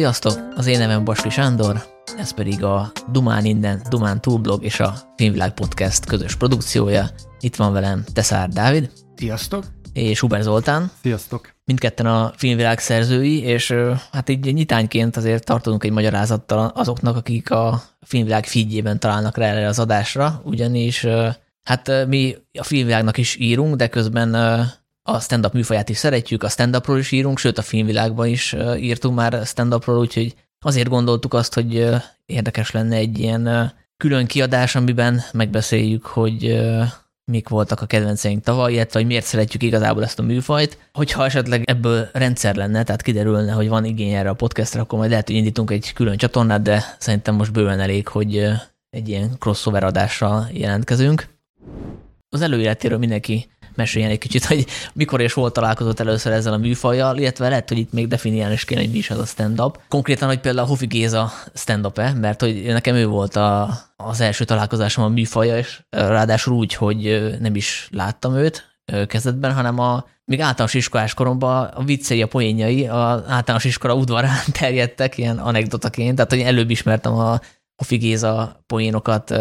Sziasztok! Az én nevem Basli Sándor, ez pedig a Dumán Innen, Dumán Túlblog és a Filmvilág Podcast közös produkciója. Itt van velem Teszár Dávid. Sziasztok! És Huber Zoltán. Sziasztok! Mindketten a filmvilág szerzői, és hát így nyitányként azért tartunk egy magyarázattal azoknak, akik a filmvilág feedjében találnak rá erre az adásra, ugyanis hát mi a filmvilágnak is írunk, de közben a stand-up műfaját is szeretjük, a stand-upról is írunk, sőt a filmvilágban is írtunk már stand-upról, úgyhogy azért gondoltuk azt, hogy érdekes lenne egy ilyen külön kiadás, amiben megbeszéljük, hogy mik voltak a kedvenceink tavaly, illetve hogy miért szeretjük igazából ezt a műfajt. Hogyha esetleg ebből rendszer lenne, tehát kiderülne, hogy van igény erre a podcastra, akkor majd lehet, hogy indítunk egy külön csatornát, de szerintem most bőven elég, hogy egy ilyen crossover adással jelentkezünk. Az előéletéről mindenki meséljen egy kicsit, hogy mikor és hol találkozott először ezzel a műfajjal, illetve lehet, hogy itt még definiálni is kéne, hogy mi is az a stand-up. Konkrétan, hogy például Hofi Géza stand-up-e, mert hogy nekem ő volt a, az első találkozásom a műfaja, és ráadásul úgy, hogy nem is láttam őt kezdetben, hanem a még általános iskolás koromban a viccei, a poénjai az általános iskola udvarán terjedtek ilyen anekdotaként, tehát hogy előbb ismertem a a poénokat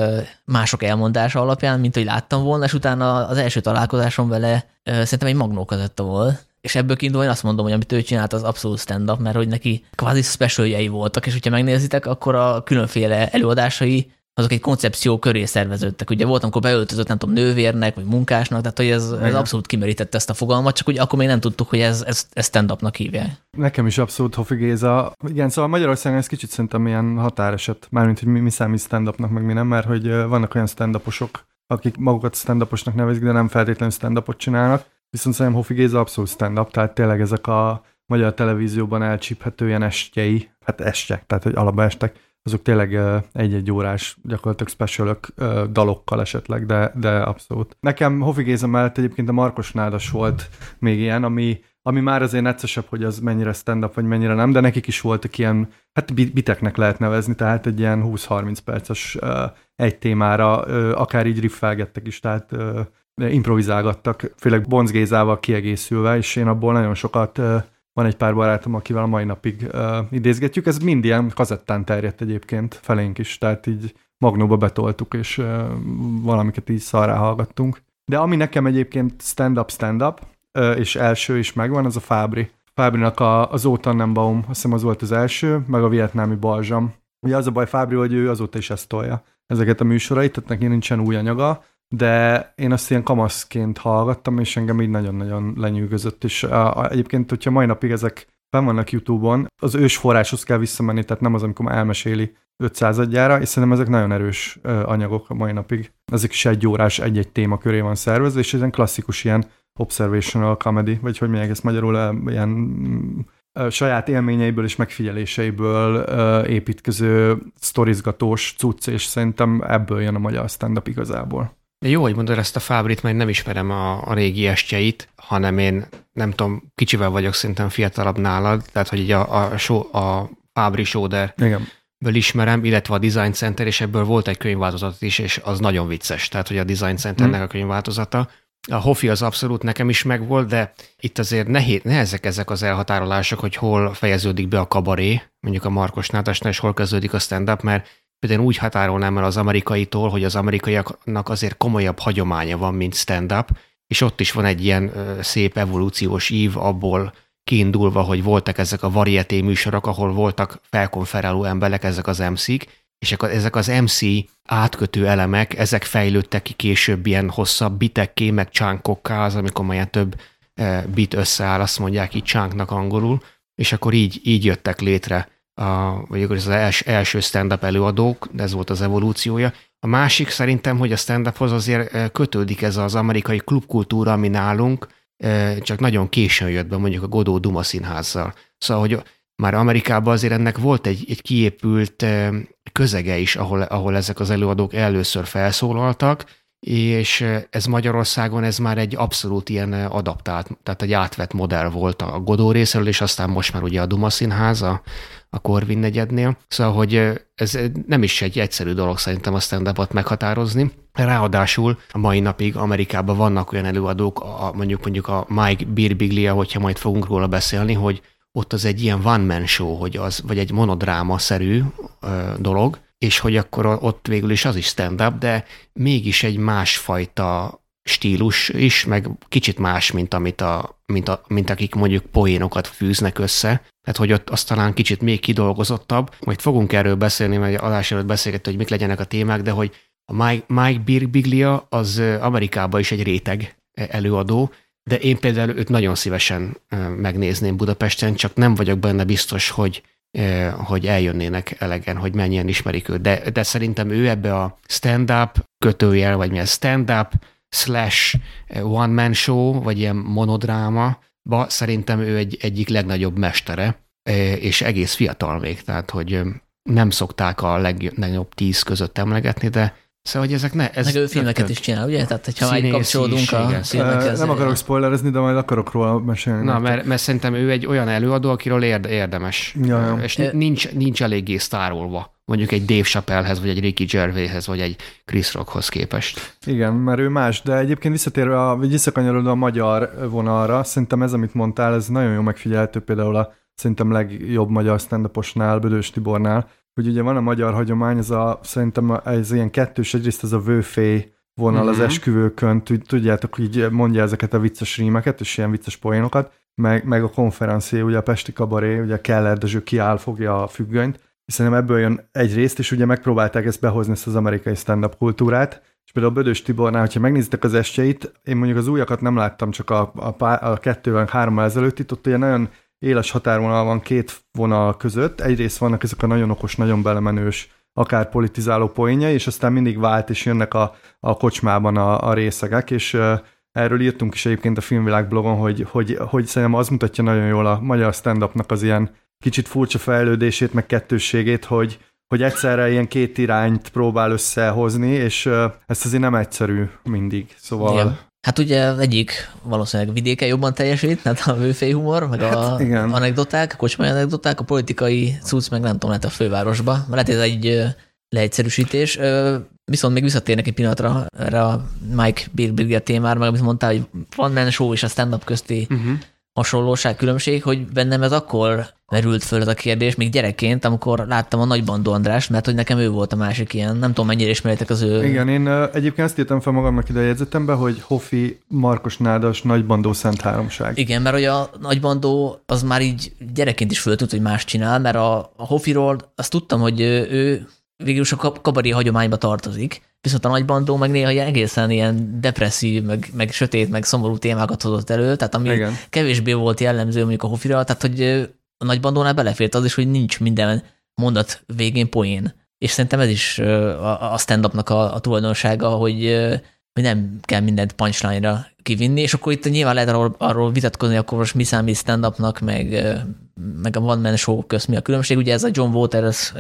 mások elmondása alapján, mint hogy láttam volna, és utána az első találkozásom vele szerintem egy magnó kazetta volt. És ebből kiindulva én azt mondom, hogy amit ő csinált, az abszolút stand-up, mert hogy neki kvázi specialjei voltak, és hogyha megnézitek, akkor a különféle előadásai azok egy koncepció köré szerveződtek. Ugye volt, amikor beöltözött, nem tudom, nővérnek, vagy munkásnak, tehát hogy ez, ez abszolút kimerítette ezt a fogalmat, csak ugye akkor még nem tudtuk, hogy ez, ez, ez stand-upnak hívják. Nekem is abszolút Hofi Géza. Igen, szóval Magyarországon ez kicsit szerintem ilyen határeset, mármint, hogy mi, mi számít stand-upnak, meg mi nem, mert hogy vannak olyan stand akik magukat stand nevezik, de nem feltétlenül stand csinálnak. Viszont szerintem Hofi Géza abszolút stand-up, tehát tényleg ezek a magyar televízióban elcsíphető ilyen estjei, hát estek, tehát hogy alapba estek, azok tényleg egy-egy órás, gyakorlatilag specialok dalokkal esetleg, de, de abszolút. Nekem Hofi Géza mellett egyébként a Markos Nádas volt még ilyen, ami, ami már azért neccesebb, hogy az mennyire stand-up, vagy mennyire nem, de nekik is voltak ilyen, hát biteknek lehet nevezni, tehát egy ilyen 20-30 perces egy témára, akár így riffelgettek is, tehát improvizálgattak, főleg Bonc Gézával kiegészülve, és én abból nagyon sokat van egy pár barátom, akivel a mai napig uh, idézgetjük. Ez mind ilyen kazettán terjedt egyébként felénk is, tehát így magnóba betoltuk, és uh, valamiket így szarrá hallgattunk. De ami nekem egyébként stand-up, stand-up, uh, és első is megvan, az a Fábri. Fábrinak a, az Ótannenbaum, azt hiszem az volt az első, meg a vietnámi balzsam. Ugye az a baj Fábri, hogy ő azóta is ezt tolja ezeket a műsorait, tehát neki nincsen új anyaga, de én azt ilyen kamaszként hallgattam, és engem így nagyon-nagyon lenyűgözött, és a, a, egyébként, hogyha mai napig ezek fenn vannak YouTube-on, az ős forráshoz kell visszamenni, tehát nem az, amikor elmeséli 500 adjára, és szerintem ezek nagyon erős anyagok a mai napig. Ezek is egy órás, egy-egy téma köré van szervezve, és ez egy klasszikus ilyen observational comedy, vagy hogy mondják ezt magyarul, ilyen saját élményeiből és megfigyeléseiből építkező sztorizgatós cucc, és szerintem ebből jön a magyar stand-up igazából. De jó, hogy mondod ezt a Fábrit, mert nem ismerem a, a régi estjeit, hanem én nem tudom, kicsivel vagyok szerintem fiatalabb nálad, tehát hogy így a, a, show, a Fábri Soder Igen. Ből ismerem, illetve a Design Center, és ebből volt egy könyvváltozat is, és az nagyon vicces, tehát hogy a Design Centernek hmm. a könyvváltozata. A Hofi az abszolút nekem is megvolt, de itt azért nehéz, nehezek ezek az elhatárolások, hogy hol fejeződik be a kabaré, mondjuk a Markos Nátásnál, és hol kezdődik a stand-up, mert Például úgy határolnám el az amerikaitól, hogy az amerikaiaknak azért komolyabb hagyománya van, mint stand-up, és ott is van egy ilyen szép evolúciós ív abból kiindulva, hogy voltak ezek a varieté műsorok, ahol voltak felkonferáló emberek, ezek az MC-k, és ezek az MC átkötő elemek, ezek fejlődtek ki később ilyen hosszabb bitekké, meg csánkokká, az, amikor majd több bit összeáll, azt mondják így csánknak angolul, és akkor így, így jöttek létre a, vagy az els, első stand-up előadók, de ez volt az evolúciója. A másik szerintem, hogy a stand-uphoz azért eh, kötődik ez az amerikai klubkultúra, ami nálunk, eh, csak nagyon későn jött be mondjuk a Godó Duma színházzal. Szóval, hogy már Amerikában azért ennek volt egy, egy kiépült eh, közege is, ahol, ahol ezek az előadók először felszólaltak, és ez Magyarországon ez már egy abszolút ilyen adaptált, tehát egy átvett modell volt a Godó részéről, és aztán most már ugye a Duma Színház a, a Corvin negyednél. Szóval, hogy ez nem is egy egyszerű dolog szerintem a stand meghatározni. Ráadásul a mai napig Amerikában vannak olyan előadók, a, mondjuk mondjuk a Mike Birbiglia, hogyha majd fogunk róla beszélni, hogy ott az egy ilyen one-man show, hogy az, vagy egy monodráma-szerű ö, dolog, és hogy akkor ott végül is az is stand-up, de mégis egy másfajta stílus is, meg kicsit más, mint, amit a, mint, a, mint akik mondjuk poénokat fűznek össze. Tehát, hogy ott az talán kicsit még kidolgozottabb. Majd fogunk erről beszélni, mert adás előtt beszélgetni, hogy mik legyenek a témák, de hogy a Mike, Mike Birbiglia az Amerikában is egy réteg előadó, de én például őt nagyon szívesen megnézném Budapesten, csak nem vagyok benne biztos, hogy hogy eljönnének elegen, hogy mennyien ismerik őt. De, de szerintem ő ebbe a stand-up kötőjel, vagy mi a stand-up slash one-man show, vagy ilyen monodráma, ba szerintem ő egy egyik legnagyobb mestere, és egész fiatal még, tehát hogy nem szokták a legnagyobb tíz között emlegetni, de Szóval, hogy ezek ne... Ez Meg ő filmeket is csinál, ugye? Tehát, hogyha már kapcsolódunk a filmekhez. Nem akarok spoilerezni, de majd akarok róla mesélni. Na, mert, mert szerintem ő egy olyan előadó, akiről érdemes. Ja, ja. És nincs, nincs eléggé sztárolva mondjuk egy Dave Chappellehez, vagy egy Ricky Gervaishez, vagy egy Chris Rockhoz képest. Igen, mert ő más, de egyébként visszatérve, a, vagy visszakanyarodva a magyar vonalra, szerintem ez, amit mondtál, ez nagyon jó megfigyelhető például a szerintem legjobb magyar stand Bödős Tibornál, hogy ugye van a magyar hagyomány, ez a, szerintem ez ilyen kettős, egyrészt ez a vőfé vonal mm-hmm. az mhm. esküvőkön, tudjátok, így mondja ezeket a vicces rímeket, és ilyen vicces poénokat, meg, meg a konferencié, ugye a Pesti Kabaré, ugye Keller Dezső kiáll, fogja a függönyt, és szerintem ebből jön egy részt, és ugye megpróbálták ezt behozni, ezt az amerikai stand-up kultúrát, és például a Bödös Tibornál, hogyha megnézitek az estjeit, én mondjuk az újakat nem láttam, csak a, a, a kettővel, hárommal ezelőtt, itt ott ugye nagyon éles határvonal van két vonal között. Egyrészt vannak ezek a nagyon okos, nagyon belemenős, akár politizáló poénja, és aztán mindig vált, és jönnek a, a kocsmában a, a részegek, és erről írtunk is egyébként a Filmvilág blogon, hogy, hogy, hogy szerintem az mutatja nagyon jól a magyar stand-upnak az ilyen kicsit furcsa fejlődését, meg kettősségét, hogy, hogy egyszerre ilyen két irányt próbál összehozni, és ezt azért nem egyszerű mindig. Szóval Igen. Hát ugye egyik valószínűleg vidéke jobban teljesít, tehát a műfej humor, meg a hát, igen. anekdoták, a kocsmai anekdoták, a politikai cucc meg nem tudom, lehet a fővárosba. Lehet ez egy leegyszerűsítés. Viszont még visszatérnek egy pillanatra erre a Mike Birbigia témára, meg amit mondtál, hogy van man show és a stand-up közti uh-huh hasonlóság, különbség, hogy bennem ez akkor merült föl ez a kérdés, még gyerekként, amikor láttam a Nagy Bandó András, mert hogy nekem ő volt a másik ilyen, nem tudom mennyire ismeritek az ő... Igen, én egyébként ezt írtam fel magamnak ide a jegyzetembe, hogy Hofi, Markos Nádas, Nagy Bandó Szent Háromság. Igen, mert hogy a Nagy Bandó az már így gyerekként is föltűnt, hogy más csinál, mert a, a Hofiról azt tudtam, hogy ő, ő végül is a kabari hagyományba tartozik, viszont a nagybandó meg néha egészen ilyen depresszív, meg, meg sötét, meg szomorú témákat hozott elő, tehát ami Igen. kevésbé volt jellemző mondjuk a Hofira, tehát hogy a nagybandónál belefért az is, hogy nincs minden mondat végén poén. És szerintem ez is a stand-upnak a, a tulajdonsága, hogy, hogy nem kell mindent punchline-ra kivinni, és akkor itt nyilván lehet arról, arról vitatkozni, akkor most mi számít stand-upnak, meg, meg a one man show közt mi a különbség. Ugye ez a John Waters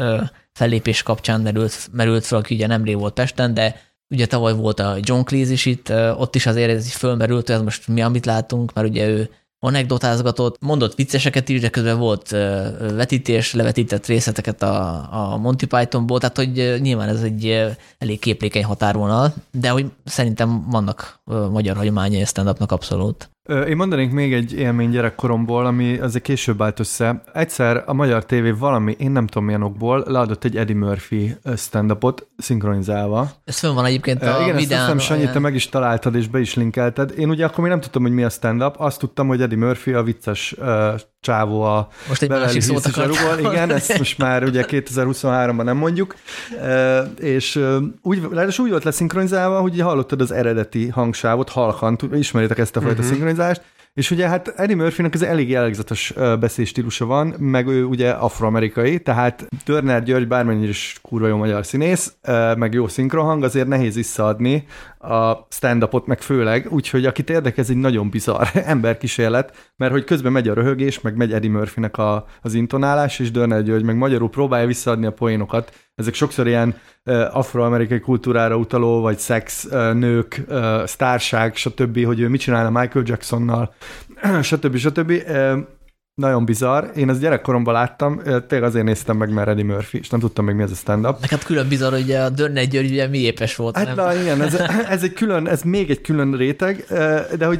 fellépés kapcsán merült, merült fel, aki ugye nemrég volt Pesten, de ugye tavaly volt a John Cleese is itt, ott is azért ez fölmerült, hogy ez most mi, amit látunk, mert ugye ő anekdotázgatott, mondott vicceseket is, de közben volt vetítés, levetített részleteket a, a Monty Pythonból, tehát hogy nyilván ez egy elég képlékeny határvonal, de hogy szerintem vannak magyar hagyományai stand abszolút. Én mondanék még egy élmény gyerekkoromból, ami azért később állt össze. Egyszer a Magyar TV valami, én nem tudom milyen okból, leadott egy Eddie Murphy stand-upot szinkronizálva. Ez fönn van egyébként a Igen, videón. ezt nem Sanyi, te meg is találtad és be is linkelted. Én ugye akkor még nem tudtam, hogy mi a stand-up, azt tudtam, hogy Eddie Murphy a vicces uh, csávó a Most egy másik szót Igen, ezt most már ugye 2023-ban nem mondjuk. Uh, és uh, úgy, úgy volt leszinkronizálva, hogy hallottad az eredeti hangsávot, halkan, ismeritek ezt a fajta uh-huh. Szinkronizást, és ugye hát Eddie Murphynek ez elég jellegzetes beszélstílusa van, meg ő ugye afroamerikai, tehát Turner György bármennyire is kurva jó magyar színész, meg jó szinkrohang, azért nehéz visszaadni a stand-upot, meg főleg, úgyhogy akit érdekel, ez egy nagyon bizarr emberkísérlet, mert hogy közben megy a röhögés, meg megy Eddie Murphynek a, az intonálás, és Turner György meg magyarul próbálja visszaadni a poénokat, ezek sokszor ilyen uh, afroamerikai kultúrára utaló, vagy szex, uh, nők, uh, sztárság, stb., hogy ő mit csinálna Michael Jacksonnal, stb. stb. Uh, nagyon bizarr. Én ezt gyerekkoromban láttam, tényleg azért néztem meg, mert Eddie Murphy, és nem tudtam még mi ez a stand-up. Neked külön bizarr, hogy a Dörne György ugye mi épes volt. Hát nem? na igen, ez, ez, egy külön, ez még egy külön réteg, de hogy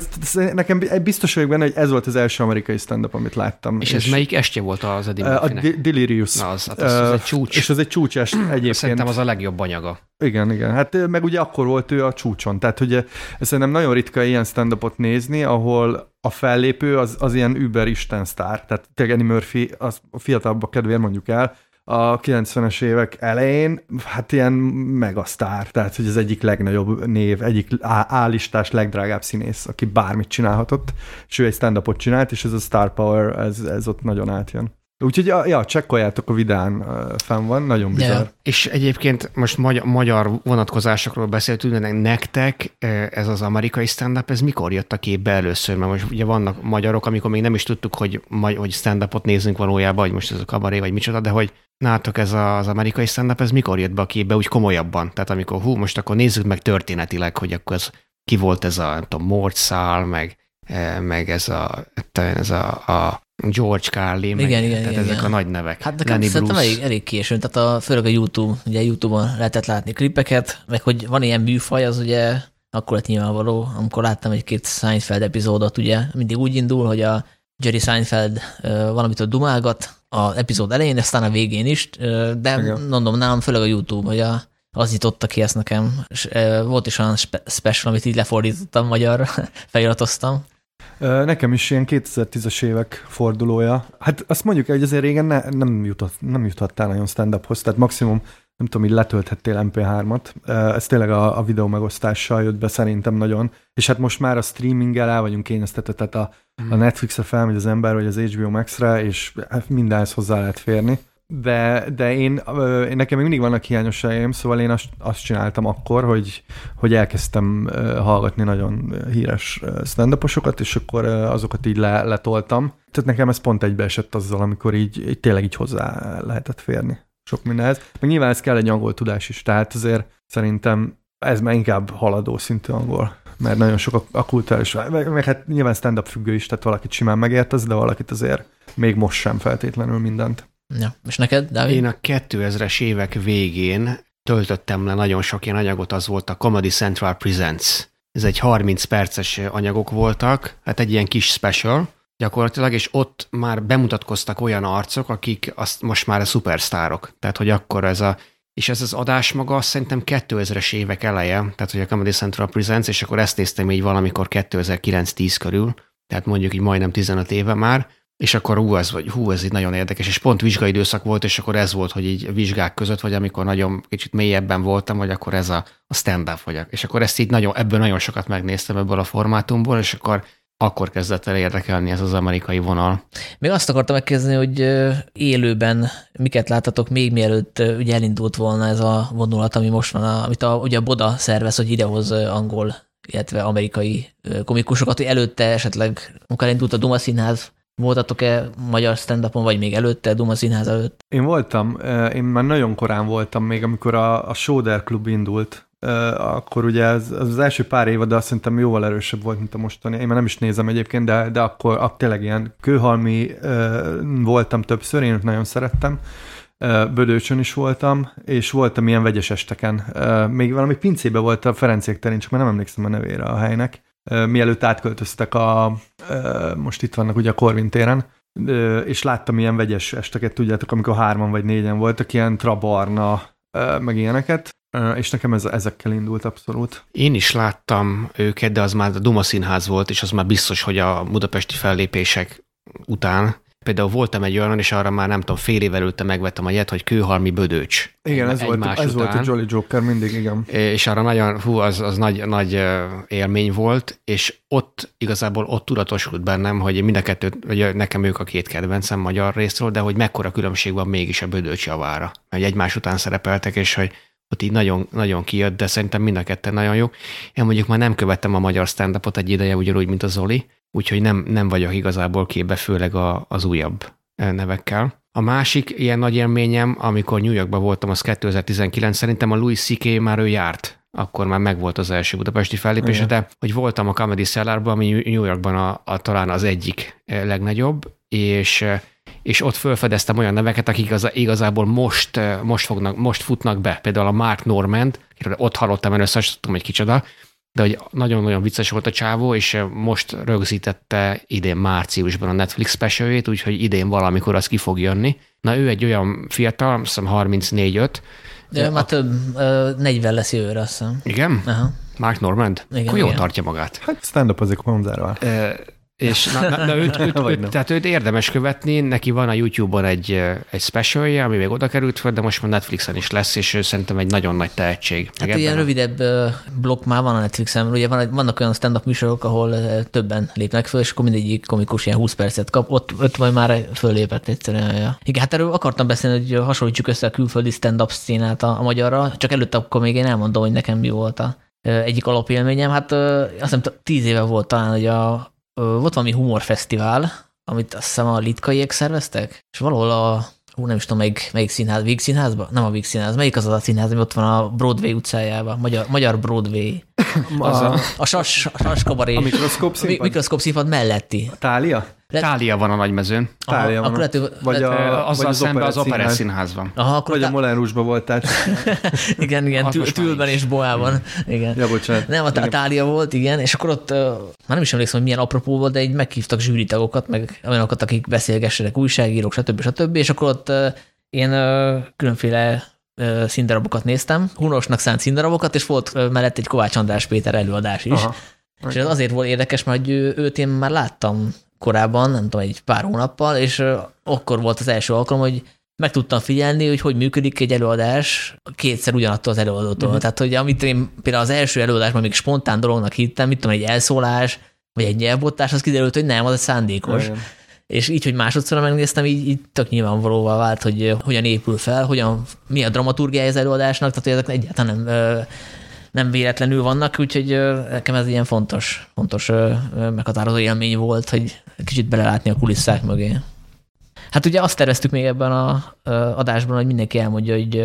nekem biztos vagyok benne, hogy ez volt az első amerikai stand-up, amit láttam. És, és ez melyik estje volt az Eddie Murphy-nek? A Delirious. Na, az, hát az, az egy csúcs. És az egy csúcs est egyébként. Szerintem az a legjobb anyaga. Igen, igen. Hát meg ugye akkor volt ő a csúcson. Tehát ugye szerintem nagyon ritka ilyen stand-upot nézni, ahol a fellépő az, az ilyen über isten sztár. Tehát tényleg Eddie Murphy, az a fiatalabbak kedvéért mondjuk el, a 90-es évek elején, hát ilyen megasztár, tehát hogy az egyik legnagyobb név, egyik állistás legdrágább színész, aki bármit csinálhatott, és ő egy stand-upot csinált, és ez a Star Power, ez, ez ott nagyon átjön. Úgyhogy ja, csekkoljátok a vidán fenn van, nagyon bizarr. Yeah. És egyébként most magyar, magyar vonatkozásokról beszéltünk, de nektek ez az amerikai stand-up, ez mikor jött a képbe először? Mert most ugye vannak magyarok, amikor még nem is tudtuk, hogy, hogy stand-upot nézzünk valójában, vagy most ez a kabaré, vagy micsoda, de hogy nátok ez az amerikai stand-up, ez mikor jött be a képbe úgy komolyabban? Tehát amikor hú, most akkor nézzük meg történetileg, hogy akkor ez, ki volt ez a, nem tudom, Mort meg, meg ez a, ez a, a George Carlin, igen, meg, igen, tehát igen, ezek igen. a nagy nevek. Hát nekem Lenny szerintem elég, elég későn, tehát a, főleg a YouTube, ugye YouTube-on lehetett látni klipeket, meg hogy van ilyen műfaj, az ugye akkor lett nyilvánvaló, amikor láttam egy-két Seinfeld epizódot, ugye mindig úgy indul, hogy a Jerry Seinfeld uh, valamitől dumálgat a epizód elején, aztán a végén is, uh, de Igen. mondom, nálam főleg a YouTube, hogy a, az nyitotta ki ezt nekem, és uh, volt is olyan spe- special, amit így lefordítottam, magyar feliratoztam, Nekem is ilyen 2010-es évek fordulója. Hát azt mondjuk, hogy azért régen ne, nem, jutott, nem juthattál nagyon stand-uphoz, tehát maximum nem tudom, hogy letölthettél MP3-at. Ez tényleg a, a videó megosztással jött be szerintem nagyon. És hát most már a streaminggel el vagyunk kényeztetve, tehát a, a mhm. Netflixre felmegy az ember, vagy az HBO Max-re, és hát mindenhez hozzá lehet férni de, de én, én, nekem még mindig vannak hiányosságaim, szóval én azt, azt csináltam akkor, hogy, hogy elkezdtem hallgatni nagyon híres stand és akkor azokat így le, letoltam. Tehát nekem ez pont egybeesett azzal, amikor így, így tényleg így hozzá lehetett férni sok mindenhez. Meg nyilván ez kell egy angol tudás is, tehát azért szerintem ez már inkább haladó szintű angol mert nagyon sok a, a kulturális, meg, meg hát nyilván stand-up függő is, tehát valakit simán megért az, de valakit azért még most sem feltétlenül mindent. Ja. És neked, Dávid? Én a 2000-es évek végén töltöttem le nagyon sok ilyen anyagot, az volt a Comedy Central Presents. Ez egy 30 perces anyagok voltak, hát egy ilyen kis special gyakorlatilag, és ott már bemutatkoztak olyan arcok, akik azt most már a szupersztárok. Tehát, hogy akkor ez a és ez az adás maga azt szerintem 2000-es évek eleje, tehát hogy a Comedy Central Presents, és akkor ezt néztem így valamikor 2009-10 körül, tehát mondjuk így majdnem 15 éve már, és akkor hú, ez, vagy, hú, ez így nagyon érdekes, és pont vizsgai időszak volt, és akkor ez volt, hogy így vizsgák között, vagy amikor nagyon kicsit mélyebben voltam, vagy akkor ez a, a stand-up, vagy, és akkor ezt így nagyon, ebből nagyon sokat megnéztem ebből a formátumból, és akkor akkor kezdett el érdekelni ez az amerikai vonal. Még azt akartam megkérdezni, hogy élőben miket láttatok még mielőtt ugye elindult volna ez a vonulat, ami most van, amit a, ugye a Boda szervez, hogy idehoz angol, illetve amerikai komikusokat, hogy előtte esetleg, amikor elindult a Duma Színház, Voltatok-e magyar stand vagy még előtte, Duma Színház előtt? Én voltam, én már nagyon korán voltam, még amikor a, a Soder Klub indult, akkor ugye az, az első pár évad, de azt szerintem jóval erősebb volt, mint a mostani. Én már nem is nézem egyébként, de, de akkor, akkor tényleg ilyen kőhalmi voltam többször, én nagyon szerettem. Bödőcsön is voltam, és voltam ilyen vegyes esteken. Még valami pincébe volt a Ferenciek terén, csak már nem emlékszem a nevére a helynek mielőtt átköltöztek a, most itt vannak ugye a Corvin téren, és láttam ilyen vegyes esteket, tudjátok, amikor hárman vagy négyen voltak, ilyen trabarna, meg ilyeneket, és nekem ez, ezekkel indult abszolút. Én is láttam őket, de az már a Duma Színház volt, és az már biztos, hogy a budapesti fellépések után Például voltam egy olyan, és arra már nem tudom, fél évvel előtte megvettem a jet, hogy kőhalmi bödöcs. Igen, ez, volt, ez volt a Jolly Joker mindig, igen. És arra nagyon, hú, az, az nagy, nagy élmény volt, és ott igazából ott tudatosult bennem, hogy mind a kettőt, vagy nekem ők a két kedvencem magyar részről, de hogy mekkora különbség van mégis a bödöcs javára. Mert egymás után szerepeltek, és hogy ott így nagyon, nagyon kijött, de szerintem mind a ketten nagyon jó. Én mondjuk már nem követtem a magyar stand egy ideje, ugyanúgy, mint a Zoli, úgyhogy nem, nem vagyok igazából képbe, főleg a, az újabb e, nevekkel. A másik ilyen nagy élményem, amikor New Yorkban voltam, az 2019, szerintem a Louis C.K. már ő járt akkor már megvolt az első budapesti fellépése, de hogy voltam a Comedy Cellarban, ami New Yorkban a, a, talán az egyik e, legnagyobb, és és ott felfedeztem olyan neveket, akik az, igazából most, most, fognak, most futnak be. Például a Mark Normand, akiről ott hallottam először, és tudtam, hogy kicsoda, de hogy nagyon-nagyon vicces volt a csávó, és most rögzítette idén márciusban a Netflix specialjét, úgyhogy idén valamikor az ki fog jönni. Na ő egy olyan fiatal, azt hiszem 34-5. De már több, 40 lesz jövőre, azt hiszem. Igen? Aha. Mark Normand? Igen, Akkor jól tartja magát. Hát stand-up azért konzervál. És na, na, na őt, őt, őt, tehát őt érdemes követni, neki van a YouTube-on egy, egy specialja, ami még oda került fel, de most már Netflixen is lesz, és ő szerintem egy nagyon nagy tehetség. Hát ilyen a... rövidebb blokk már van a Netflixen, ugye van, vannak olyan stand-up műsorok, ahol többen lépnek föl, és akkor mindegyik komikus ilyen 20 percet kap, ott, ott majd már föllépett egyszerűen. Ja. Igen, hát erről akartam beszélni, hogy hasonlítsuk össze a külföldi stand-up színát a, a magyarra, csak előtte akkor még én elmondom, hogy nekem mi volt a egyik alapélményem. Hát azt hiszem tíz éve volt talán, hogy a volt valami humorfesztivál, amit azt hiszem a litkaiek szerveztek, és valahol a, hú, nem is tudom, melyik, melyik színház, Víg színházban? Nem a Víg színház, melyik az az a színház, ami ott van a Broadway utcájában, magyar, magyar Broadway. Az a, a sas, sas kabaré. A mikroszkóp színpad? A mikroszkóp színpad melletti. A tália? Le... Tália van a nagymezőn. Tália van. Lehet, vagy a, azzal vagy az szemben az operett színház van. Aha, akkor vagy tá... a Moulin Rouge-ba voltál. igen, igen, tül, tülben és boában. Igen. Ja, bocsánat. Nem, a Tália volt, igen, és akkor ott, már nem is emlékszem, hogy milyen apropó volt, de egy meghívtak zsűritagokat, meg olyanokat, akik beszélgessenek, újságírók, stb. stb. És akkor ott én különféle színdarabokat néztem, hunosnak szánt színdarabokat, és volt mellett egy Kovács András Péter előadás is. Aha. És ez azért volt érdekes, mert őt én már láttam korábban, nem tudom, egy pár hónappal, és akkor volt az első alkalom, hogy meg tudtam figyelni, hogy hogy működik egy előadás kétszer ugyanattól az előadótól. Uh-huh. Tehát, hogy amit én például az első előadásban még spontán dolognak hittem, mit tudom, egy elszólás, vagy egy nyelvbottás, az kiderült, hogy nem, az egy szándékos. Uh-huh. És így, hogy másodszor megnéztem, így, így tök nyilvánvalóvá vált, hogy hogyan épül fel, hogyan, mi a dramaturgiája az előadásnak, tehát hogy ezek egyáltalán nem nem véletlenül vannak, úgyhogy nekem ez ilyen fontos, fontos meghatározó élmény volt, hogy kicsit belelátni a kulisszák mögé. Hát ugye azt terveztük még ebben a adásban, hogy mindenki elmondja, hogy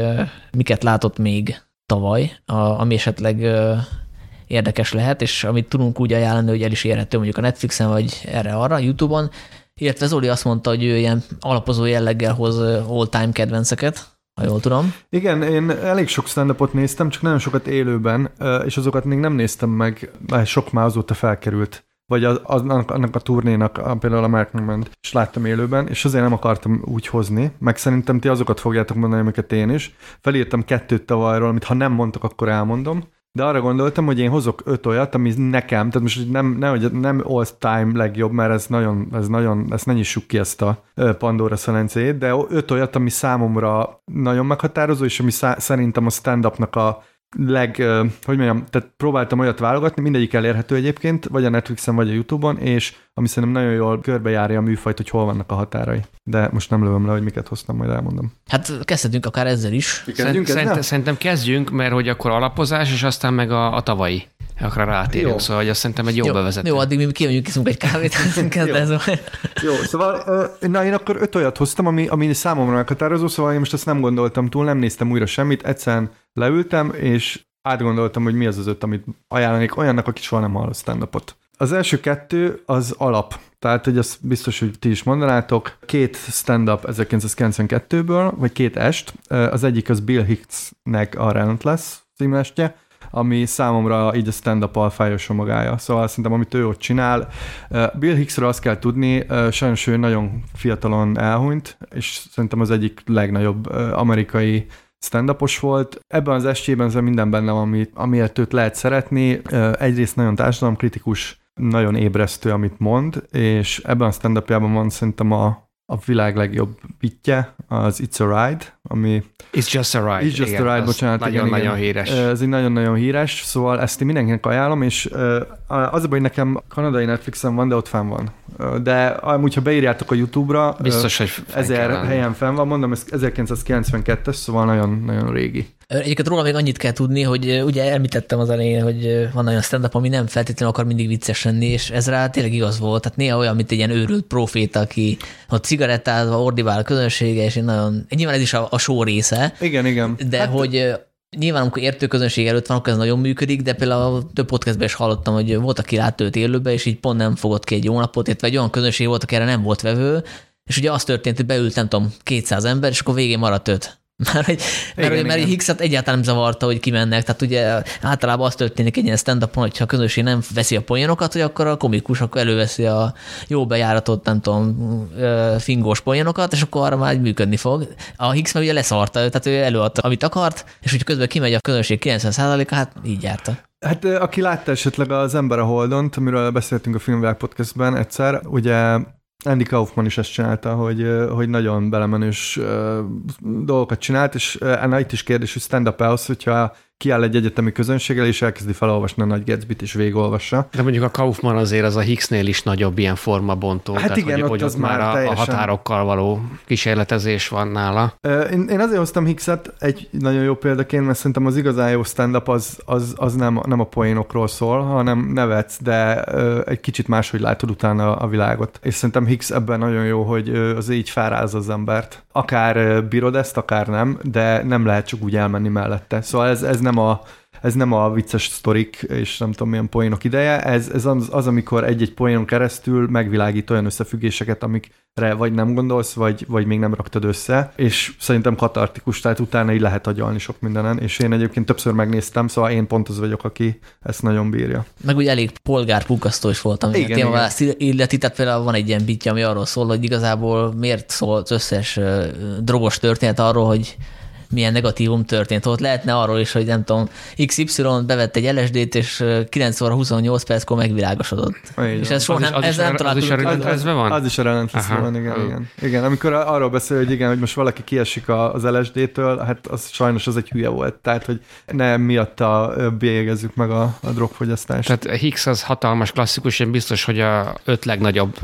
miket látott még tavaly, ami esetleg érdekes lehet, és amit tudunk úgy ajánlani, hogy el is érhető mondjuk a Netflixen, vagy erre-arra, YouTube-on, illetve Zoli azt mondta, hogy ő ilyen alapozó jelleggel hoz all-time kedvenceket, ha jól tudom. Igen, én elég sok stand néztem, csak nagyon sokat élőben, és azokat még nem néztem meg, mert sok már azóta felkerült vagy az, az, annak a turnénak, például a Mark Norman, és láttam élőben, és azért nem akartam úgy hozni, meg szerintem ti azokat fogjátok mondani, amiket én is. Felírtam kettőt tavalyról, amit ha nem mondtak, akkor elmondom. De arra gondoltam, hogy én hozok öt olyat, ami nekem, tehát most nem, nem, nem all-time legjobb, mert ez nagyon, ez nagyon, ezt ne nyissuk ki ezt a Pandora szelencét, de öt olyat, ami számomra nagyon meghatározó, és ami szá- szerintem a stand-upnak a leg, hogy mondjam, tehát próbáltam olyat válogatni, mindegyik elérhető egyébként, vagy a Netflixen, vagy a Youtube-on, és ami szerintem nagyon jól körbejárja a műfajt, hogy hol vannak a határai. De most nem lövöm le, hogy miket hoztam, majd elmondom. Hát kezdhetünk akár ezzel is. Kezdjünk Szerint, szerintem kezdjünk, mert hogy akkor alapozás, és aztán meg a, a tavalyi akkor rátérünk, jó. szóval hogy azt szerintem egy jó, jó bevezető. Jó, addig mi kimegyünk, iszunk egy kávét, kezdve Jó, szóval na, én akkor öt olyat hoztam, ami, ami számomra meghatározó, szóval én most ezt nem gondoltam túl, nem néztem újra semmit, egyszerűen leültem, és átgondoltam, hogy mi az az öt, amit ajánlanék olyannak, aki soha nem hallott stand -upot. Az első kettő az alap, tehát hogy azt biztos, hogy ti is mondanátok. Két stand-up 1992-ből, vagy két est. Az egyik az Bill Hicksnek a Relentless címestje, ami számomra így a stand-up alfája magája. Szóval szerintem, amit ő ott csinál. Bill Hicksről azt kell tudni, sajnos ő nagyon fiatalon elhunyt, és szerintem az egyik legnagyobb amerikai stand volt. Ebben az estében ez minden benne van, ami, amiért őt lehet szeretni. Egyrészt nagyon társadalomkritikus, nagyon ébresztő, amit mond, és ebben a stand van szerintem a, a világ legjobb bitje, az It's a Ride, ami... It's Just a Ride. It's Just igen, a Ride, bocsánat. Nagyon-nagyon híres. Ez egy nagyon-nagyon híres, szóval ezt én mindenkinek ajánlom, és az a baj, hogy nekem kanadai Netflixen van, de ott fenn van. De amúgy, ha beírjátok a YouTube-ra, biztos, hogy ezer helyen fenn van, mondom, ez 1992-es, szóval nagyon-nagyon régi. Egyébként róla még annyit kell tudni, hogy ugye említettem az elején, hogy van olyan stand ami nem feltétlenül akar mindig vicces lenni, és ez rá tényleg igaz volt. Tehát néha olyan, mint egy ilyen őrült profét, aki ott cigarettázva ordibál a közönsége, és én nagyon, nyilván ez is a, a show része. Igen, igen. De hát, hogy nyilván amikor értő közönség előtt van, akkor ez nagyon működik, de például több podcastben is hallottam, hogy volt, aki látta őt élőbe, és így pont nem fogott ki egy jó napot, illetve egy olyan közönség volt, aki erre nem volt vevő, és ugye az történt, hogy beült, nem tudom, 200 ember, és akkor végén maradt öt. Mert, hogy, mert, igen, mert igen. Higgset egyáltalán nem zavarta, hogy kimennek. Tehát ugye általában az történik egy ilyen stand hogyha a közönség nem veszi a poénokat, hogy akkor a komikus akkor előveszi a jó bejáratott, nem tudom, fingós poénokat, és akkor arra már működni fog. A Higgs meg ugye leszarta, tehát ő előadta, amit akart, és hogy közben kimegy a közönség 90%-a, hát így járta. Hát aki látta esetleg az Ember a Holdont, amiről beszéltünk a Filmvilág podcastben egyszer, ugye Andy Kaufman is ezt csinálta, hogy, hogy nagyon belemenős dolgokat csinált, és ennek itt is kérdés, hogy stand-up az, hogyha kiáll egy egyetemi közönséggel, és elkezdi felolvasni a nagy Gatsby-t, és végolvassa. De mondjuk a Kaufman azért az a Hicksnél is nagyobb ilyen formabontó. Hát tehát, igen, hogy, ott, hogy az ott már a, teljesen... a határokkal való kísérletezés van nála. Én, én azért hoztam Hickset egy nagyon jó példaként, mert szerintem az igazán jó stand-up az, az, az nem, nem a poénokról szól, hanem nevetsz, de egy kicsit máshogy látod utána a világot. És szerintem Hicks ebben nagyon jó, hogy az így felráz az embert. Akár bírod ezt, akár nem, de nem lehet csak úgy elmenni mellette. Szóval ez, ez nem a ez nem a vicces sztorik és nem tudom milyen poénok ideje, ez, ez az, az, amikor egy-egy poénon keresztül megvilágít olyan összefüggéseket, amikre vagy nem gondolsz, vagy, vagy még nem raktad össze, és szerintem katartikus, tehát utána így lehet agyalni sok mindenen, és én egyébként többször megnéztem, szóval én pont az vagyok, aki ezt nagyon bírja. Meg ugye elég polgárpukasztó is voltam. Igen, igen. illeti, tehát például van egy ilyen bitja, ami arról szól, hogy igazából miért szól az összes drogos történet arról, hogy milyen negatívum történt. Ott lehetne arról is, hogy nem tudom, XY bevett egy LSD-t, és 9 óra 28 perckor megvilágosodott. Igen. És ez soha nem, ez nem találkozott. Az, az, van? Az is a rendezve van, igen, igen. Igen, amikor arról beszél, hogy igen, hogy most valaki kiesik az LSD-től, hát az sajnos az egy hülye volt. Tehát, hogy ne miatta bélyegezzük meg a, a drogfogyasztást. Tehát Higgs az hatalmas klasszikus, én biztos, hogy a öt legnagyobb,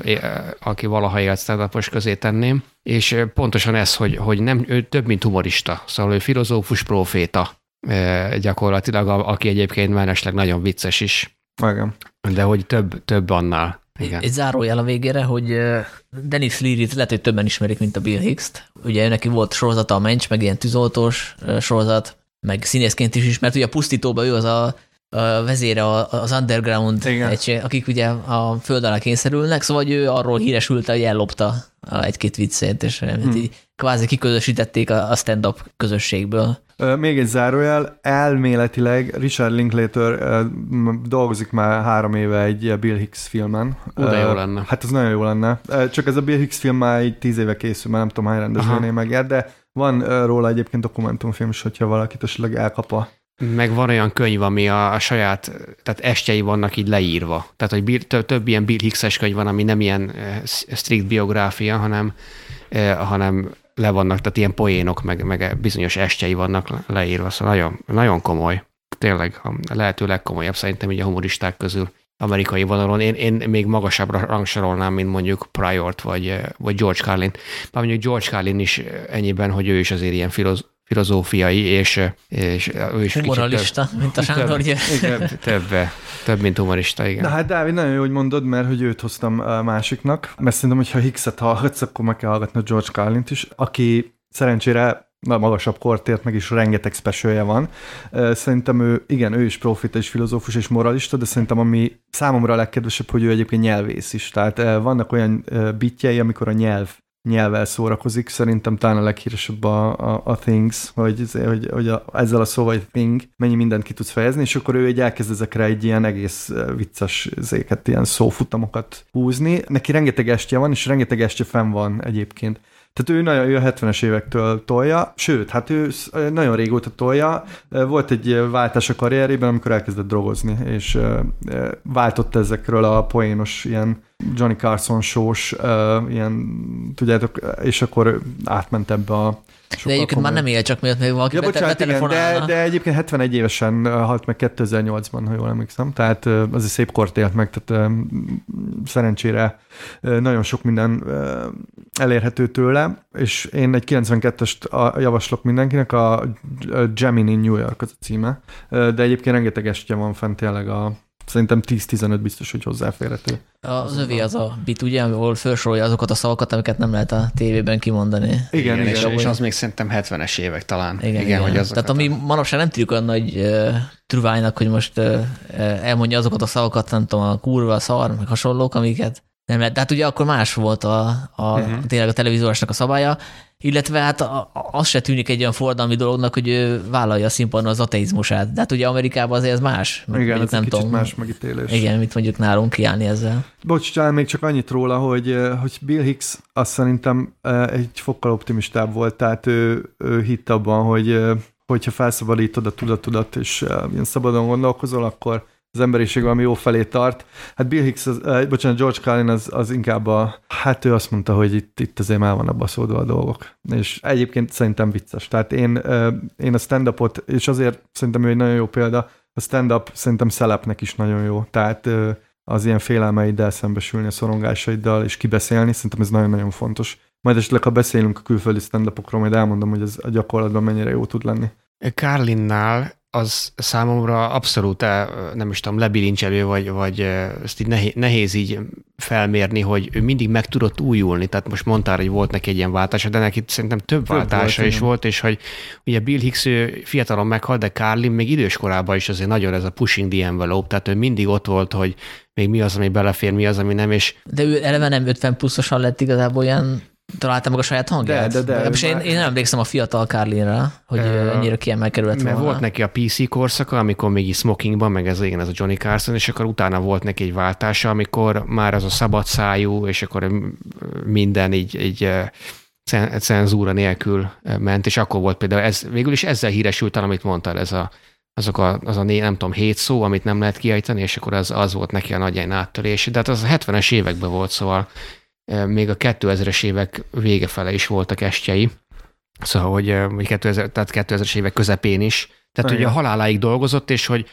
aki valaha élt stand közé tenném és pontosan ez, hogy, hogy nem, ő több, mint humorista, szóval ő filozófus proféta gyakorlatilag, aki egyébként mellesleg nagyon vicces is. Igen. De hogy több, több annál. Igen. Egy zárójel a végére, hogy Dennis Leary-t lehet, hogy többen ismerik, mint a Bill Hicks-t. Ugye neki volt sorozata a Mencs, meg ilyen tűzoltós sorozat, meg színészként is ismert. Ugye a Pusztítóban ő az a a vezére az underground egység, akik ugye a föld alá kényszerülnek, szóval ő arról híresült, hogy ellopta egy-két viccét, és hmm. így kvázi kiközösítették a stand-up közösségből. Még egy zárójel, elméletileg Richard Linklater dolgozik már három éve egy Bill Hicks filmen. Oda jó lenne. Hát ez nagyon jó lenne. Csak ez a Bill Hicks film már egy tíz éve készül, már nem tudom hány rendezőnél megért, de van róla egyébként dokumentumfilm is, hogyha valakit esetleg elkap a meg van olyan könyv, ami a, a saját, tehát estjei vannak így leírva. Tehát, hogy Bill, több, több ilyen Bill Hicks-es könyv van, ami nem ilyen uh, strict biográfia, hanem, uh, hanem le vannak, tehát ilyen poénok, meg, meg bizonyos estjei vannak leírva. Szóval nagyon, nagyon komoly. Tényleg a lehető legkomolyabb szerintem így a humoristák közül amerikai vonalon. Én, én még magasabbra rangsorolnám, mint mondjuk Pryor-t vagy, vagy George Carlin. Bár mondjuk George Carlin is ennyiben, hogy ő is azért ilyen filoz, filozófiai, és, és ő is Humoralista, több, mint a Sándor több, több, több, mint humorista, igen. De hát Dávid, nagyon jó, hogy mondod, mert hogy őt hoztam másiknak, mert szerintem, hogyha Hickset hallgatsz, akkor meg kell hallgatni a George Carlin-t is, aki szerencsére na, magasabb kortért, meg is rengeteg specialje van. Szerintem ő, igen, ő is profita és filozófus és moralista, de szerintem ami számomra a legkedvesebb, hogy ő egyébként nyelvész is. Tehát vannak olyan bitjei, amikor a nyelv nyelvvel szórakozik. Szerintem talán a leghíresebb a, a, a Things, hogy, hogy, hogy a, ezzel a szóval, hogy Thing, mennyi mindent ki tudsz fejezni, és akkor ő egy elkezd ezekre egy ilyen egész vicces zéket, ilyen szófutamokat húzni. Neki rengeteg estje van, és rengeteg estje fenn van egyébként. Tehát ő nagyon ő a 70-es évektől tolja, sőt, hát ő nagyon régóta tolja. Volt egy váltás a karrierében, amikor elkezdett drogozni, és váltott ezekről a poénos ilyen Johnny Carson sós, ilyen, tudjátok, és akkor átment ebbe a de egyébként már nem él csak miatt még valaki ja, bocsánat, igen, de, de egyébként 71 évesen halt meg 2008-ban, ha jól emlékszem, tehát az egy szép kort élt meg, tehát szerencsére nagyon sok minden elérhető tőle, és én egy 92-est javaslok mindenkinek, a Gemini New York az a címe, de egyébként rengeteg estje van fent tényleg a szerintem 10-15 biztos, hogy hozzáférhető. Az övé az a bit, ugye, ahol felsorolja azokat a szavakat, amiket nem lehet a tévében kimondani. Igen, igen, igen és, és az még szerintem 70-es évek talán. Igen, igen, igen. Hogy Tehát ami manapság nem tudjuk olyan nagy uh, truványnak, hogy most uh, elmondja azokat a szavakat, nem tudom, a kurva, a szar, meg hasonlók, amiket nem lehet. De hát ugye akkor más volt a, a uh-huh. tényleg a televizorosnak a szabálya, illetve hát az se tűnik egy olyan forradalmi dolognak, hogy ő vállalja a színpadon az ateizmusát. De hát ugye Amerikában azért ez más. Igen, ez nem kicsit tudom, más megítélés. Igen, mit mondjuk nálunk kiállni ezzel. Bocs, talán még csak annyit róla, hogy, hogy Bill Hicks azt szerintem egy fokkal optimistább volt, tehát ő, ő hitt abban, hogy hogyha felszabadítod a tudatodat, és ilyen szabadon gondolkozol, akkor az emberiség valami jó felé tart. Hát Bill Hicks, az, uh, bocsánat, George Carlin az, az inkább a, hát ő azt mondta, hogy itt, itt azért már vannak baszódva a dolgok. És egyébként szerintem vicces. Tehát én, uh, én a stand-upot, és azért szerintem ő egy nagyon jó példa, a stand-up szerintem szelepnek is nagyon jó. Tehát uh, az ilyen félelmeiddel szembesülni, a szorongásaiddal, és kibeszélni, szerintem ez nagyon-nagyon fontos. Majd esetleg, ha beszélünk a külföldi stand majd elmondom, hogy ez a gyakorlatban mennyire jó tud lenni. Carlinnál az számomra abszolút, eh, nem is tudom, lebilincselő, vagy, vagy eh, ezt így nehéz, nehéz így felmérni, hogy ő mindig meg tudott újulni. Tehát most mondtál, hogy volt neki egy ilyen váltása, de neki szerintem több, több váltása volt, is igen. volt, és hogy ugye Bill Hicks ő fiatalon meghalt, de Carlin még idős korában is azért nagyon ez a pushing the envelope, tehát ő mindig ott volt, hogy még mi az, ami belefér, mi az, ami nem, és... De ő eleve nem 50 pluszosan lett igazából olyan találta meg a saját hangját? De, de, de. És én, én nem emlékszem a fiatal Carlinra, hogy uh, ennyire kiemelkedett volna. volt neki a PC korszaka, amikor még így smokingban, meg ez igen, ez a Johnny Carson, és akkor utána volt neki egy váltása, amikor már az a szabad szájú, és akkor minden így, így cenzúra nélkül ment, és akkor volt például ez, végül is ezzel híresült, amit mondtál, ez a, azok a, az a né, nem tudom, hét szó, amit nem lehet kiejteni, és akkor az, az volt neki a nagy áttörés. De hát az a 70-es években volt, szóval még a 2000-es évek vége fele is voltak estjei, szóval, hogy, hogy 2000, tehát 2000-es évek közepén is. Tehát ugye a haláláig dolgozott, és hogy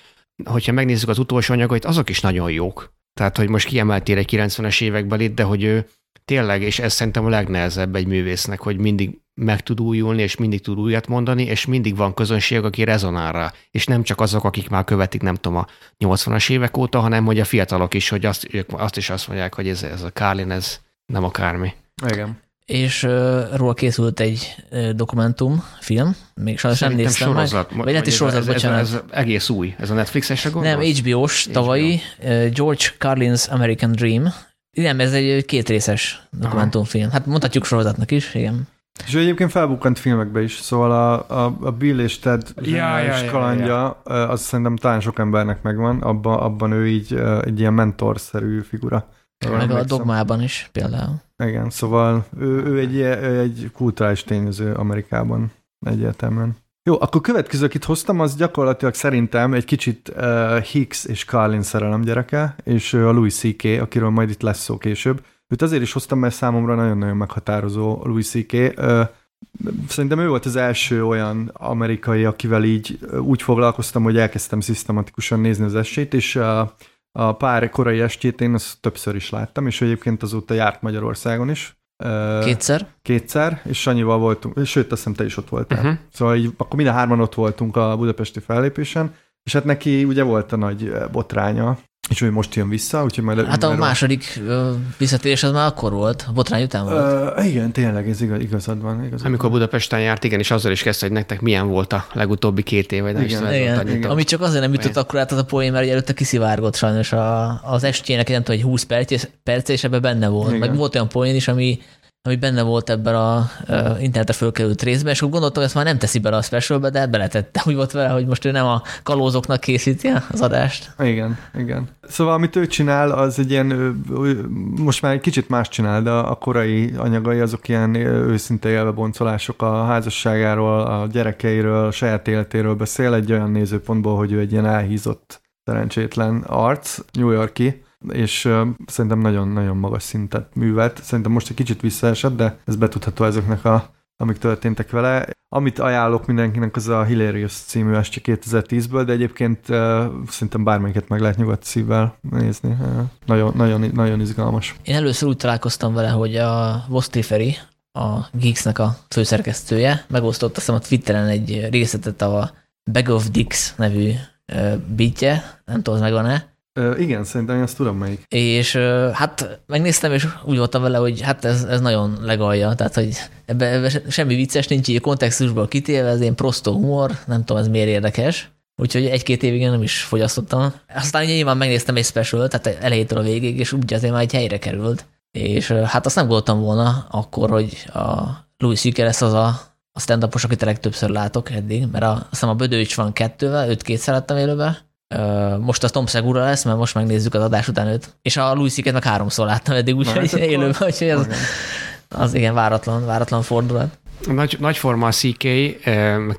hogyha megnézzük az utolsó anyagait, azok is nagyon jók. Tehát, hogy most kiemeltél egy 90-es években de hogy ő tényleg, és ez szerintem a legnehezebb egy művésznek, hogy mindig meg tud újulni, és mindig tud újat mondani, és mindig van közönség, aki rezonál rá. És nem csak azok, akik már követik, nem tudom, a 80-as évek óta, hanem hogy a fiatalok is, hogy azt, ők azt is azt mondják, hogy ez, ez a Kálin, ez, nem akármi. Igen. És uh, róla készült egy uh, dokumentum, film, még sajnos nem néztem sorozat, meg. Vagy lehet is sorozat, ez, bocsánat. Ez, ez, egész új, ez a Netflix-esre gondolsz? Nem, HBO-s, tavalyi, uh, George Carlin's American Dream. Nem, ez egy kétrészes dokumentumfilm. Hát mondhatjuk sorozatnak is, igen. És ő egyébként felbukkant filmekbe is, szóval a, a, a Bill és Ted ja, ja, ja, kalandja, ja, ja. az szerintem talán sok embernek megvan, abban, abban ő így egy ilyen mentorszerű figura. Meg a dogmában is például. Igen, szóval ő, ő egy, ő egy kulturális tényező Amerikában egyértelműen. Jó, akkor következő, akit hoztam, az gyakorlatilag szerintem egy kicsit uh, Hicks és Carlin szerelem gyereke, és a Louis C.K., akiről majd itt lesz szó később. Őt azért is hoztam, mert számomra nagyon-nagyon meghatározó Louis C.K. Uh, Szerintem ő volt az első olyan amerikai, akivel így úgy foglalkoztam, hogy elkezdtem szisztematikusan nézni az esélyt, és a pár korai estét én azt többször is láttam, és egyébként azóta járt Magyarországon is. Kétszer? Kétszer, és Sanyival voltunk, sőt, azt hiszem te is ott voltál. Uh-huh. Szóval így, akkor mind a hárman ott voltunk a budapesti fellépésen, és hát neki ugye volt a nagy botránya, és ő most jön vissza, úgyhogy majd... Hát a második visszatérés az már akkor volt, a botrány után volt. Uh, igen, tényleg, ez igaz, igazad van. Igazad Amikor van. Budapesten járt, igen, és azzal is kezdte, hogy nektek milyen volt a legutóbbi két év, vagy nem igen, is igen, igen. Amit csak azért nem jutott akkor át az a poén, mert előtte kiszivárgott sajnos a, az estének, nem tudom, hogy 20 perc, perc és ebben benne volt. Igen. Meg volt olyan poén is, ami ami benne volt ebben a uh, internetre fölkerült részben, és akkor gondoltam, hogy ezt már nem teszi bele a specialbe, de beletette. Úgy volt vele, hogy most ő nem a kalózoknak készíti az adást. Igen, igen. Szóval amit ő csinál, az egy ilyen, most már egy kicsit más csinál, de a korai anyagai azok ilyen őszinte élveboncolások a házasságáról, a gyerekeiről, a saját életéről beszél egy olyan nézőpontból, hogy ő egy ilyen elhízott szerencsétlen arc, New Yorki, és szerintem nagyon-nagyon magas szintet művelt. Szerintem most egy kicsit visszaesett, de ez betudható ezeknek a amik történtek vele. Amit ajánlok mindenkinek, az a Hilarious című este 2010-ből, de egyébként uh, szerintem bármelyiket meg lehet nyugodt szívvel nézni. Uh, nagyon, nagyon, nagyon izgalmas. Én először úgy találkoztam vele, hogy a Vostriferi, a Geeks-nek a főszerkesztője, megosztott azt a Twitteren egy részletet a Bag of Dicks nevű uh, bitje, nem tudom, megvan-e, Igen, szerintem azt tudom melyik. És hát megnéztem, és úgy voltam vele, hogy hát ez, ez nagyon legalja, tehát hogy ebbe, ebbe semmi vicces nincs, így kontextusból kitélve, ez ilyen prostó humor, nem tudom, ez miért érdekes. Úgyhogy egy-két évig nem is fogyasztottam. Aztán nyilván megnéztem egy special, tehát elejétől a végig, és úgy azért már egy helyre került. És hát azt nem gondoltam volna akkor, hogy a Louis C.K. lesz az a, a stand akit a legtöbbször látok eddig, mert a, azt a Bödőcs van kettővel, őt kétszer láttam élőbe, most a Tom Segura lesz, mert most megnézzük az adás után őt. És a Louis meg háromszor láttam eddig, úgyhogy élőben, úgyhogy az, az igen, váratlan, váratlan fordulat. Nagy, nagyforma a CK,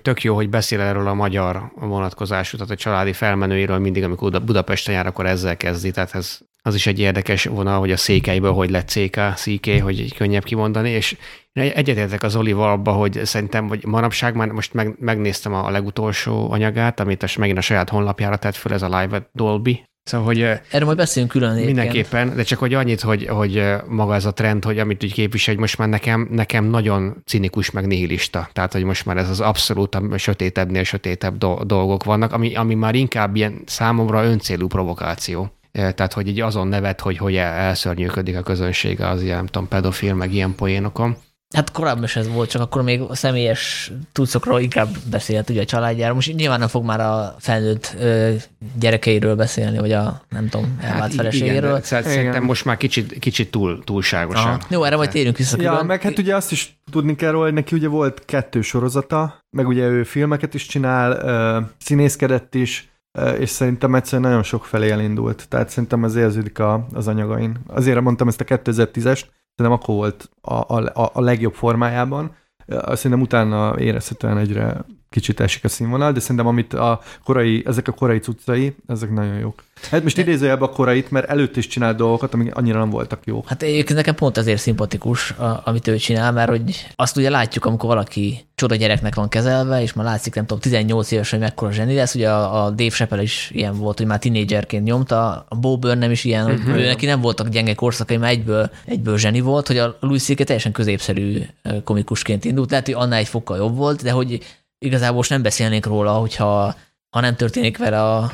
tök jó, hogy beszél erről a magyar vonatkozású, tehát a családi felmenőiről mindig, amikor Budapesten jár, akkor ezzel kezdi, tehát ez az is egy érdekes vonal, hogy a székelyből hogy lett CK, CK, hogy egy könnyebb kimondani, és egyetértek az Olival abba, hogy szerintem, hogy manapság már most meg, megnéztem a legutolsó anyagát, amit a, megint a saját honlapjára tett föl, ez a Live Dolby, Szóval, hogy Erről majd beszélünk külön Mindenképpen, de csak hogy annyit, hogy, hogy maga ez a trend, hogy amit úgy képvisel, hogy most már nekem, nekem nagyon cinikus, meg nihilista. Tehát, hogy most már ez az abszolút a sötétebbnél sötétebb dolgok vannak, ami, ami már inkább ilyen számomra öncélú provokáció. Tehát, hogy így azon nevet, hogy hogy elszörnyűködik a közönsége az ilyen, nem tudom, pedofil, meg ilyen poénokon. Hát korábban is ez volt, csak akkor még a személyes tudszokról inkább beszélt ugye a családjáról. Most nyilván nem fog már a felnőtt ö, gyerekeiről beszélni, vagy a nem tudom, elvált hát, feleségéről. Igen, szerintem igen. most már kicsit, kicsit túl, túlságosan. Aha. Jó, erre majd térünk vissza. Ja, meg hát ugye azt is tudni kell róla, hogy neki ugye volt kettő sorozata, meg ugye ő filmeket is csinál, ö, színészkedett is, és szerintem egyszerűen nagyon sok felé elindult, tehát szerintem ez érződik a, az anyagain. Azért mondtam ezt a 2010-est, szerintem akkor volt a, a, a legjobb formájában, szerintem utána érezhetően egyre kicsit esik a színvonal, de szerintem amit a korai, ezek a korai cuccai, ezek nagyon jók. Hát most idézőjelben a korait, mert előtt is csinált dolgokat, amik annyira nem voltak jók. Hát egyébként nekem pont azért szimpatikus, amit ő csinál, mert hogy azt ugye látjuk, amikor valaki csoda gyereknek van kezelve, és már látszik, nem tudom, 18 éves, hogy mekkora zseni lesz. Ugye a, a Dave Chappelle is ilyen volt, hogy már tinédzserként nyomta, a Bo Burnham is ilyen, uh-huh. hogy ő neki nem voltak gyenge korszakai, mert egyből, egyből zseni volt, hogy a Louis C.K. teljesen középszerű komikusként indult. Lehet, hogy annál egy fokkal jobb volt, de hogy igazából most nem beszélnénk róla, hogyha ha nem történik vele a,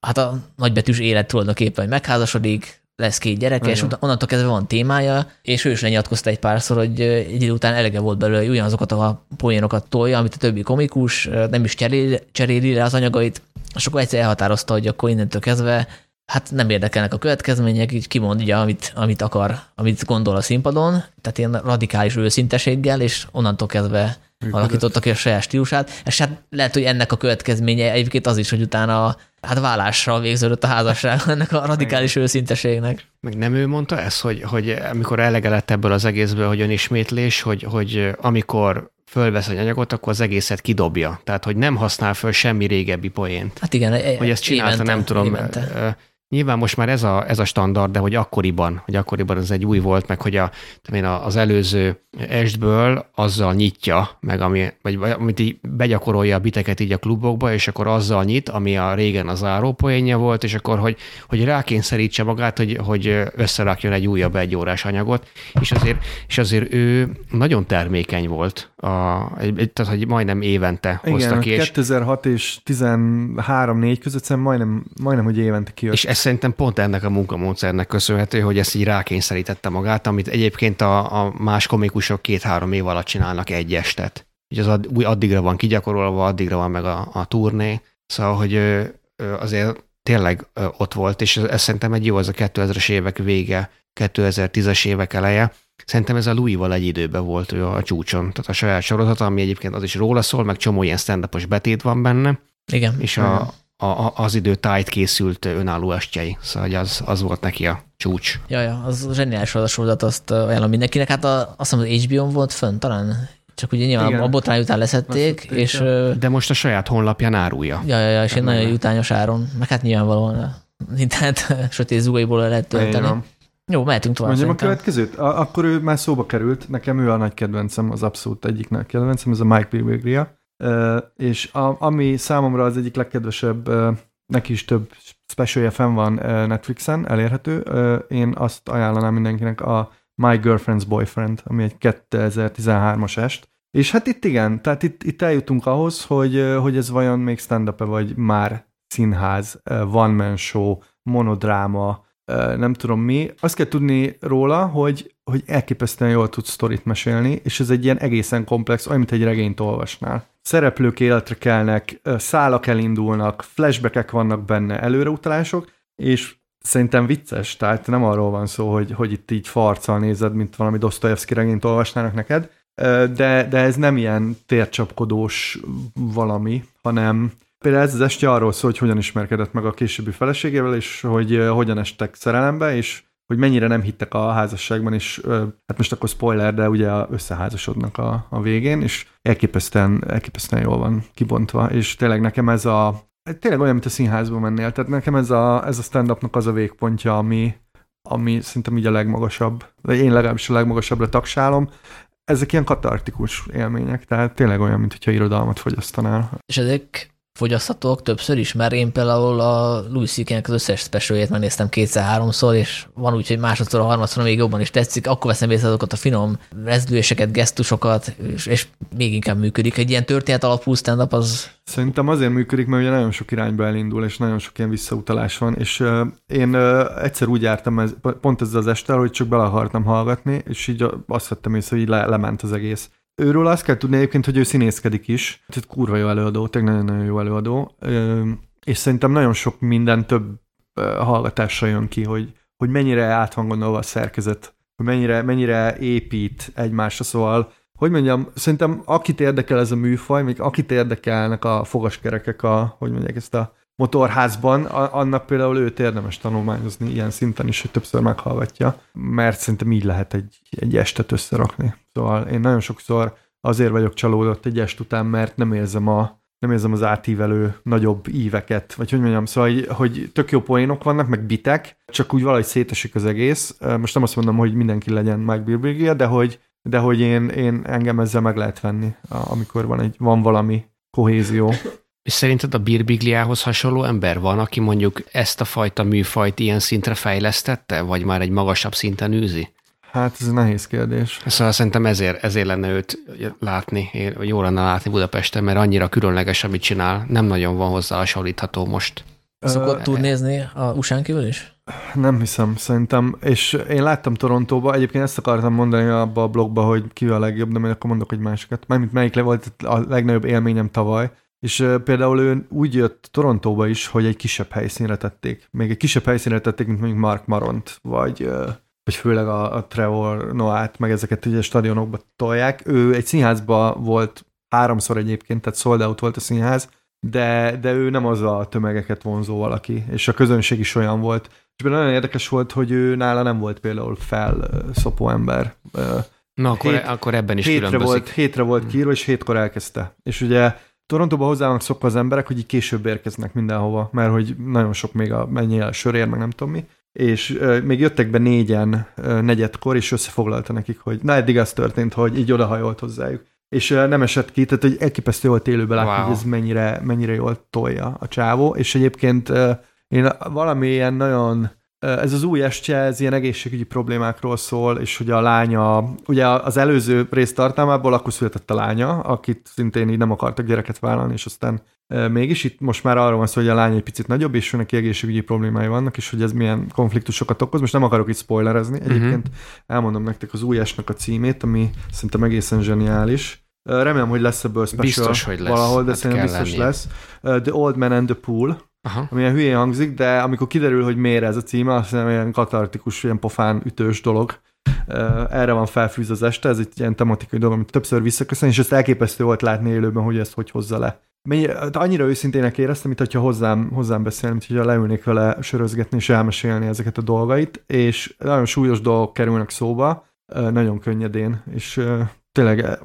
hát a nagybetűs élet tulajdonképpen, hogy megházasodik, lesz két gyereke, és onnantól kezdve van témája, és ő is lenyilatkozta egy párszor, hogy egy idő után elege volt belőle, hogy ugyanazokat a poénokat tolja, amit a többi komikus, nem is cseréli, cseréli le az anyagait, és akkor egyszer elhatározta, hogy akkor innentől kezdve hát nem érdekelnek a következmények, így kimondja, amit, amit akar, amit gondol a színpadon, tehát ilyen radikális őszinteséggel, és onnantól kezdve alakítottak ki a saját stílusát, és hát lehet, hogy ennek a következménye egyébként az is, hogy utána hát vállásra végződött a házasság ennek a radikális őszinteségnek. Meg nem ő mondta ezt, hogy, hogy amikor elege lett ebből az egészből, hogy önismétlés, hogy, hogy amikor fölvesz egy anyagot, akkor az egészet kidobja. Tehát, hogy nem használ föl semmi régebbi poént. Hát igen, e- hogy ezt csinálta, évente, nem tudom. Évente. Nyilván most már ez a, ez a standard, de hogy akkoriban, hogy akkoriban ez egy új volt, meg hogy a, az előző estből azzal nyitja, meg ami, vagy amit így begyakorolja a biteket így a klubokba, és akkor azzal nyit, ami a régen az zárópoénja volt, és akkor, hogy, hogy rákényszerítse magát, hogy, hogy összerakjon egy újabb egyórás anyagot, és azért, és azért ő nagyon termékeny volt, a, tehát hogy majdnem évente Igen, hozta ki. Igen, 2006 és 13-4 között majdnem, majdnem, hogy évente kijött. És ez szerintem pont ennek a munkamódszernek köszönhető, hogy ezt így rákényszerítette magát, amit egyébként a, a más komikusok két-három év alatt csinálnak egy estet. Ugye az add, addigra van kigyakorolva, addigra van meg a, a turné, szóval, hogy ő, azért tényleg ott volt, és ez, ez szerintem egy jó, az a 2000-es évek vége, 2010-es évek eleje. Szerintem ez a Louis-val egy időben volt ő a csúcson, tehát a saját sorozata, ami egyébként az is róla szól, meg csomó ilyen stand betét van benne. Igen. És a, a, az idő tájt készült önálló estjei, szóval az, az volt neki a csúcs. Ja, ja, az zseniális az a sorozat, azt ajánlom mindenkinek. Hát a, azt hiszem, az HBO-n volt fönn talán, csak ugye nyilván Igen. a botrány után leszették, leszették és... Ja. De most a saját honlapján árulja. Ja, ja, ja és egy nagyon jutányos áron, meg hát nyilvánvalóan internet sötét zugaiból lehet tölteni. Igen. Jó, mehetünk tovább. Mondjam szerintem. a következőt? A, akkor ő már szóba került, nekem ő a nagy kedvencem, az abszolút egyik nagy kedvencem, ez a Mike Birbiglia és a, ami számomra az egyik legkedvesebb, neki is több specialje fenn van Netflixen, elérhető, én azt ajánlanám mindenkinek a My Girlfriend's Boyfriend, ami egy 2013-as est, és hát itt igen, tehát itt, itt eljutunk ahhoz, hogy, hogy ez vajon még stand up -e, vagy már színház, one-man show, monodráma, nem tudom mi. Azt kell tudni róla, hogy, hogy elképesztően jól tudsz sztorit mesélni, és ez egy ilyen egészen komplex, olyan, mint egy regényt olvasnál. Szereplők életre kelnek, szálak elindulnak, flashbackek vannak benne, előreutalások, és szerintem vicces, tehát nem arról van szó, hogy, hogy itt így farccal nézed, mint valami Dostoyevsky regényt olvasnának neked, de, de ez nem ilyen tércsapkodós valami, hanem például ez az este arról szól, hogy hogyan ismerkedett meg a későbbi feleségével, és hogy hogyan estek szerelembe, és hogy mennyire nem hittek a házasságban, és hát most akkor spoiler, de ugye összeházasodnak a, a végén, és elképesztően, elképesztően jól van kibontva, és tényleg nekem ez a, tényleg olyan, mint a színházba mennél, tehát nekem ez a, ez a stand-upnak az a végpontja, ami, ami szerintem így a legmagasabb, vagy én legalábbis a legmagasabbra tagsálom, ezek ilyen katartikus élmények, tehát tényleg olyan, mint irodalmat fogyasztanál. És ezek fogyaszthatók többször is, mert én például a Louis c az összes specialjét megnéztem kétszer-háromszor, és van úgy, hogy másodszor, a harmadszor még jobban is tetszik, akkor veszem észre azokat a finom rezdüléseket, gesztusokat, és, és még inkább működik. Egy ilyen történet alapú stand az... Szerintem azért működik, mert ugye nagyon sok irányba elindul, és nagyon sok ilyen visszautalás van, és uh, én uh, egyszer úgy jártam ez, pont ezzel az este, hogy csak bele akartam hallgatni, és így azt vettem észre, hogy így le, lement az egész. Őről azt kell tudni egyébként, hogy ő színészkedik is. Tehát kurva jó előadó, tényleg nagyon-nagyon jó előadó. És szerintem nagyon sok minden több hallgatásra jön ki, hogy, hogy mennyire át van gondolva a szerkezet, hogy mennyire, mennyire épít egymásra, szóval hogy mondjam, szerintem akit érdekel ez a műfaj, még akit érdekelnek a fogaskerekek, a, hogy mondják ezt a motorházban, annak például őt érdemes tanulmányozni ilyen szinten is, hogy többször meghallgatja, mert szerintem így lehet egy, egy estet összerakni. Szóval én nagyon sokszor azért vagyok csalódott egy est után, mert nem érzem a nem érzem az átívelő nagyobb íveket, vagy hogy mondjam, szóval, hogy, hogy tök jó poénok vannak, meg bitek, csak úgy valahogy szétesik az egész. Most nem azt mondom, hogy mindenki legyen Mike Birbiglia, de hogy, de hogy én, én engem ezzel meg lehet venni, amikor van, egy, van valami kohézió. És szerinted a Birbigliához hasonló ember van, aki mondjuk ezt a fajta műfajt ilyen szintre fejlesztette, vagy már egy magasabb szinten űzi? Hát ez nehéz kérdés. Szóval szerintem ezért, ezért lenne őt látni, jó lenne látni Budapesten, mert annyira különleges, amit csinál, nem nagyon van hozzá hasonlítható most. Szokott tud nézni a usa kívül is? Nem hiszem, szerintem. És én láttam Torontóba, egyébként ezt akartam mondani abba a blogba, hogy ki a legjobb, de majd akkor mondok egy másikat. Mármint melyik le volt a legnagyobb élményem tavaly. És uh, például ő úgy jött Torontóba is, hogy egy kisebb helyszínre tették. Még egy kisebb helyszínre tették, mint mondjuk Mark Maront, vagy, uh, vagy főleg a, a Trevor Noah-t, meg ezeket ugye stadionokba tolják. Ő egy színházba volt háromszor egyébként, tehát sold out volt a színház, de, de ő nem az a tömegeket vonzó valaki, és a közönség is olyan volt. És nagyon érdekes volt, hogy ő nála nem volt például felszopó ember. Na, akkor, Hét, akkor ebben is hétre különbözik. Volt, hétre volt kiírva, és hétkor elkezdte. És ugye Torontóba hozzá vannak szokva az emberek, hogy így később érkeznek mindenhova, mert hogy nagyon sok még a mennyi el sörér, meg nem tudom mi. És uh, még jöttek be négyen uh, negyedkor, és összefoglalta nekik, hogy na eddig az történt, hogy így odahajolt hozzájuk. És uh, nem esett ki, tehát hogy elképesztő volt élőbe látni, wow. hogy ez mennyire, mennyire jól tolja a csávó. És egyébként uh, én valami ilyen nagyon ez az új estje, ez ilyen egészségügyi problémákról szól, és hogy a lánya, ugye az előző rész tartalmából akkor született a lánya, akit szintén így nem akartak gyereket vállalni, és aztán mégis itt most már arról van szó, hogy a lány egy picit nagyobb, és neki egészségügyi problémái vannak, és hogy ez milyen konfliktusokat okoz. Most nem akarok itt spoilerezni, mhm. egyébként uh-huh. elmondom nektek az új esnek a címét, ami szerintem egészen zseniális. Remélem, hogy lesz ebből special biztos, hogy lesz. valahol, de hát szerintem biztos lennie. lesz. The Old Man and the Pool, Aha. ami ilyen hülyén hangzik, de amikor kiderül, hogy miért ez a címe, azt hiszem ilyen katartikus, ilyen pofán ütős dolog. Erre van felfűz az este, ez egy ilyen tematikai dolog, amit többször visszaköszön, és ezt elképesztő volt látni élőben, hogy ezt hogy hozza le. Mennyi, annyira őszintének éreztem, mint hogyha hozzám, hozzám beszélni, mint hogyha leülnék vele sörözgetni és elmesélni ezeket a dolgait, és nagyon súlyos dolgok kerülnek szóba, nagyon könnyedén, és tényleg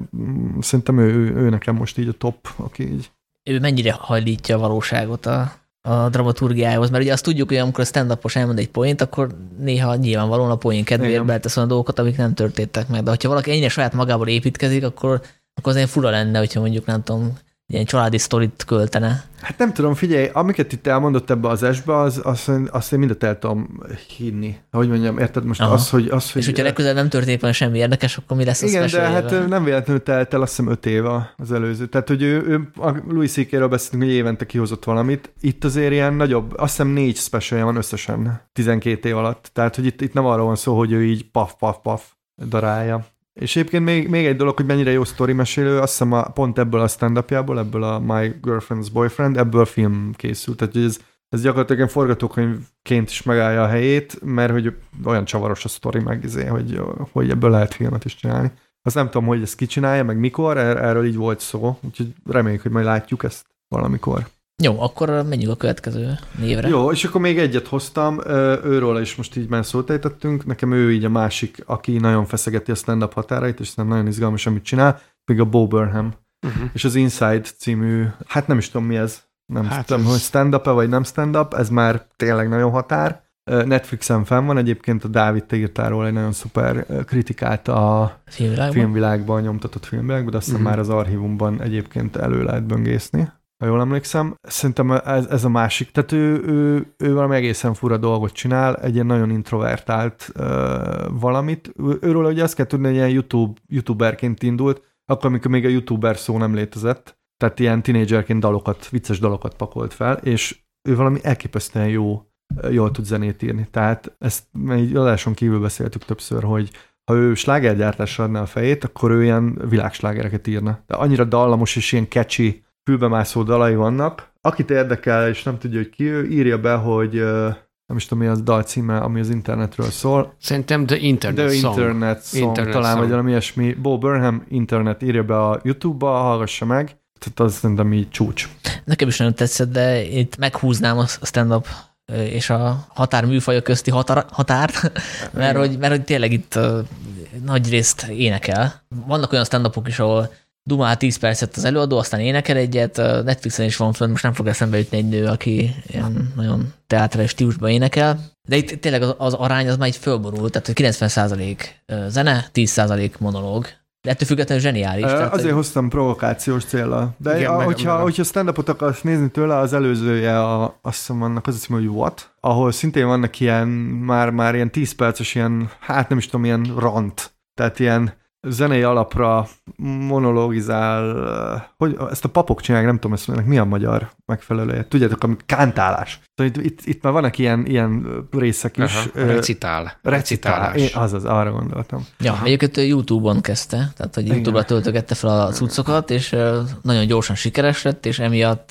szerintem ő, ő, ő nekem most így a top, aki így. Ő mennyire hajlítja a valóságot a, a dramaturgiához, mert ugye azt tudjuk, hogy amikor a stand elmond egy point, akkor néha nyilvánvalóan a poén kedvéért beletesz olyan dolgokat, amik nem történtek meg. De ha valaki ennyire saját magából építkezik, akkor, akkor azért fura lenne, hogyha mondjuk nem tudom, ilyen családi sztorit költene. Hát nem tudom, figyelj, amiket itt elmondott ebbe az esbe, az, azt, azt én mindet el tudom hinni. Hogy mondjam, érted most Aha. az, hogy... Az, hogy És hogyha legközelebb nem történik semmi érdekes, akkor mi lesz Igen, de hát nem véletlenül telt el azt hiszem öt éve az előző. Tehát, hogy ő, ő a Louis C.K.-ről beszéltünk, hogy évente kihozott valamit. Itt azért ilyen nagyobb, azt hiszem négy specialja van összesen 12 év alatt. Tehát, hogy itt, itt nem arról van szó, hogy ő így paf, paf, paf darálja. És egyébként még, még egy dolog, hogy mennyire jó sztori mesélő, azt hiszem a, pont ebből a stand ebből a My Girlfriend's Boyfriend, ebből film készült. Tehát ez, ez gyakorlatilag forgatókönyvként is megállja a helyét, mert hogy olyan csavaros a sztori meg, izé, hogy, hogy ebből lehet filmet is csinálni. Azt nem tudom, hogy ezt kicsinálja, meg mikor, er, erről így volt szó, úgyhogy reméljük, hogy majd látjuk ezt valamikor. Jó, akkor menjünk a következő névre. Jó, és akkor még egyet hoztam, őről is most így már szót ejtettünk, nekem ő így a másik, aki nagyon feszegeti a stand-up határait, és nem nagyon izgalmas, amit csinál, még a Bo Burnham. Uh-huh. És az Inside című, hát nem is tudom mi ez, nem hát tudom, ez... hogy stand-up-e vagy nem stand-up, ez már tényleg nagyon határ. Netflixen fenn van, egyébként a Dávid, te írtál róla egy nagyon szuper kritikát a filmvilágban, filmvilágban nyomtatott filmvilágban, de azt hiszem uh-huh. már az archívumban egyébként elő lehet böngészni ha jól emlékszem. Szerintem ez, ez a másik. Tehát ő, ő, ő valami egészen fura dolgot csinál, egy ilyen nagyon introvertált uh, valamit. Őről ugye azt kell tudni, hogy ilyen YouTube, youtuberként indult, akkor, amikor még a youtuber szó nem létezett. Tehát ilyen tinédzserként dalokat, vicces dalokat pakolt fel, és ő valami elképesztően jó, jól tud zenét írni. Tehát ezt egy adáson kívül beszéltük többször, hogy ha ő slágergyártásra adná a fejét, akkor ő ilyen világslágereket írna. De annyira dallamos és ilyen catchy fülbemászó dalai vannak. Akit érdekel, és nem tudja, hogy ki ő, írja be, hogy nem is tudom, mi az dal címe, ami az internetről szól. Szerintem The Internet The Song. Internet Song, Internet talán, song. vagy valami ilyesmi. Bo Burnham Internet írja be a YouTube-ba, hallgassa meg. Tehát az szerintem így csúcs. Nekem is nagyon tetszett, de itt meghúznám a stand-up és a határműfajok közti határ, határt, mert hogy, mert hogy tényleg itt nagy részt énekel. Vannak olyan stand is, ahol dumál 10 percet az előadó, aztán énekel egyet, Netflixen is van fönn, most nem fog eszembe jutni egy nő, aki ilyen nagyon teátrális stílusban énekel, de itt tényleg az, az arány az már így fölborult, tehát 90% zene, 10% monológ, de ettől függetlenül zseniális. tehát, azért hogy... hoztam provokációs célra. De igen, a, meg, hogyha, meg. hogyha stand-upot akarsz nézni tőle, az előzője, a, azt hiszem annak az cím, hogy What, ahol szintén vannak ilyen, már, már ilyen 10 perces ilyen, hát nem is tudom, ilyen rant. Tehát ilyen zenei alapra monologizál, hogy ezt a papok csinálják, nem tudom, ezt ennek mi a magyar megfelelője. Tudjátok, ami kántálás. Szóval itt, itt, itt már vannak ilyen, ilyen részek is. Aha, recitál. Recitálás. Én, azaz, arra gondoltam. Ja, Aha. egyébként YouTube-on kezdte, tehát hogy YouTube-ra töltögette fel a cuccokat, és nagyon gyorsan sikeres lett, és emiatt,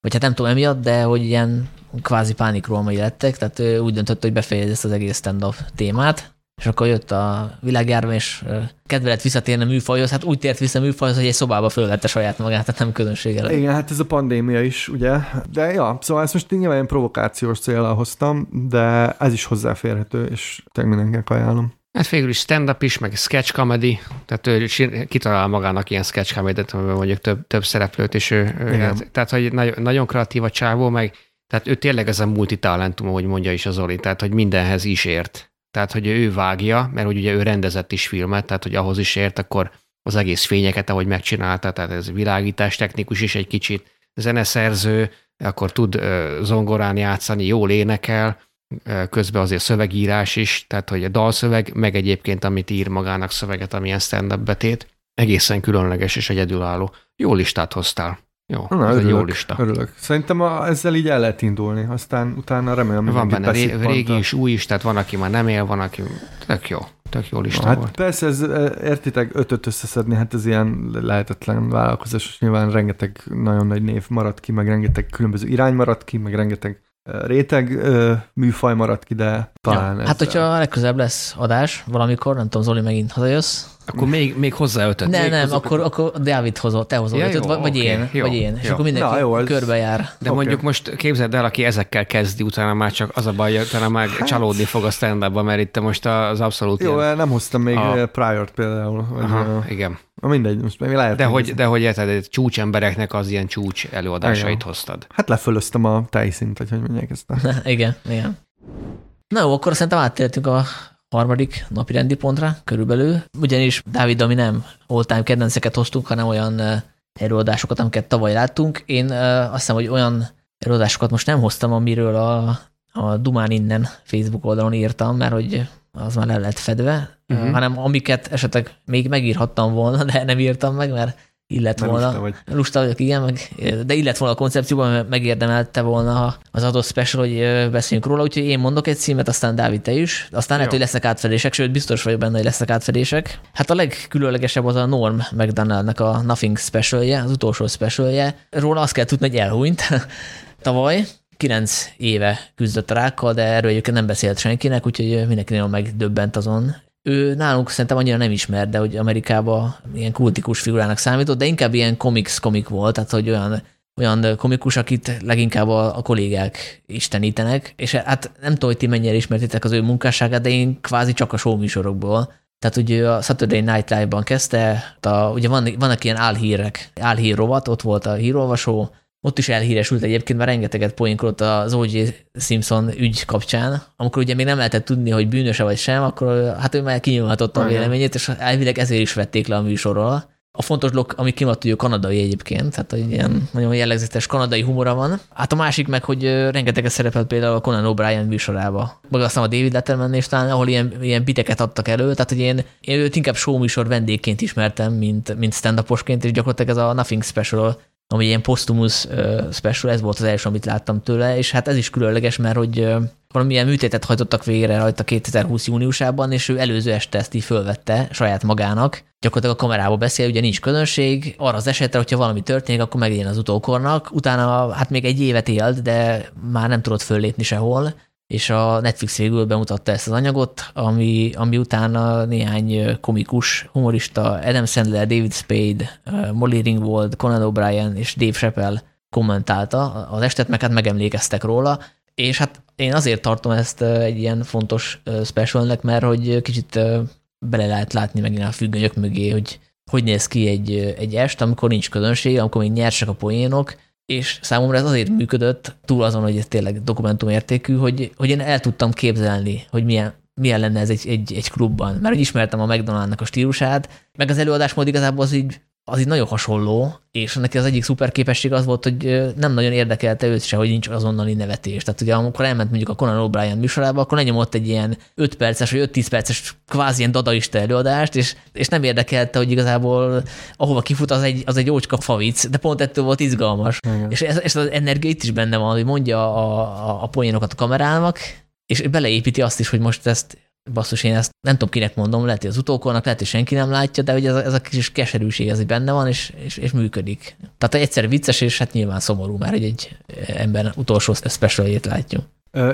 vagy hát nem tudom emiatt, de hogy ilyen kvázi pánikrómai lettek, tehát úgy döntött, hogy befejezi ezt az egész stand-up témát, és akkor jött a világjárvány, és kedve lett visszatérni a műfajhoz, hát úgy tért vissza a műfajhoz, hogy egy szobába fölvette saját magát, tehát nem közönséggel. Igen, hát ez a pandémia is, ugye? De ja, szóval ezt most nyilván ilyen provokációs célra hoztam, de ez is hozzáférhető, és tényleg mindenkinek ajánlom. Hát végül is stand-up is, meg sketch comedy, tehát ő kitalál magának ilyen sketch comedy mondjuk több, több szereplőt, és ő, hát, tehát hogy nagyon, nagyon kreatív a csávó, meg tehát ő tényleg ez a multitalentum, ahogy mondja is az Zoli, tehát hogy mindenhez is ért tehát hogy ő vágja, mert hogy ugye ő rendezett is filmet, tehát hogy ahhoz is ért, akkor az egész fényeket, ahogy megcsinálta, tehát ez világítás technikus is egy kicsit, zeneszerző, akkor tud zongorán játszani, jól énekel, közben azért szövegírás is, tehát hogy a dalszöveg, meg egyébként amit ír magának szöveget, amilyen stand-up betét, egészen különleges és egyedülálló. Jó listát hoztál. Jó, Na, ez örülök, egy jó lista. Örülök. Szerintem a, ezzel így el lehet indulni, aztán utána remélem, Van benne ré, régi és új is, tehát van, aki már nem él, van, aki tök jó. Tök jó lista hát volt. Persze, ez, e, értitek, ötöt összeszedni, hát ez ilyen lehetetlen vállalkozás, és nyilván rengeteg nagyon nagy név maradt ki, meg rengeteg különböző irány maradt ki, meg rengeteg réteg műfaj maradt ki, de talán ja, Hát, hogyha legközelebb lesz adás valamikor, nem tudom, Zoli, megint hazajössz. Akkor még, még hozzá ötöt. Nem, nem, hozok akkor, akkor Dávid hozol, te hozol ja, ötöt, jó, vagy okay, én, jó, vagy én. Jó. És akkor mindenki Na, jó, ez... körbe jár. De okay. mondjuk most képzeld el, aki ezekkel kezdi, utána már csak az a baj, utána már hát... csalódni fog a stand mert itt most az abszolút Jó, ilyen... nem hoztam még a... Prior-t például. Aha, igen. Na mindegy, most még lehet. De hogy, de hogy érted, csúcsembereknek az ilyen csúcs előadásait igen. hoztad. Hát lefölöztem a tejszint, vagy hogy mondják ezt. A... igen, igen. Na jó, akkor szerintem áttértünk a harmadik napi rendi pontra körülbelül, ugyanis Dávid, ami nem all-time kedvenceket hoztunk, hanem olyan előadásokat, amiket tavaly láttunk. Én azt hiszem, hogy olyan előadásokat most nem hoztam, amiről a, a Dumán innen Facebook oldalon írtam, mert hogy az már le lett fedve, uh-huh. hanem amiket esetleg még megírhattam volna, de nem írtam meg, mert illet volna. Lusta, vagy. lusta vagyok, igen, meg, de illet volna a koncepcióban, mert megérdemelte volna az adott special, hogy beszéljünk róla, úgyhogy én mondok egy címet, aztán Dávid te is, aztán lehet, hogy lesznek átfedések, sőt, biztos vagyok benne, hogy lesznek átfedések. Hát a legkülönlegesebb az a Norm McDonaldnak a Nothing specialje, az utolsó specialje. Róla azt kell tudni, hogy elhúnyt tavaly, kilenc éve küzdött a rákkal, de erről egyébként nem beszélt senkinek, úgyhogy mindenki nagyon megdöbbent azon, ő nálunk szerintem annyira nem ismer, de hogy Amerikában ilyen kultikus figurának számított, de inkább ilyen comics komik volt, tehát hogy olyan, olyan komikus, akit leginkább a, a kollégák istenítenek, és hát nem tudom, hogy ti mennyire ismertétek az ő munkásságát, de én kvázi csak a show műsorokból. Tehát ugye a Saturday Night Live-ban kezdte, a, ugye van, vannak ilyen álhírek, álhír rovat, ott volt a hírolvasó, ott is elhíresült egyébként, mert rengeteget poénkodott az O.J. Simpson ügy kapcsán, amikor ugye még nem lehetett tudni, hogy bűnöse vagy sem, akkor hát ő már kinyilvánította a véleményét, és elvileg ezért is vették le a műsorról. A fontos dolog, ami kimaradt, hogy kanadai egyébként, tehát hogy ilyen nagyon jellegzetes kanadai humora van. Hát a másik meg, hogy rengeteget szerepelt például a Conan O'Brien műsorába. Maga aztán a David Letterman és talán, ahol ilyen, ilyen biteket adtak elő, tehát hogy én, én őt inkább show műsor vendégként ismertem, mint, mint stand és gyakorlatilag ez a Nothing Special ami ilyen postumus special, ez volt az első, amit láttam tőle, és hát ez is különleges, mert hogy valamilyen műtétet hajtottak végre rajta 2020 júniusában, és ő előző este ezt így fölvette saját magának. Gyakorlatilag a kamerába beszél, ugye nincs közönség, arra az esetre, hogyha valami történik, akkor meglegyen az utókornak. Utána hát még egy évet élt, de már nem tudott föllépni sehol, és a Netflix végül bemutatta ezt az anyagot, ami, ami utána néhány komikus, humorista, Adam Sandler, David Spade, Molly Ringwald, Conan O'Brien és Dave Chappelle kommentálta. Az estet, meg hát megemlékeztek róla, és hát én azért tartom ezt egy ilyen fontos specialnek, mert hogy kicsit bele lehet látni megint a függönyök mögé, hogy hogy néz ki egy, egy est, amikor nincs közönség, amikor még nyersek a poénok, és számomra ez azért működött, túl azon, hogy ez tényleg dokumentumértékű, hogy, hogy én el tudtam képzelni, hogy milyen, milyen lenne ez egy, egy, egy klubban. Mert hogy ismertem a McDonaldnak a stílusát, meg az előadásmód igazából az így az így nagyon hasonló, és neki az egyik szuper képesség az volt, hogy nem nagyon érdekelte őt se, hogy nincs azonnali nevetés. Tehát ugye amikor elment mondjuk a Conan O'Brien műsorába, akkor lenyomott egy ilyen 5 perces vagy 5-10 perces kvázi ilyen dadaista előadást, és, és nem érdekelte, hogy igazából ahova kifut, az egy, az egy ócska favic, de pont ettől volt izgalmas. Igen. És ez, ez az energia itt is benne van, hogy mondja a, a, a poénokat a kamerának, és beleépíti azt is, hogy most ezt basszus, én ezt nem tudom kinek mondom, lehet, hogy az utókornak, lehet, hogy senki nem látja, de hogy ez a, ez a kis keserűség ez benne van, és, és, és működik. Tehát egyszer vicces, és hát nyilván szomorú már, hogy egy ember utolsó specialjét látjuk.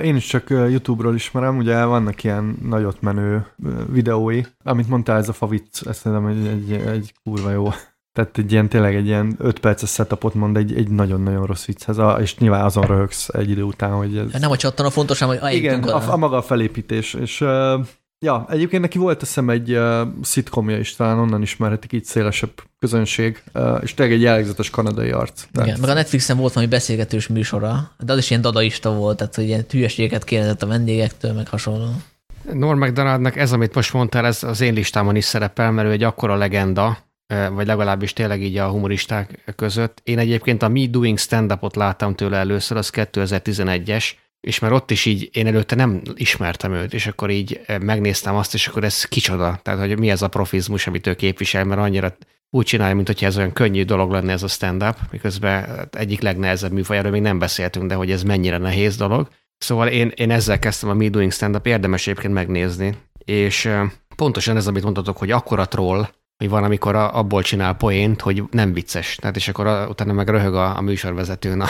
Én is csak YouTube-ról ismerem, ugye vannak ilyen nagyot menő videói, amit mondtál, ez a favic, ezt szerintem egy, egy, egy kurva jó tehát egy ilyen, tényleg egy ilyen 5 perces setupot mond egy, egy nagyon-nagyon rossz vicchez, és nyilván azon röhögsz egy idő után, hogy ez... Nem a csattan a fontos, hanem hogy Igen, a, a, maga a felépítés, és uh, ja, egyébként neki volt eszem egy uh, szitkomja is, talán onnan ismerhetik így szélesebb közönség, uh, és tényleg egy jellegzetes kanadai arc. Tehát... Igen, meg a Netflixen volt valami beszélgetős műsora, de az is ilyen dadaista volt, tehát hogy ilyen hülyeségeket kérdezett a vendégektől, meg hasonló. Norm McDonaldnak ez, amit most mondtál, ez az én listámon is szerepel, mert ő egy akkora legenda, vagy legalábbis tényleg így a humoristák között. Én egyébként a Me Doing Stand-upot láttam tőle először, az 2011-es, és már ott is így, én előtte nem ismertem őt, és akkor így megnéztem azt, és akkor ez kicsoda, tehát hogy mi ez a profizmus, amit ő képvisel, mert annyira úgy csinálja, mint hogyha ez olyan könnyű dolog lenne ez a stand-up, miközben hát egyik legnehezebb műfaj, még nem beszéltünk, de hogy ez mennyire nehéz dolog. Szóval én, én ezzel kezdtem a Me Doing Stand-up, érdemes egyébként megnézni, és pontosan ez, amit mondtatok, hogy akkora troll, hogy van, amikor abból csinál poént, hogy nem vicces. Tehát és akkor utána meg röhög a, a műsorvezetőn, a,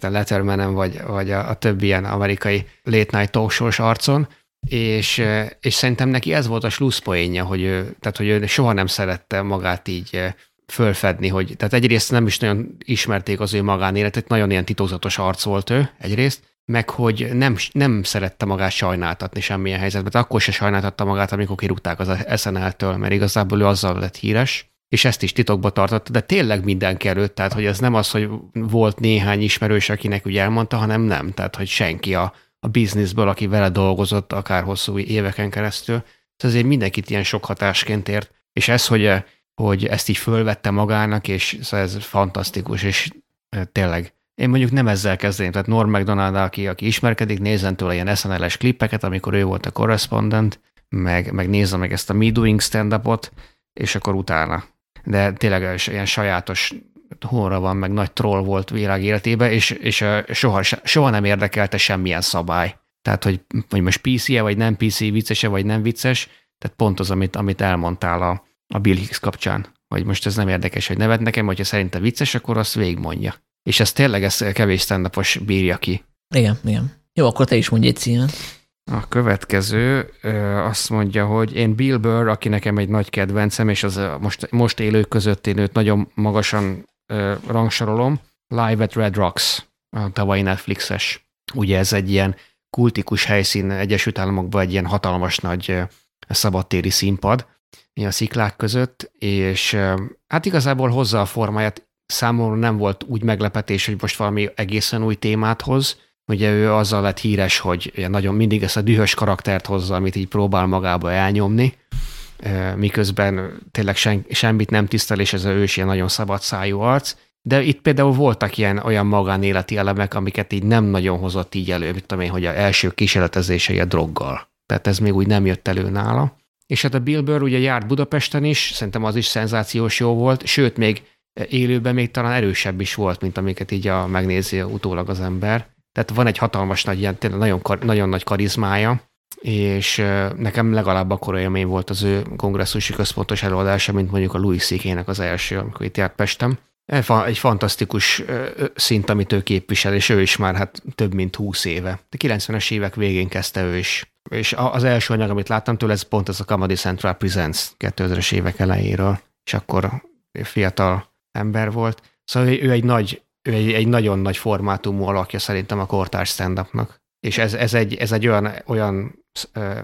a Lettermanen, vagy, vagy a, a többi ilyen amerikai late night talk arcon, és, és szerintem neki ez volt a slusszpoénja, hogy ő, tehát, hogy ő soha nem szerette magát így fölfedni, hogy tehát egyrészt nem is nagyon ismerték az ő magánéletet, nagyon ilyen titokzatos arc volt ő egyrészt, meg hogy nem, nem szerette magát sajnáltatni semmilyen helyzetben. Tehát akkor se sajnáltatta magát, amikor kirúgták az SNL-től, mert igazából ő azzal lett híres, és ezt is titokba tartotta, de tényleg mindenki előtt, tehát hogy ez nem az, hogy volt néhány ismerős, akinek ugye elmondta, hanem nem, tehát hogy senki a, a bizniszből, aki vele dolgozott akár hosszú éveken keresztül. Ez azért mindenkit ilyen sok hatásként ért, és ez, hogy hogy ezt így fölvette magának, és szóval ez fantasztikus, és tényleg én mondjuk nem ezzel kezdeném, tehát Norm McDonald, aki, aki ismerkedik, nézzen tőle ilyen SNL-es klippeket, amikor ő volt a correspondent, meg, meg nézze meg ezt a Me Doing stand és akkor utána. De tényleg ilyen sajátos humorra van, meg nagy troll volt világ életében, és, és soha, soha nem érdekelte semmilyen szabály. Tehát, hogy, hogy most PC-e, vagy nem PC, vicces-e, vagy nem vicces, tehát pont az, amit, amit elmondtál a, a Bill Hicks kapcsán, hogy most ez nem érdekes, hogy nevet nekem, hogyha szerinte vicces, akkor azt végigmondja. És ez tényleg ez kevés stand bírja ki. Igen, igen. Jó, akkor te is mondj egy címet. A következő azt mondja, hogy én Bill Burr, aki nekem egy nagy kedvencem, és az most, most élők között én őt nagyon magasan rangsorolom, Live at Red Rocks, a tavalyi Netflixes. Ugye ez egy ilyen kultikus helyszín Egyesült Államokban, egy ilyen hatalmas nagy szabadtéri színpad a sziklák között, és hát igazából hozza a formáját, számomra nem volt úgy meglepetés, hogy most valami egészen új témát hoz, Ugye ő azzal lett híres, hogy nagyon mindig ezt a dühös karaktert hozza, amit így próbál magába elnyomni, miközben tényleg sen, semmit nem tisztel, és ez ő is ilyen nagyon szabad szájú arc. De itt például voltak ilyen olyan magánéleti elemek, amiket így nem nagyon hozott így elő, mint tudom én, hogy a első kísérletezései a droggal. Tehát ez még úgy nem jött elő nála. És hát a Bill Burr ugye járt Budapesten is, szerintem az is szenzációs jó volt, sőt, még élőben még talán erősebb is volt, mint amiket így a megnézi utólag az ember. Tehát van egy hatalmas nagy, ilyen, tényleg nagyon, nagyon nagy karizmája, és nekem legalább akkor élmény volt az ő kongresszusi központos előadása, mint mondjuk a Louis ck az első, amikor itt járt Pestem. Egy fantasztikus szint, amit ő képvisel, és ő is már hát több mint 20 éve. De 90-es évek végén kezdte ő is. És az első anyag, amit láttam tőle, ez pont ez a Comedy Central Presents 2000-es évek elejéről, és akkor fiatal ember volt. Szóval ő egy nagy ő egy, egy nagyon nagy formátumú alakja szerintem a kortárs stand És ez, ez, egy, ez egy olyan, olyan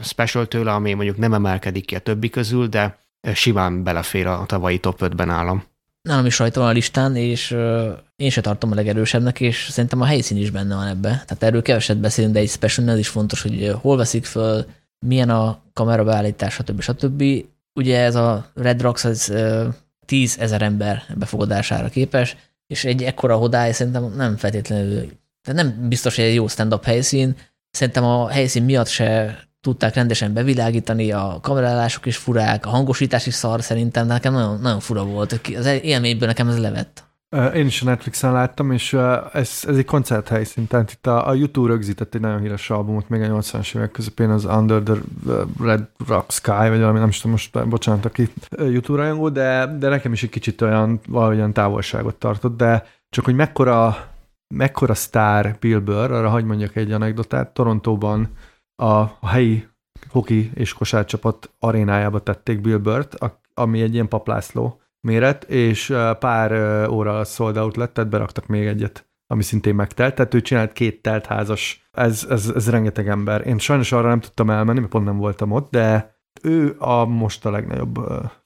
special tőle, ami mondjuk nem emelkedik ki a többi közül, de simán belefér a tavalyi top 5-ben állam. Nálam is rajta van a listán, és én se tartom a legerősebbnek, és szerintem a helyszín is benne van ebbe. Tehát erről keveset beszélünk, de egy special ez is fontos, hogy hol veszik föl, milyen a kamerabeállítás, stb. stb. Ugye ez a Red Rocks, az 10 ezer ember befogadására képes, és egy ekkora hodály szerintem nem feltétlenül, tehát nem biztos, hogy egy jó stand-up helyszín, szerintem a helyszín miatt se tudták rendesen bevilágítani, a kamerálások is furák, a hangosítás is szar szerintem, de nekem nagyon, nagyon fura volt. Az élményből nekem ez levett. Én is a Netflixen láttam, és ez, ez egy koncerthelyszín, tehát itt a, a YouTube rögzített egy nagyon híres albumot még a 80-as évek közepén, az Under the Red Rock Sky, vagy valami, nem is tudom most, bocsánat, aki YouTube rajongó, de, de nekem is egy kicsit olyan, valahogyan távolságot tartott, de csak hogy mekkora, mekkora sztár Bill Burr, arra hagyd mondjak egy anekdotát, Torontóban a, a helyi hoki és kosárcsapat arénájába tették Bill Burr-t, ami egy ilyen paplászló, méret, és pár óra sold out lett, tehát beraktak még egyet, ami szintén megtelt, tehát ő csinált két teltházas, ez, ez, ez rengeteg ember. Én sajnos arra nem tudtam elmenni, mert pont nem voltam ott, de ő a most a legnagyobb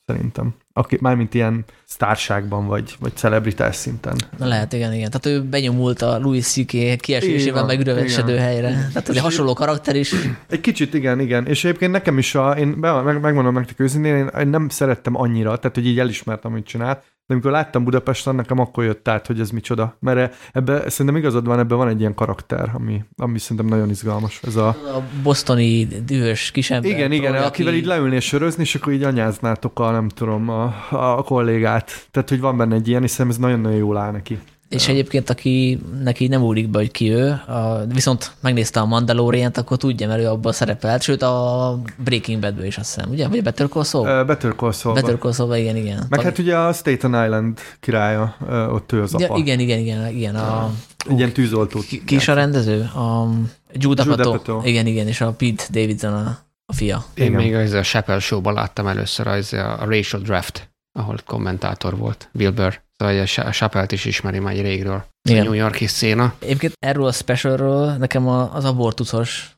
szerintem. Aki, mármint ilyen sztárságban, vagy, vagy celebritás szinten. Na lehet, igen, igen. Tehát ő benyomult a Louis C.K. kiesésével meg ürevesedő helyre. Tehát ez egy hasonló karakter is. Egy kicsit, igen, igen. És egyébként nekem is, a, én be, meg, megmondom nektek őszintén, én, én nem szerettem annyira, tehát hogy így elismertem, amit csinált, de amikor láttam Budapesten, nekem akkor jött át, hogy ez micsoda. Mert ebbe szerintem igazad van, ebben van egy ilyen karakter, ami, ami szerintem nagyon izgalmas. Ez a, a bostoni dühös kisember. Igen, igen, aki... akivel így leülni és sörözni, és akkor így anyáznátok a, nem tudom, a, a kollégát. Tehát, hogy van benne egy ilyen, és ez nagyon-nagyon jól áll neki. És egyébként, aki neki nem úrik be, hogy ki ő, a, viszont megnézte a mandalorian akkor tudja, mert ő abban szerepelt, sőt a Breaking Badből is azt hiszem, ugye? Vagy a Better Call Saul? Uh, Better Call Saul. Better Call Saul, igen, igen. Meg Tag... hát ugye a Staten Island királya, ott ő az apa. Ja, igen, igen, igen, igen. A, Egy ilyen tűzoltó. Ki, ki is a rendező? A Jude Apatow. Igen, igen, és a Pete Davidson a, a fia. Én igen. még az a Chappelle show-ban láttam először az a Racial Draft, ahol kommentátor volt, Bill Burr. Szóval a Chappelle-t is ismeri már régről. Igen. A New Yorki széna. Egyébként erről a specialről nekem az abortuszos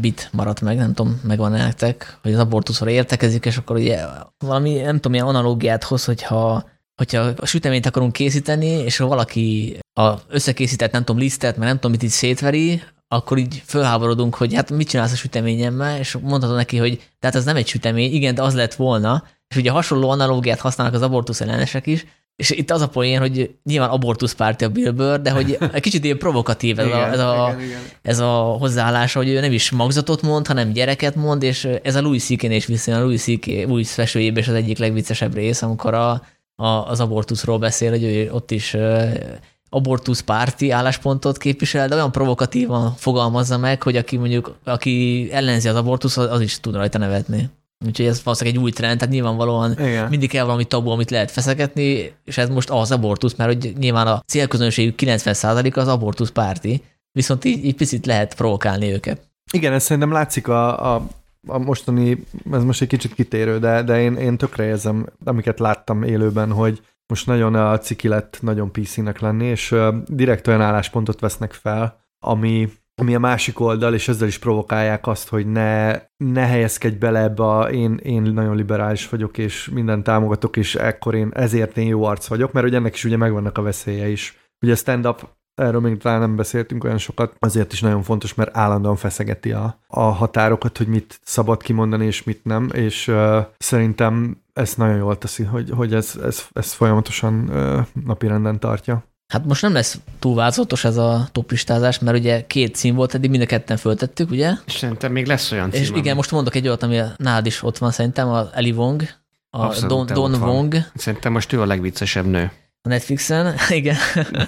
bit maradt meg, nem tudom, megvan -e nektek, hogy az abortuszra értekezik, és akkor ugye valami, nem tudom, milyen analógiát hoz, hogyha hogyha a süteményt akarunk készíteni, és ha valaki a összekészített, nem tudom, lisztet, mert nem tudom, mit így szétveri, akkor így fölháborodunk, hogy hát mit csinálsz a süteményemmel, és mondhatod neki, hogy tehát ez nem egy sütemény, igen, de az lett volna, és ugye hasonló analógiát használnak az abortusz ellenesek is, és itt az a poén, hogy nyilván abortuszpárti a Bill Burr, de hogy egy kicsit ilyen provokatív ez, igen, a, ez, a, igen, igen. ez a hozzáállás, hogy ő nem is magzatot mond, hanem gyereket mond, és ez a Louis ck is viszont a Louis C.K. új festőjében is az egyik legviccesebb rész, amikor a, a, az abortuszról beszél, hogy ő ott is abortusz párti álláspontot képvisel, de olyan provokatívan fogalmazza meg, hogy aki mondjuk, aki ellenzi az abortusz, az is tud rajta nevetni. Úgyhogy ez valószínűleg egy új trend, tehát nyilvánvalóan Igen. mindig kell valami tabu, amit lehet feszegetni, és ez most az abortusz, mert hogy nyilván a célközönségük 90%-a az abortusz párti, viszont így, így picit lehet provokálni őket. Igen, ez szerintem látszik a, a, a mostani, ez most egy kicsit kitérő, de, de én, én tökre érzem, amiket láttam élőben, hogy most nagyon a ciki lett nagyon PC-nek lenni, és direkt olyan álláspontot vesznek fel, ami ami a másik oldal, és ezzel is provokálják azt, hogy ne, ne helyezkedj bele ebbe a én, én nagyon liberális vagyok, és minden támogatok, és ekkor én, ezért én jó arc vagyok, mert ugye ennek is ugye megvannak a veszélye is. Ugye stand-up, erről még talán nem beszéltünk olyan sokat, azért is nagyon fontos, mert állandóan feszegeti a, a határokat, hogy mit szabad kimondani, és mit nem, és uh, szerintem ez nagyon jól teszi, hogy, hogy ez, ez, ez folyamatosan uh, napirenden tartja. Hát most nem lesz túl változatos ez a toplistázás, mert ugye két cím volt, eddig mind a ketten föltettük, ugye? És szerintem még lesz olyan cím. És igen, most mondok egy olyat, ami nálad is ott van szerintem, a Eli Wong, a Abszolút, Don, Don Wong. Szerintem most ő a legviccesebb nő. A Netflixen, igen.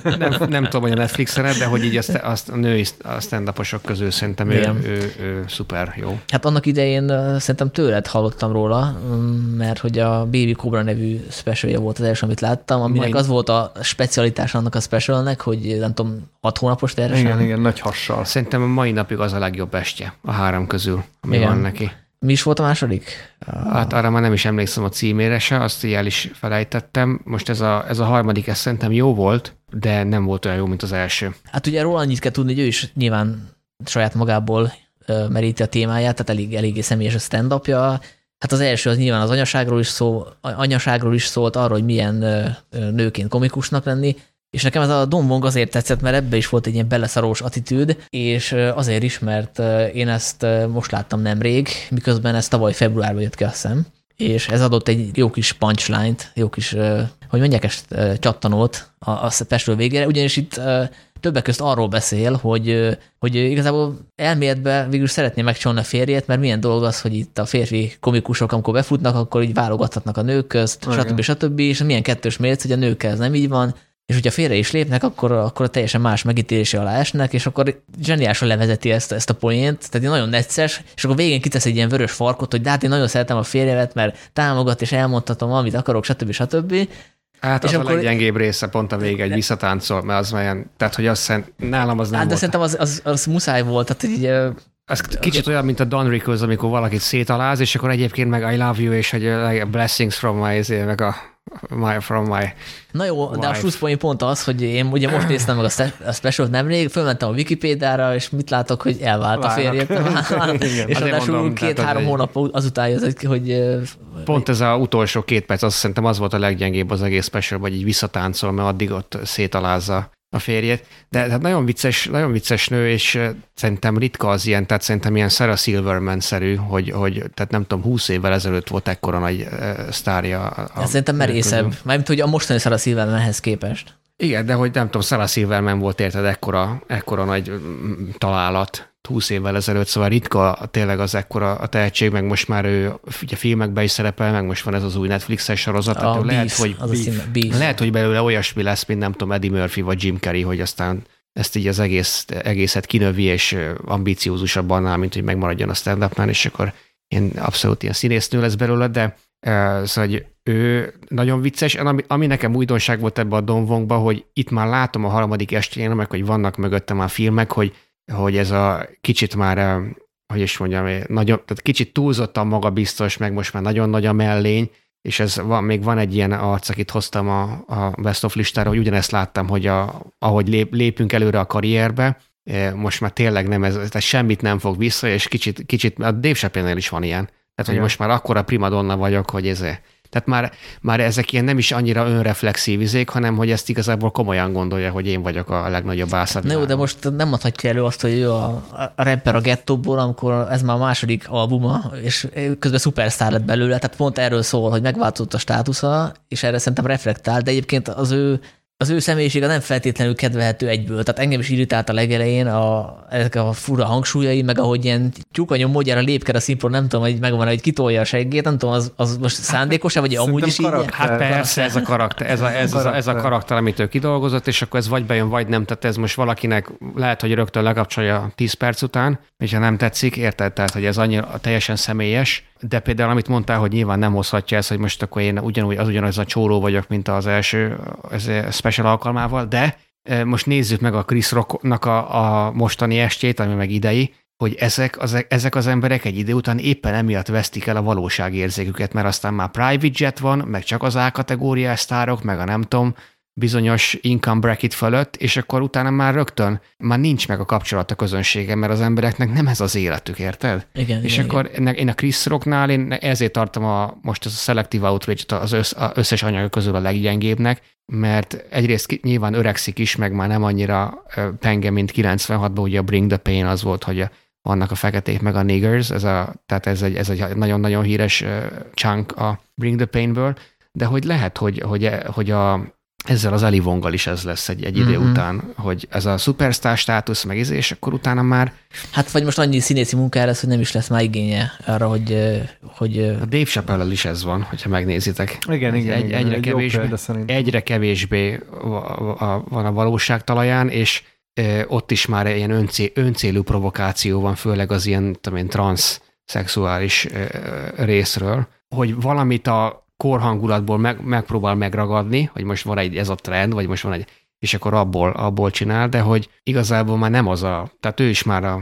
nem, nem tudom, hogy a Netflixen, de hogy így azt, azt a női a stand közül szerintem ő, ő, ő, ő, szuper jó. Hát annak idején szerintem tőled hallottam róla, mm, mert hogy a Baby Cobra nevű specialja volt az első, amit láttam, aminek Mai... az volt a specialitás annak a specialnek, hogy nem tudom, hat hónapos teresen. Igen, igen, nagy hassal. Szerintem a mai napig az a legjobb estje a három közül, ami igen. van neki. Mi is volt a második? Hát arra már nem is emlékszem a címére se, azt így el is felejtettem. Most ez a, ez a harmadik, ez szerintem jó volt, de nem volt olyan jó, mint az első. Hát ugye róla annyit kell tudni, hogy ő is nyilván saját magából meríti a témáját, tehát elég, eléggé személyes a stand -upja. Hát az első az nyilván az anyaságról is, szó, anyaságról is szólt, arról, hogy milyen nőként komikusnak lenni, és nekem ez a Don Wong azért tetszett, mert ebbe is volt egy ilyen beleszarós attitűd, és azért is, mert én ezt most láttam nemrég, miközben ez tavaly februárban jött ki, azt hiszem, és ez adott egy jó kis punchline-t, jó kis, hogy mondják ezt, csattanót a, a special végére, ugyanis itt többek közt arról beszél, hogy, hogy igazából elméletben végül szeretné megcsolni a férjét, mert milyen dolog az, hogy itt a férfi komikusok, amikor befutnak, akkor így válogathatnak a nők közt, stb. stb. stb. És milyen kettős mérc, hogy a nőkkel ez nem így van, és hogyha félre is lépnek, akkor, akkor teljesen más megítélése alá esnek, és akkor zseniálisan levezeti ezt, ezt a poént, tehát nagyon necces, és akkor végén kitesz egy ilyen vörös farkot, hogy de hát én nagyon szeretem a férjemet, mert támogat, és elmondhatom, amit akarok, stb. stb. Hát és az akkor... a leggyengébb része pont a vége, egy visszatáncol, mert az olyan, tehát hogy azt szerint, nálam az nem hát, de volt. szerintem az, az, az, muszáj volt, tehát így ez kicsit olyan, mint a Don Rickles, amikor valakit szétaláz, és akkor egyébként meg I love you, és hogy blessings from my, meg a my, from my Na jó, wife. de a slusszpoint pont az, hogy én ugye most néztem meg a, special nemrég, fölmentem a Wikipédiára, és mit látok, hogy elvált a férjét. és ráadásul két-három hónap azután jött, hogy... Pont ez az utolsó két perc, azt szerintem az volt a leggyengébb az egész special, vagy így visszatáncol, mert addig ott szétalázza a férjét, de hát nagyon vicces, nagyon vicces nő, és szerintem ritka az ilyen, tehát szerintem ilyen Sarah Silverman-szerű, hogy, hogy tehát nem tudom, húsz évvel ezelőtt volt ekkora nagy sztárja. A, a szerintem merészebb, mármint hogy a mostani Sarah Silvermanhez képest. Igen, de hogy nem tudom, Sarah Silverman volt érted ekkora, ekkora nagy találat, 20 évvel ezelőtt, szóval ritka tényleg az ekkora a tehetség, meg most már ő ugye filmekben is szerepel, meg most van ez az új Netflixes sorozat, a tehát lehet, hogy, az a lehet, hogy belőle olyasmi lesz, mint nem tudom, Eddie Murphy vagy Jim Carrey, hogy aztán ezt így az egész, egészet kinövi, és ambiciózusabb annál, mint hogy megmaradjon a stand és akkor én abszolút ilyen színésznő lesz belőle, de uh, szóval, hogy ő nagyon vicces, ami, ami nekem újdonság volt ebbe a Don Wongba, hogy itt már látom a harmadik estén, meg hogy vannak mögöttem már filmek, hogy hogy ez a kicsit már, eh, hogy is mondjam, eh, nagyon, tehát kicsit túlzottan magabiztos, meg most már nagyon nagy a mellény, és ez van, még van egy ilyen arc, akit hoztam a, a Best of listára, hogy ugyanezt láttam, hogy a, ahogy lép, lépünk előre a karrierbe, eh, most már tényleg nem ez, tehát semmit nem fog vissza, és kicsit, kicsit a Dave chappelle is van ilyen. Tehát, hogy Igen. most már akkora primadonna vagyok, hogy ez Tehát már, már ezek ilyen nem is annyira önreflexív izék, hanem hogy ezt igazából komolyan gondolja, hogy én vagyok a legnagyobb ászad. Jó, de most nem adhatja elő azt, hogy ő a, a rapper a gettóból, amikor ez már a második albuma, és közben szupersztár lett belőle, tehát pont erről szól, hogy megváltozott a státusza, és erre szerintem reflektál, de egyébként az ő az ő személyisége nem feltétlenül kedvelhető egyből. Tehát engem is irritált a legelején a, ezek a fura hangsúlyai, meg ahogy ilyen tyúkanyom módjára lépked a színpron, nem tudom, hogy megvan, hogy kitolja a seggét, nem tudom, az, az most szándékos-e, vagy amúgy is így? Hát persze, ez a karakter, ez a, ez, a, ez a karakter, amit ő kidolgozott, és akkor ez vagy bejön, vagy nem. Tehát ez most valakinek lehet, hogy rögtön lekapcsolja 10 perc után, és ha nem tetszik, érted? Tehát, hogy ez annyira teljesen személyes, de például amit mondtál, hogy nyilván nem hozhatja ezt, hogy most akkor én ugyanúgy, az ugyanaz a csóró vagyok, mint az első ez special alkalmával, de e, most nézzük meg a Chris Rocknak a, a mostani estét, ami meg idei, hogy ezek az, ezek az emberek egy idő után éppen emiatt vesztik el a valóságérzéküket, mert aztán már private jet van, meg csak az A kategóriás sztárok, meg a nem tudom, bizonyos income bracket fölött, és akkor utána már rögtön már nincs meg a kapcsolat a közönsége, mert az embereknek nem ez az életük, érted? Igen, és igen, akkor igen. én a Chris Rocknál én ezért tartom a, most az a Selective Outrage-t az össz, a összes anyag közül a leggyengébbnek, mert egyrészt nyilván öregszik is, meg már nem annyira penge, mint 96-ban, ugye a Bring the Pain az volt, hogy a, vannak a feketék meg a niggers, ez a, tehát ez egy, ez egy nagyon-nagyon híres chunk a Bring the Pain-ből, de hogy lehet, hogy, hogy, hogy a, ezzel az Elivonggal is ez lesz egy, egy idő mm-hmm. után, hogy ez a szupersztár státusz meg izé, és akkor utána már... Hát vagy most annyi színészi munkára lesz, hogy nem is lesz már igénye arra, hogy... hogy a Dave chappelle is ez van, hogyha megnézitek. Igen, igen, egy, igen egyre, egy kevésbé, egyre kevésbé van a valóság talaján, és ott is már ilyen öncé, öncélú provokáció van, főleg az ilyen, tudom én, transzszexuális részről, hogy valamit a korhangulatból meg, megpróbál megragadni, hogy most van egy ez a trend, vagy most van egy, és akkor abból, abból csinál, de hogy igazából már nem az a, tehát ő is már a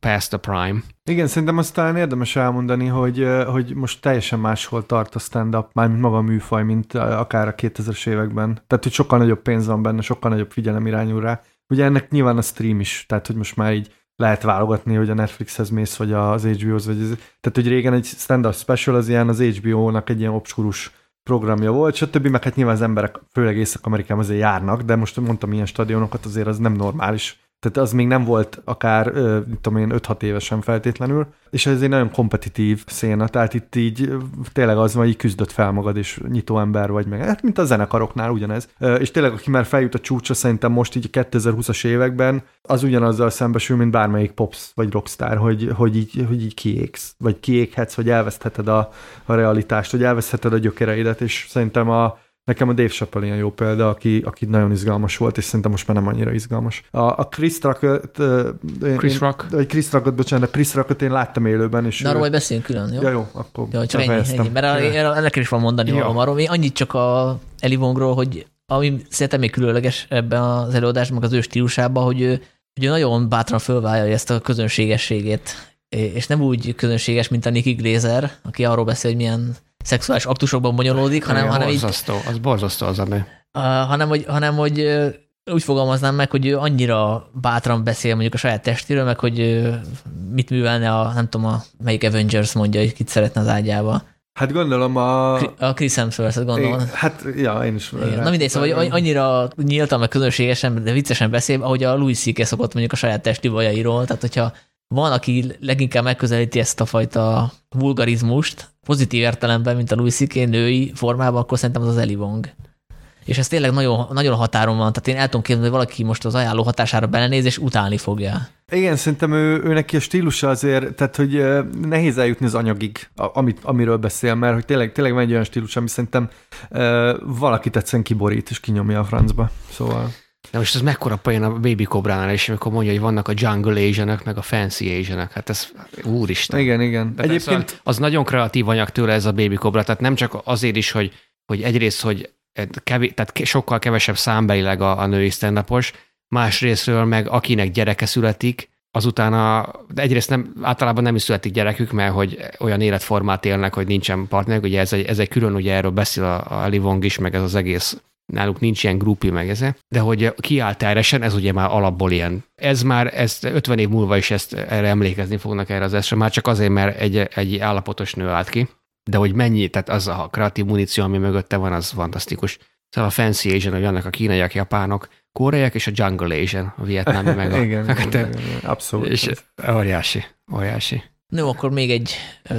past the prime. Igen, szerintem azt talán érdemes elmondani, hogy, hogy most teljesen máshol tart a stand-up, mármint maga a műfaj, mint akár a 2000-es években. Tehát, hogy sokkal nagyobb pénz van benne, sokkal nagyobb figyelem irányul rá. Ugye ennek nyilván a stream is, tehát, hogy most már így lehet válogatni, hogy a Netflixhez mész, vagy az HBO-hoz, vagy ez. Tehát, hogy régen egy stand-up special az ilyen az HBO-nak egy ilyen obskurus programja volt, stb. Meg hát nyilván az emberek, főleg Észak-Amerikában azért járnak, de most mondtam ilyen stadionokat, azért az nem normális tehát az még nem volt akár, mit tudom én, 5-6 évesen feltétlenül, és ez egy nagyon kompetitív széna, tehát itt így tényleg az hogy küzdött fel magad, és nyitó ember vagy meg, hát mint a zenekaroknál ugyanez. És tényleg, aki már feljut a csúcsra, szerintem most így 2020-as években, az ugyanazzal szembesül, mint bármelyik pops vagy rockstar, hogy, hogy, így, hogy így kiégsz, vagy kiéghetsz, vagy elvesztheted a, a realitást, vagy elvesztheted a gyökereidet, és szerintem a, Nekem a Dave Chappelle ilyen jó példa, aki, aki nagyon izgalmas volt, és szerintem most már nem annyira izgalmas. A, a Chris Rock, Chris én, Rock. Vagy Chris Rockot, bocsánat, de Chris Rockot én láttam élőben. És De arról majd beszéljünk külön, jó? Ja, jó, akkor jó, csak ennyi, ennyi, mert ja. ennek is van mondani ja. arról. Én annyit csak a Eli Wongról, hogy ami szerintem még különleges ebben az előadásban, az ő stílusában, hogy ő, hogy ő nagyon bátran fölvállalja ezt a közönségességét, és nem úgy közönséges, mint a Nicky Glazer, aki arról beszél, hogy milyen szexuális aktusokban bonyolódik, hanem, ja, hanem borzasztó, így, az borzasztó az a nő. Uh, hanem, hogy, hanem, hogy úgy fogalmaznám meg, hogy ő annyira bátran beszél mondjuk a saját testéről, meg hogy mit művelne a, nem tudom, a, melyik Avengers mondja, hogy kit szeretne az ágyába. Hát gondolom a... A Chris Hemsworth, gondolom. Én, hát, ja, én is. Igen. Na mindegy, szóval hogy annyira nyíltan, meg közönségesen, de viccesen beszél, ahogy a Louis C.K. szokott mondjuk a saját testi bajairól, tehát hogyha van, aki leginkább megközelíti ezt a fajta vulgarizmust, pozitív értelemben, mint a Louis C.K. női formában, akkor szerintem az az Eli Wong. És ez tényleg nagyon, nagyon határon van, tehát én el tudom képzelni, hogy valaki most az ajánló hatására belenéz, és utálni fogja. Igen, szerintem ő, ő neki a stílusa azért, tehát hogy nehéz eljutni az anyagig, amit, amiről beszél, mert hogy tényleg, tényleg van egy olyan stílus, ami szerintem uh, valaki tetszen kiborít és kinyomja a francba. Szóval... De most ez mekkora poén a Baby Cobra-nál, és amikor mondja, hogy vannak a Jungle asian meg a Fancy asian hát ez úristen. Igen, igen. De Egyébként... Az, az nagyon kreatív anyag tőle ez a Baby Cobra, tehát nem csak azért is, hogy, hogy egyrészt, hogy kevés, tehát sokkal kevesebb számbelileg a, a női stand másrésztről meg akinek gyereke születik, azután a, de egyrészt nem, általában nem is születik gyerekük, mert hogy olyan életformát élnek, hogy nincsen partnerük, ugye ez egy, ez egy külön, ugye erről beszél a, a Livong is, meg ez az egész náluk nincs ilyen grupi meg ez, de hogy kiáll teresen, ez ugye már alapból ilyen. Ez már, ezt 50 év múlva is ezt erre emlékezni fognak erre az esre, már csak azért, mert egy, egy állapotos nő állt ki. de hogy mennyi, tehát az a kreatív muníció, ami mögötte van, az fantasztikus. Szóval a Fancy Asian, hogy annak a kínaiak, japánok, koreaiak, és a Jungle Asian, a vietnámi meg a... igen, igen, igen, abszolút. És óriási, óriási. No, akkor még egy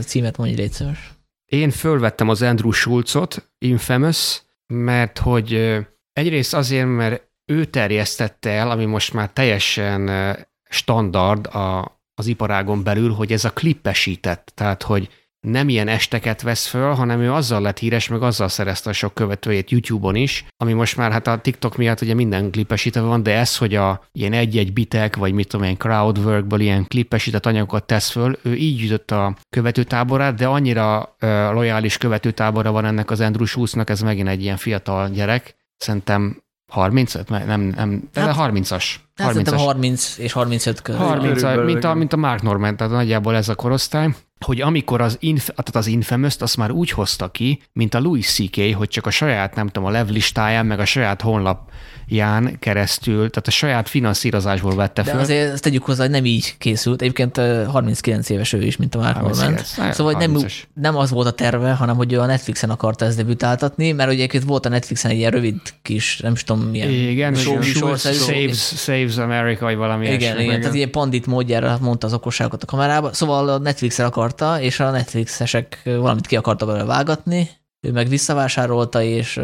címet mondj, légy szíves. Én fölvettem az Andrew Schulzot, Infamous, mert hogy egyrészt azért, mert ő terjesztette el, ami most már teljesen standard a, az iparágon belül, hogy ez a klippesített, tehát hogy nem ilyen esteket vesz föl, hanem ő azzal lett híres, meg azzal szerezte a sok követőjét YouTube-on is, ami most már hát a TikTok miatt ugye minden klippesítve van, de ez, hogy a ilyen egy-egy bitek, vagy mit tudom én, crowdworkből ilyen klippesített anyagokat tesz föl, ő így jutott a követőtáborát, de annyira uh, lojális követőtábora van ennek az Andrew Schultznak, ez megint egy ilyen fiatal gyerek, szerintem 35? Nem, nem, de hát, 30-as. Hát 30 30 és 35 között. 30, mint a, mint a Mark Norman, tehát nagyjából ez a korosztály hogy amikor az, inf, tehát az infamous azt már úgy hozta ki, mint a Louis C.K., hogy csak a saját, nem tudom, a lev listáján, meg a saját honlap ján keresztül, tehát a saját finanszírozásból vette fel. De azért ezt tegyük hozzá, hogy nem így készült. Egyébként 39 éves ő is, mint a Mark Norman. Szóval nem, nem az volt a terve, hanem hogy ő a Netflixen akarta ezt debütáltatni, mert ugye egyébként volt a Netflixen egy ilyen rövid kis, nem is tudom milyen igen, show, show, saves, saves America, vagy valami Igen, igen, igen, tehát ilyen pandit módjára mondta az okosságokat a kamerába. Szóval a Netflixen akarta, és a Netflixesek valamit ki akarta belőle vágatni, ő meg visszavásárolta, és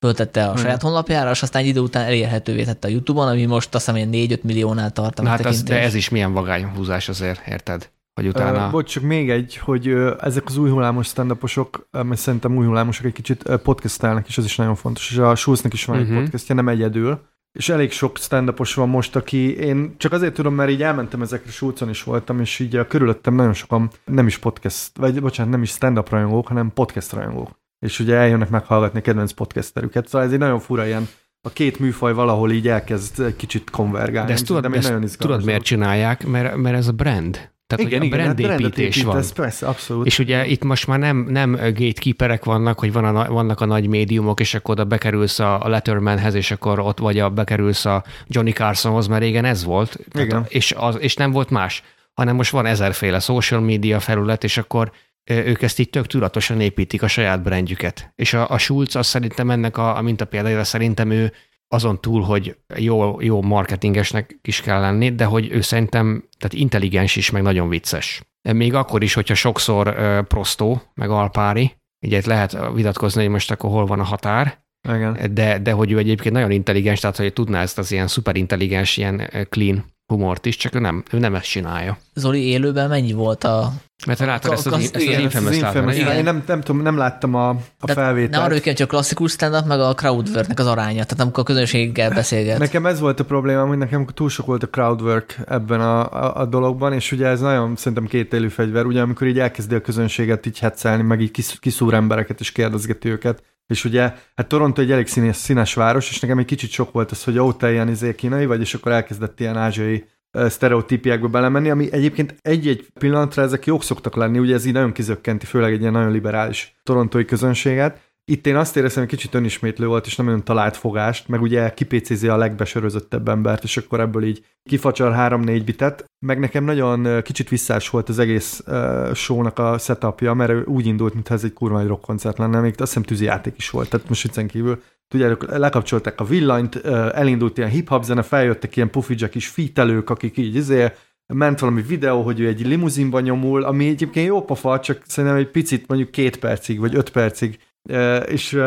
föltette a saját honlapjára, és aztán egy idő után elérhetővé tette a YouTube-on, ami most azt hiszem 4-5 milliónál tart. Na hát ez, de ez is milyen vagány húzás azért, érted? Hogy utána... Uh, bocs, csak még egy, hogy uh, ezek az új hullámos stand mert szerintem új hullámosok egy kicsit uh, podcastelnek, és ez is nagyon fontos, és a Schulznek is van uh-huh. egy mhm. podcastja, nem egyedül, és elég sok stand van most, aki én csak azért tudom, mert így elmentem ezekre, Schulzon is voltam, és így a körülöttem nagyon sokan nem is podcast, vagy bocsánat, nem is stand-up rajongók, hanem podcast rajongók és ugye eljönnek meghallgatni a kedvenc podcasterüket. Szóval ez egy nagyon fura ilyen, a két műfaj valahol így elkezd kicsit konvergálni. De ezt tudod, de ezt nagyon tudod miért csinálják? Mert, mert ez a brand. Tehát igen, igen, brand hát építés van. Ez persze, abszolút. És ugye itt most már nem, nem gatekeeperek vannak, hogy van a, vannak a nagy médiumok, és akkor oda bekerülsz a Lettermanhez, és akkor ott vagy a, bekerülsz a Johnny Carsonhoz, mert régen ez volt. Igen. Tehát, és, az, és nem volt más, hanem most van ezerféle social media felület, és akkor ők ezt így tök tudatosan építik a saját brandjüket. És a, a Schulz az szerintem ennek a, a példájára szerintem ő azon túl, hogy jó, jó marketingesnek is kell lenni, de hogy ő szerintem tehát intelligens is, meg nagyon vicces. Még akkor is, hogyha sokszor uh, prostó, meg alpári, ugye lehet vitatkozni, hogy most akkor hol van a határ, Igen. De, de hogy ő egyébként nagyon intelligens, tehát hogy tudná ezt az ilyen szuperintelligens, ilyen clean humort is, csak ő nem, ő nem ezt csinálja. Zoli élőben mennyi volt a mert te láttad ezt az, ezt az infamous infamous Én nem, nem, tudom, nem láttam a, a felvételt. Nem arra hogy csak klasszikus stand meg a crowdworknek az aránya, tehát amikor a közönséggel beszélget. Nekem ez volt a probléma, hogy nekem túl sok volt a crowdwork ebben a, a, a dologban, és ugye ez nagyon szerintem kétélű fegyver, ugye amikor így elkezdi a közönséget így hetszelni, meg így kiszúr embereket és kérdezgeti őket, és ugye, hát Toronto egy elég színes, színes város, és nekem egy kicsit sok volt az, hogy ó, te ilyen izé kínai vagy, és akkor elkezdett ilyen ázsiai sztereotípiákba belemenni, ami egyébként egy-egy pillanatra ezek jók szoktak lenni, ugye ez így nagyon kizökkenti, főleg egy ilyen nagyon liberális torontói közönséget. Itt én azt éreztem, hogy kicsit önismétlő volt, és nem olyan talált fogást, meg ugye kipécézi a legbesörözöttebb embert, és akkor ebből így kifacsar három-négy bitet. Meg nekem nagyon kicsit visszás volt az egész uh, show-nak a setupja, mert úgy indult, mintha ez egy kurva egy rockkoncert lenne, még azt hiszem tűzijáték is volt, tehát most viccen kívül tudjátok, lekapcsolták a villanyt, elindult ilyen hip-hop zene, feljöttek ilyen pufidzsek is fítelők, akik így izé, ment valami videó, hogy ő egy limuzinban nyomul, ami egyébként jó pofa, csak szerintem egy picit mondjuk két percig, vagy öt percig és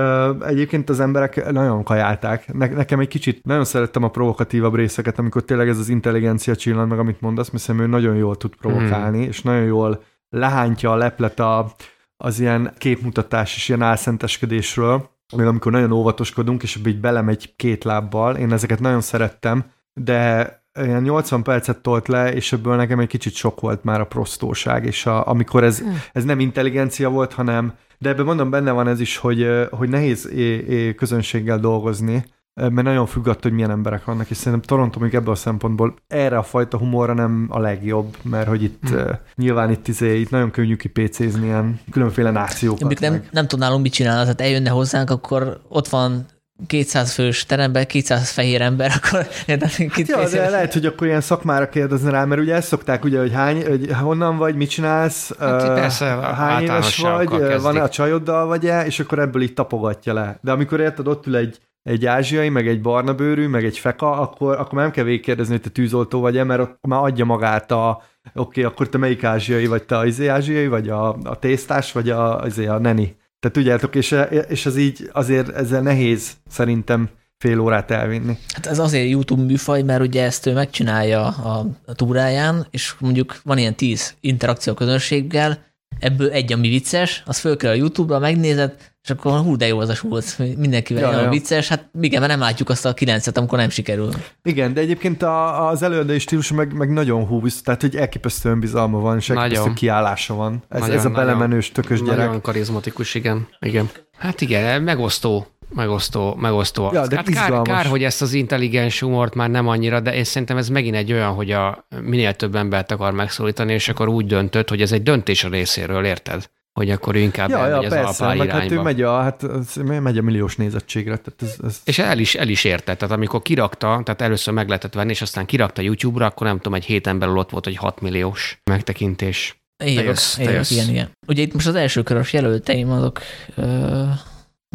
egyébként az emberek nagyon kajálták. Ne, nekem egy kicsit nagyon szerettem a provokatívabb részeket, amikor tényleg ez az intelligencia csillan meg, amit mondasz, mert ő nagyon jól tud provokálni, hmm. és nagyon jól lehántja a leplet a, az ilyen képmutatás és ilyen álszenteskedésről még amikor nagyon óvatoskodunk, és így belemegy két lábbal, én ezeket nagyon szerettem, de ilyen 80 percet tolt le, és ebből nekem egy kicsit sok volt már a prostóság, és a, amikor ez, hm. ez nem intelligencia volt, hanem, de ebben mondom, benne van ez is, hogy, hogy nehéz é, é, közönséggel dolgozni, mert nagyon függ attól, hogy milyen emberek vannak, és szerintem Toronto még ebből a szempontból erre a fajta humorra nem a legjobb, mert hogy itt hmm. uh, nyilván itt, izé, itt nagyon könnyű kipécézni ilyen különféle nációkat. nem, nem tudnálunk mit csinálni, tehát eljönne hozzánk, akkor ott van 200 fős teremben 200 fehér ember, akkor... Hát ja, de lehet, hogy akkor ilyen szakmára kérdezni rá, mert ugye ezt szokták, ugye, hogy hány, hogy honnan vagy, mit csinálsz, hát, persze, hány éves vagy, van-e a csajoddal vagy-e, és akkor ebből itt tapogatja le. De amikor érted, ott ül egy egy ázsiai, meg egy barna bőrű, meg egy feka, akkor, akkor nem kell végigkérdezni, hogy te tűzoltó vagy-e, mert ott már adja magát a, oké, okay, akkor te melyik ázsiai, vagy te az ázsiai, vagy a, a tésztás, vagy a, az a neni. Tehát tudjátok, és, és az így azért ezzel nehéz szerintem fél órát elvinni. Hát ez azért YouTube műfaj, mert ugye ezt ő megcsinálja a, a túráján, és mondjuk van ilyen tíz interakció közönséggel, ebből egy, ami vicces, az föl kell a YouTube-ra, megnézed, és akkor hú, de jó az a sulc, mindenkivel ja, ja. vicces, hát igen, mert nem látjuk azt a kilencet, amikor nem sikerül. Igen, de egyébként a, az előadói stílus meg, meg nagyon húz, tehát hogy elképesztő bizalma van, és elképesztő kiállása van. Ez, nagyon, ez a belemenős, tökös nagyon, gyerek. Nagyon karizmatikus, igen. igen. Hát igen, megosztó megosztó, megosztó. Ja, de hát kár, kár, hogy ezt az intelligens humort már nem annyira, de én szerintem ez megint egy olyan, hogy a minél több embert akar megszólítani, és akkor úgy döntött, hogy ez egy döntés a részéről, érted? Hogy akkor ő inkább ja, ja, az persze, meg irányba. hát ő megy a, hát megy a milliós nézettségre. Tehát ez, ez... És el is, el is érte, tehát amikor kirakta, tehát először meg lehetett venni, és aztán kirakta YouTube-ra, akkor nem tudom, egy héten belül ott volt, hogy 6 milliós megtekintés. Igen, igen, igen. Ugye itt most az első körös jelölteim azok ö,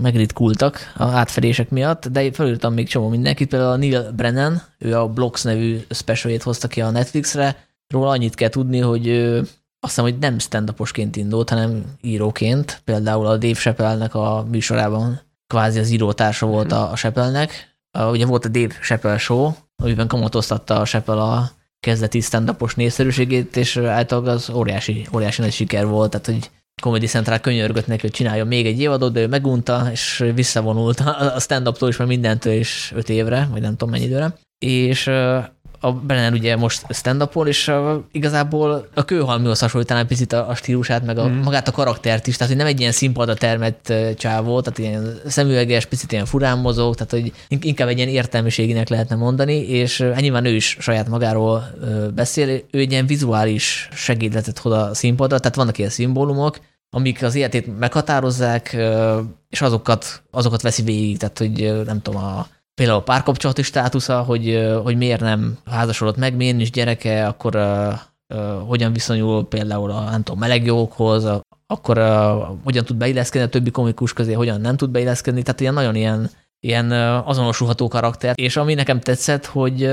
megritkultak a átfedések miatt, de felírtam még csomó mindenkit, például a Neil Brennan, ő a Blocks nevű specialjét hozta ki a Netflixre, róla annyit kell tudni, hogy azt hiszem, hogy nem stand indult, hanem íróként. Például a Dave Chappelle-nek a műsorában kvázi az írótársa volt a, a Chappelle-nek. Ugye volt a Dave Chappelle Show, amiben kamatoztatta a Chappelle a kezdeti stand népszerűségét, és általában az óriási, óriási nagy siker volt, tehát hogy Comedy Central könyörgött neki, hogy csináljon még egy évadot, de ő megunta, és visszavonult a stand-uptól is, mert mindentől is öt évre, vagy nem tudom mennyi időre. És a Brennan ugye most stand és a, igazából a kőhalmihoz hasonlítaná picit a, a stílusát, meg a, mm. magát a karaktert is, tehát hogy nem egy ilyen színpadra termett csávó, tehát ilyen szemüveges, picit ilyen furán mozog, tehát hogy inkább egy ilyen értelmiségének lehetne mondani, és nyilván ő is saját magáról beszél, ő egy ilyen vizuális segédletet hoz a színpadra, tehát vannak ilyen szimbólumok, amik az életét meghatározzák, és azokat, azokat veszi végig, tehát hogy nem tudom, a például a párkapcsolati státusza, hogy, hogy miért nem házasodott meg, miért nincs gyereke, akkor hogyan viszonyul például a nem tudom, melegjogokhoz, akkor hogyan tud beilleszkedni a többi komikus közé, hogyan nem tud beilleszkedni, tehát ilyen nagyon ilyen, ilyen azonosulható karakter. És ami nekem tetszett, hogy,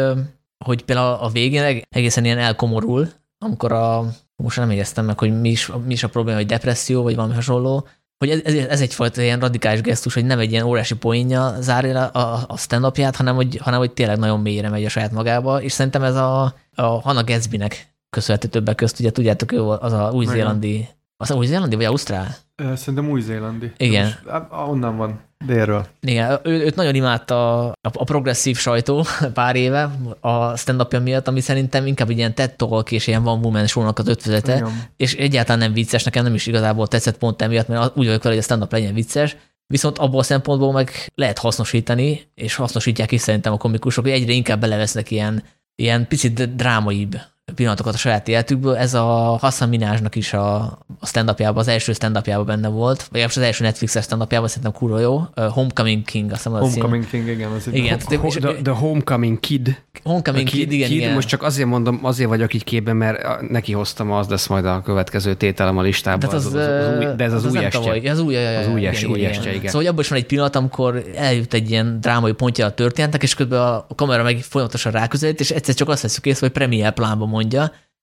hogy például a végén egészen ilyen elkomorul, amikor a, most nem éreztem meg, hogy mi is, mi is a probléma, hogy depresszió, vagy valami hasonló, hogy ez, ez, ez egyfajta ilyen radikális gesztus, hogy nem egy ilyen óriási poénja zárja a, a stand hanem hogy, hanem hogy tényleg nagyon mélyre megy a saját magába, és szerintem ez a, a Hannah Gatsby-nek köszönhető többek közt, ugye tudjátok, ő az a új-zélandi, az a új-zélandi vagy ausztrál? Szerintem új-zélandi. Igen. Most, onnan van. Délről. Igen, ő, őt nagyon imádta a, a progresszív sajtó pár éve a stand miatt, ami szerintem inkább egy ilyen TED Talk és ilyen One Woman show-nak az ötvözete, Igen. és egyáltalán nem vicces, nekem nem is igazából tetszett pont emiatt, mert úgy vagyok vele, hogy a stand-up legyen vicces, viszont abból a szempontból meg lehet hasznosítani, és hasznosítják is szerintem a komikusok, hogy egyre inkább belevesznek ilyen, ilyen picit drámaibb pillanatokat a saját életükből. Ez a Hassan Minásnak is a, a stand az első stand benne volt, vagy az első Netflix-es stand szerintem kurva jó. Uh, Homecoming King, azt hiszem az Homecoming King, igen. Az igen. Ho, ho, the, the Homecoming Kid. Homecoming Kid, Kid, igen, Kid, igen. Most csak azért mondom, azért vagyok így képben, mert neki hoztam az, lesz majd a következő tételem a listában. De, az, az, az, az, új, de ez az, az új estje. Az új, az új, igen, új estje, igen. Szóval abban is van egy pillanat, amikor eljut egy ilyen drámai pontja a történetnek, és közben a kamera meg folyamatosan ráközelít, és egyszer csak azt veszük észre, hogy premier plánban mondja,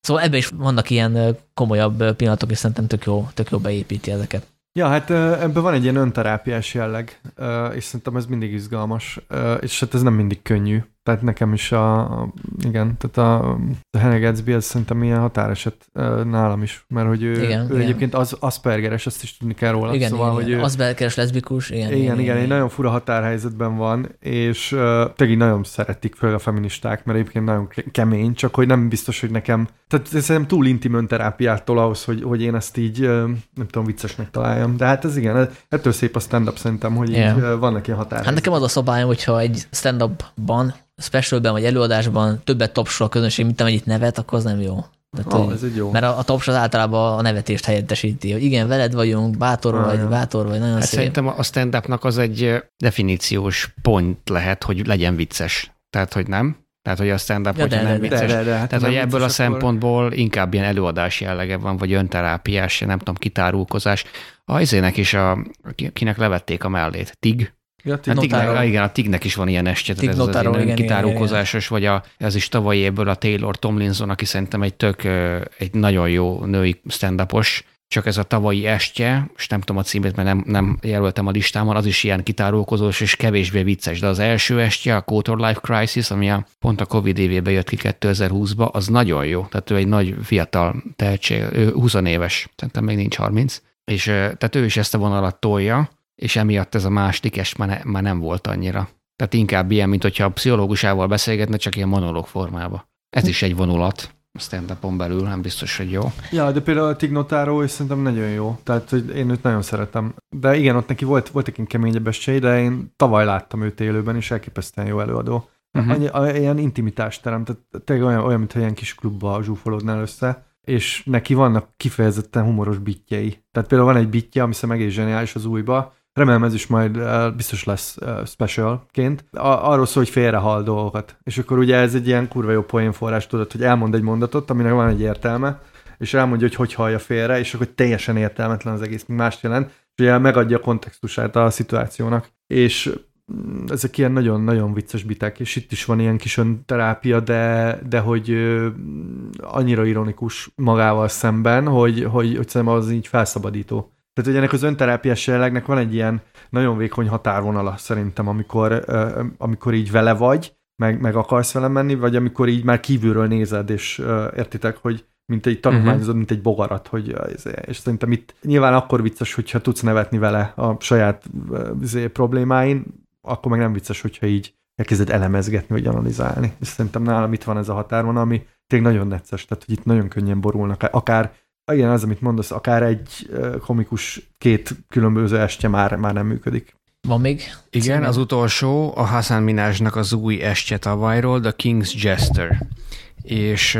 Szóval ebben is vannak ilyen komolyabb pillanatok, és szerintem tök jó, tök jó beépíti ezeket. Ja, hát ebben van egy ilyen önterápiás jelleg, és szerintem ez mindig izgalmas, és hát ez nem mindig könnyű. Tehát nekem is a, a igen, tehát a, a Hannah Gatsby ez szerintem ilyen határeset nálam is, mert hogy ő, igen, ő igen. egyébként az Aspergeres, ezt is tudni kell róla. Igen, szóval, igen, hogy igen. Ő, Aspergeres, leszbikus, igen. Igen, igen, igen, egy nagyon fura határhelyzetben van, és uh, tényleg nagyon szeretik föl a feministák, mert egyébként nagyon kemény, csak hogy nem biztos, hogy nekem, tehát szerintem túl intim önterápiától ahhoz, hogy, hogy én ezt így, uh, nem tudom, viccesnek találjam. De hát ez igen, ettől szép a stand-up szerintem, hogy yeah. így, uh, vannak ilyen határok. Hát nekem az a szabályom, hogyha egy stand-upban specialben vagy előadásban többet tapsol a közönség, mint amennyit nevet, akkor az nem jó. Tehát, oh, ez egy jó. Mert a, a tops az általában a nevetést helyettesíti, hogy igen, veled vagyunk, bátor ah, vagy, ja. bátor vagy, nagyon hát szép. Szerintem a stand az egy definíciós pont lehet, hogy legyen vicces. Tehát, hogy nem? Tehát, hogy a stand-up, ja, hogyha nem vicces. De, de, de, hát Tehát, hogy ebből a szempontból akkor... inkább ilyen előadás jellege van, vagy önterápiás, nem tudom, kitárulkozás. A izének is, a, kinek levették a mellét. Tig, Ja, hát tignek, igen, a Tignek is van ilyen este, ez az az igen, kitárulkozásos, vagy a, ez is tavalyi évből a Taylor Tomlinson, aki szerintem egy tök, egy nagyon jó női stand csak ez a tavalyi estje, és nem tudom a címét, mert nem, nem jelöltem a listámon, az is ilyen kitárulkozós és kevésbé vicces, de az első estje, a Quarter Life Crisis, ami a, pont a Covid évében jött ki 2020-ba, az nagyon jó. Tehát ő egy nagy fiatal tehetség, ő 20 éves, szerintem még nincs 30, és tehát ő is ezt a vonalat tolja, és emiatt ez a második est már, ne, már nem volt annyira. Tehát inkább ilyen, mint hogyha a pszichológusával beszélgetne, csak ilyen monológ formába. Ez is egy vonulat stand belül, nem biztos, hogy jó. Ja, de például a Tignotáró is szerintem nagyon jó. Tehát, hogy én őt nagyon szeretem. De igen, ott neki volt, voltak egy keményebb esély, de én tavaly láttam őt élőben, és elképesztően jó előadó. Uh-huh. Annyi, ilyen intimitást teremt, tehát tényleg olyan, olyan mintha ilyen kis klubba zsúfolódnál össze, és neki vannak kifejezetten humoros bitjei. Tehát például van egy bitje, ami szerintem egész zseniális az újba, Remélem ez is majd biztos lesz uh, specialként. A- arról szól, hogy félrehal dolgokat. És akkor ugye ez egy ilyen kurva jó poénforrás, tudod, hogy elmond egy mondatot, aminek van egy értelme, és elmondja, hogy hogy hallja félre, és akkor teljesen értelmetlen az egész, mást jelent, és ugye megadja a kontextusát a szituációnak. És mm, ezek ilyen nagyon-nagyon vicces bitek, és itt is van ilyen kis önterápia, de, de hogy annyira ironikus magával szemben, hogy, hogy, hogy szerintem az így felszabadító. Tehát, hogy ennek az önterápiás jellegnek van egy ilyen nagyon vékony határvonala szerintem, amikor, amikor így vele vagy, meg, meg akarsz vele menni, vagy amikor így már kívülről nézed, és értitek, hogy mint egy tanulmányozod, uh-huh. mint egy bogarat, hogy és szerintem itt nyilván akkor vicces, hogyha tudsz nevetni vele a saját izé, problémáin, akkor meg nem vicces, hogyha így elkezded elemezgetni, vagy analizálni. És szerintem nálam itt van ez a határvonal, ami tényleg nagyon necces, tehát hogy itt nagyon könnyen borulnak, akár igen, az, amit mondasz, akár egy komikus két különböző estje már, már nem működik. Van még? Igen, címe? az utolsó a Hassan Minásnak az új estje tavalyról, The King's Jester. És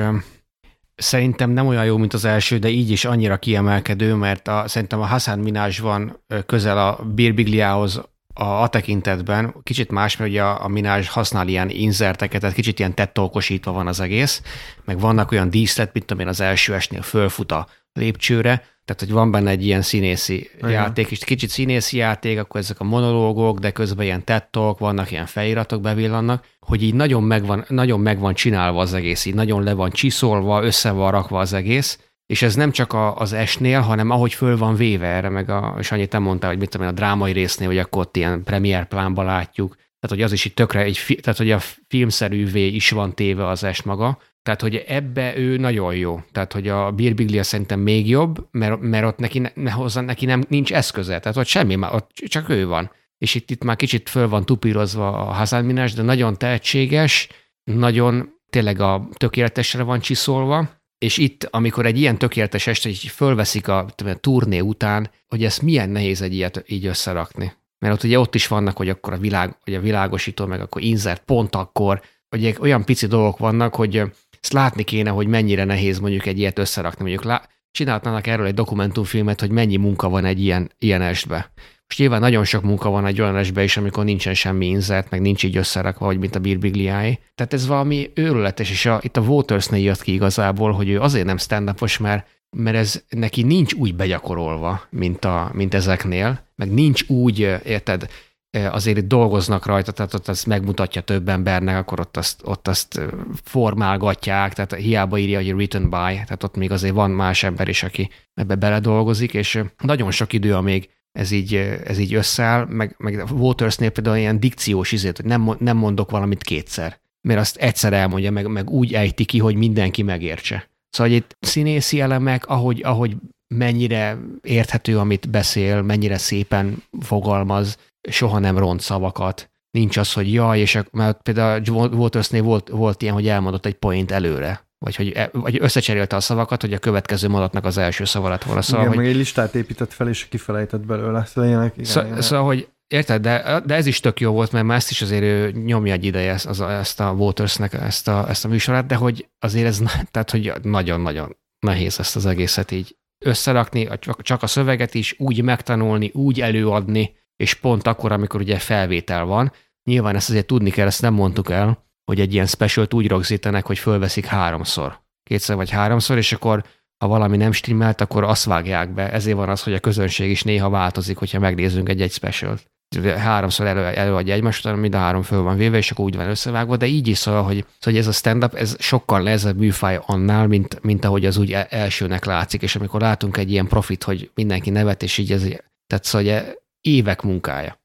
szerintem nem olyan jó, mint az első, de így is annyira kiemelkedő, mert a, szerintem a Hassan Minás van közel a Birbigliához a, a tekintetben, kicsit más, mert ugye a, a Minás használ ilyen inzerteket, tehát kicsit ilyen tettolkosítva van az egész, meg vannak olyan díszlet, mint amilyen az első esnél fölfut a lépcsőre, tehát hogy van benne egy ilyen színészi Igen. játék, és kicsit színészi játék, akkor ezek a monológok, de közben ilyen tettok, vannak ilyen feliratok bevillannak, hogy így nagyon megvan, nagyon megvan csinálva az egész, így nagyon le van csiszolva, össze van rakva az egész, és ez nem csak a, az esnél, hanem ahogy föl van véve erre, meg a, és annyit te mondtál, hogy mit tudom én, a drámai résznél, hogy akkor ott ilyen premier plánba látjuk, tehát hogy az is itt tökre egy, tehát hogy a filmszerűvé is van téve az es maga, tehát, hogy ebbe ő nagyon jó. Tehát, hogy a Birbiglia szerintem még jobb, mert, mert ott neki, ne, hozzá, neki nem, nincs eszköze. Tehát ott semmi, ott csak ő van. És itt, itt már kicsit föl van tupírozva a Hazard de nagyon tehetséges, nagyon tényleg a tökéletesre van csiszolva, és itt, amikor egy ilyen tökéletes este így fölveszik a, a turné után, hogy ezt milyen nehéz egy ilyet így összerakni. Mert ott ugye ott is vannak, hogy akkor a, világ, hogy a világosító, meg akkor insert pont akkor, hogy olyan pici dolgok vannak, hogy ezt látni kéne, hogy mennyire nehéz mondjuk egy ilyet összerakni. Mondjuk lá- csinálhatnának erről egy dokumentumfilmet, hogy mennyi munka van egy ilyen, ilyen estbe. Most nyilván nagyon sok munka van egy olyan esbe is, amikor nincsen semmi insert, meg nincs így összerakva, hogy mint a Birbigliáé. Tehát ez valami őrületes, és a, itt a Waters-nél jött ki igazából, hogy ő azért nem stand mert mert ez neki nincs úgy begyakorolva, mint, a, mint ezeknél, meg nincs úgy, érted, azért itt dolgoznak rajta, tehát ott azt megmutatja több embernek, akkor ott azt, ott azt formálgatják, tehát hiába írja, hogy written by, tehát ott még azért van más ember is, aki ebbe beledolgozik, és nagyon sok idő, amíg ez így, ez így összeáll, meg, meg Watersnél például ilyen dikciós izét, hogy nem, nem mondok valamit kétszer, mert azt egyszer elmondja, meg, meg úgy ejti ki, hogy mindenki megértse. Szóval itt színészi elemek, ahogy, ahogy mennyire érthető, amit beszél, mennyire szépen fogalmaz, soha nem ront szavakat. Nincs az, hogy jaj, és mert például Watersnél volt, volt ilyen, hogy elmondott egy point előre, vagy hogy e, vagy összecserélte a szavakat, hogy a következő mondatnak az első szava lett volna. Szóval, igen, hogy, meg egy listát épített fel, és kifelejtett belőle. Szóval, ilyenek, igen, szó, ilyenek. szóval hogy Érted? De, de ez is tök jó volt, mert már ezt is azért ő nyomja egy ideje ezt, az, ezt a Watersnek ezt a, ezt a műsorát, de hogy azért ez, tehát hogy nagyon-nagyon nehéz ezt az egészet így összerakni, csak a szöveget is úgy megtanulni, úgy előadni, és pont akkor, amikor ugye felvétel van. Nyilván ezt azért tudni kell, ezt nem mondtuk el, hogy egy ilyen specialt úgy rögzítenek, hogy fölveszik háromszor. Kétszer vagy háromszor, és akkor ha valami nem stimmelt, akkor azt vágják be. Ezért van az, hogy a közönség is néha változik, hogyha megnézzünk egy-egy specialt. Háromszor elő, előadja egymást, utána mind a három föl van véve, és akkor úgy van összevágva, de így is szól, hogy, hogy ez a stand-up, ez sokkal nehezebb műfaj annál, mint, mint ahogy az úgy elsőnek látszik, és amikor látunk egy ilyen profit, hogy mindenki nevet, és így ez, tehát szóval évek munkája.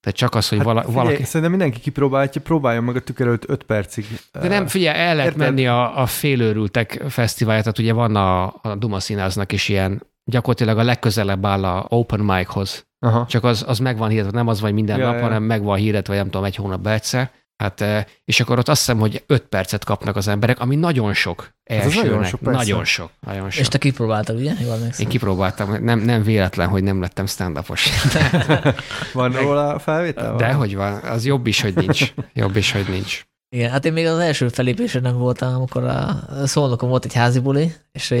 Tehát csak az, hogy hát vala, figyelj, valaki... Szerintem mindenki kipróbálja, próbálja meg a tükör előtt 5 percig. De nem, figyelj, el lehet Érted? menni a, a félőrültek fesztiválja, tehát ugye van a, a Duma Színháznak is ilyen, gyakorlatilag a legközelebb áll a open michoz. Aha. Csak az, az meg van hirdetve, nem az vagy minden ja, nap, ja. hanem meg van hirdetve, vagy nem tudom, egy hónapban egyszer. Hát, és akkor ott azt hiszem, hogy 5 percet kapnak az emberek, ami nagyon sok. Elsőnek. nagyon sok, persze. nagyon sok, nagyon sok. És te kipróbáltad, ugye? Jól Én kipróbáltam, nem, nem véletlen, hogy nem lettem stand van róla felvétel? De hogy van, az jobb is, hogy nincs. Jobb is, hogy nincs. Igen, hát én még az első felépésének voltam, amikor a szolnokon volt egy házi buli, és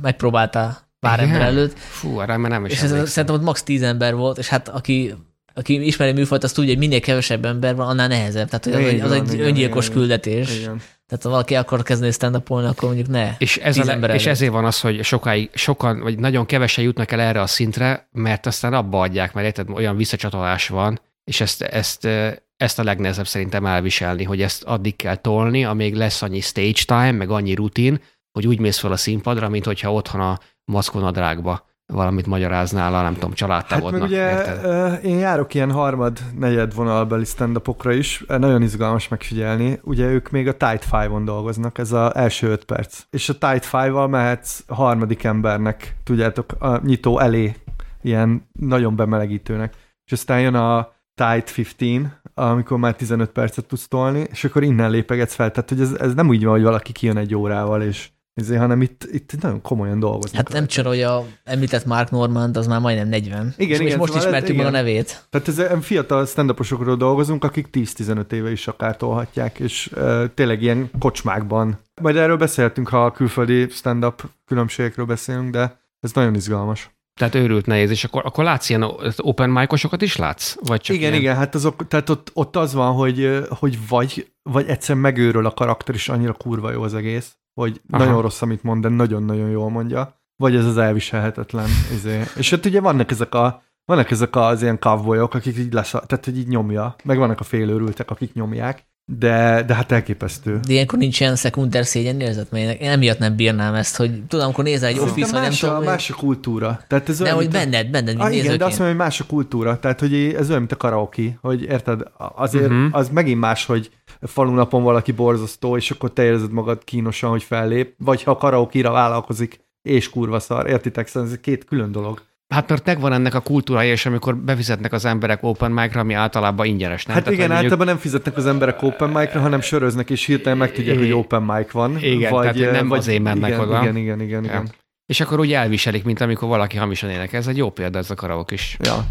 megpróbálta pár Igen? ember előtt. Fú, arra már nem is És ez, szerintem ott max. tíz ember volt, és hát aki aki ismeri műfajt, azt tudja, hogy minél kevesebb ember van, annál nehezebb. Tehát hogy az, az egy igen, öngyilkos igen, küldetés. Igen. Tehát ha valaki akar kezdeni stand up akkor mondjuk ne. És, ez a és ezért van az, hogy sokáig, sokan, vagy nagyon kevesen jutnak el erre a szintre, mert aztán abba adják, mert érted, olyan visszacsatolás van, és ezt, ezt, ezt a legnehezebb szerintem elviselni, hogy ezt addig kell tolni, amíg lesz annyi stage time, meg annyi rutin, hogy úgy mész fel a színpadra, mint hogyha otthon a maszkonadrágba valamit magyaráznál a, nem tudom, családtagodnak. Hát ugye érted? én járok ilyen harmad, negyed vonalbeli stand is, nagyon izgalmas megfigyelni. Ugye ők még a Tight Five-on dolgoznak, ez az első öt perc. És a Tight Five-val mehetsz harmadik embernek, tudjátok, a nyitó elé, ilyen nagyon bemelegítőnek. És aztán jön a Tight 15, amikor már 15 percet tudsz tolni, és akkor innen lépegetsz fel. Tehát, hogy ez, ez nem úgy van, hogy valaki kijön egy órával, és ezért, hanem itt, itt nagyon komolyan dolgoznak. Hát nem csak, hogy a említett Mark Normand, az már majdnem 40. Igen, és igen, most szóval ismertük meg a nevét. Tehát ez fiatal stand dolgozunk, akik 10-15 éve is akár tolhatják, és uh, tényleg ilyen kocsmákban. Majd erről beszéltünk, ha a külföldi stand-up különbségekről beszélünk, de ez nagyon izgalmas. Tehát őrült nehéz, és akkor, akkor látsz ilyen open mic is látsz? Vagy csak igen, ilyen? igen, hát azok, tehát ott, ott az van, hogy, hogy vagy, vagy egyszer megőrül a karakter, és annyira kurva jó az egész, hogy Aha. nagyon rossz, amit mond, de nagyon-nagyon jól mondja, vagy ez az elviselhetetlen. Izé. És ott ugye vannak ezek a vannak ezek az ilyen cowboyok, akik így lesz, tehát hogy így nyomja, meg vannak a félőrültek, akik nyomják, de, de hát elképesztő. De ilyenkor nincs ilyen szekunder szégyen érzet, mert én emiatt nem bírnám ezt, hogy tudom, amikor nézel egy office, vagy nem tudom. A, más a kultúra. Tehát ez de olyan, hogy benned, benned, mint ah, Igen, de azt mondom, hogy más a kultúra. Tehát, hogy ez olyan, mint a karaoke, hogy érted, azért uh-huh. az megint más, hogy falunapon valaki borzasztó, és akkor te érzed magad kínosan, hogy fellép, vagy ha karaoke-ra vállalkozik, és kurva szar, értitek? Szóval ez két külön dolog. Hát mert megvan ennek a kultúrája, és amikor befizetnek az emberek open mic-ra, ami általában ingyenes, nem? Hát Tehát, igen, általában nem fizetnek az emberek open mic-ra, hanem söröznek, és hirtelen megtudják, hogy open mic van. Igen, vagy, tehát nem vagy, azért mennek igen, oda. Igen, igen, igen, igen. Ja. És akkor úgy elviselik, mint amikor valaki hamisan énekel. Ez egy jó példa, ez a karaok is. Ja.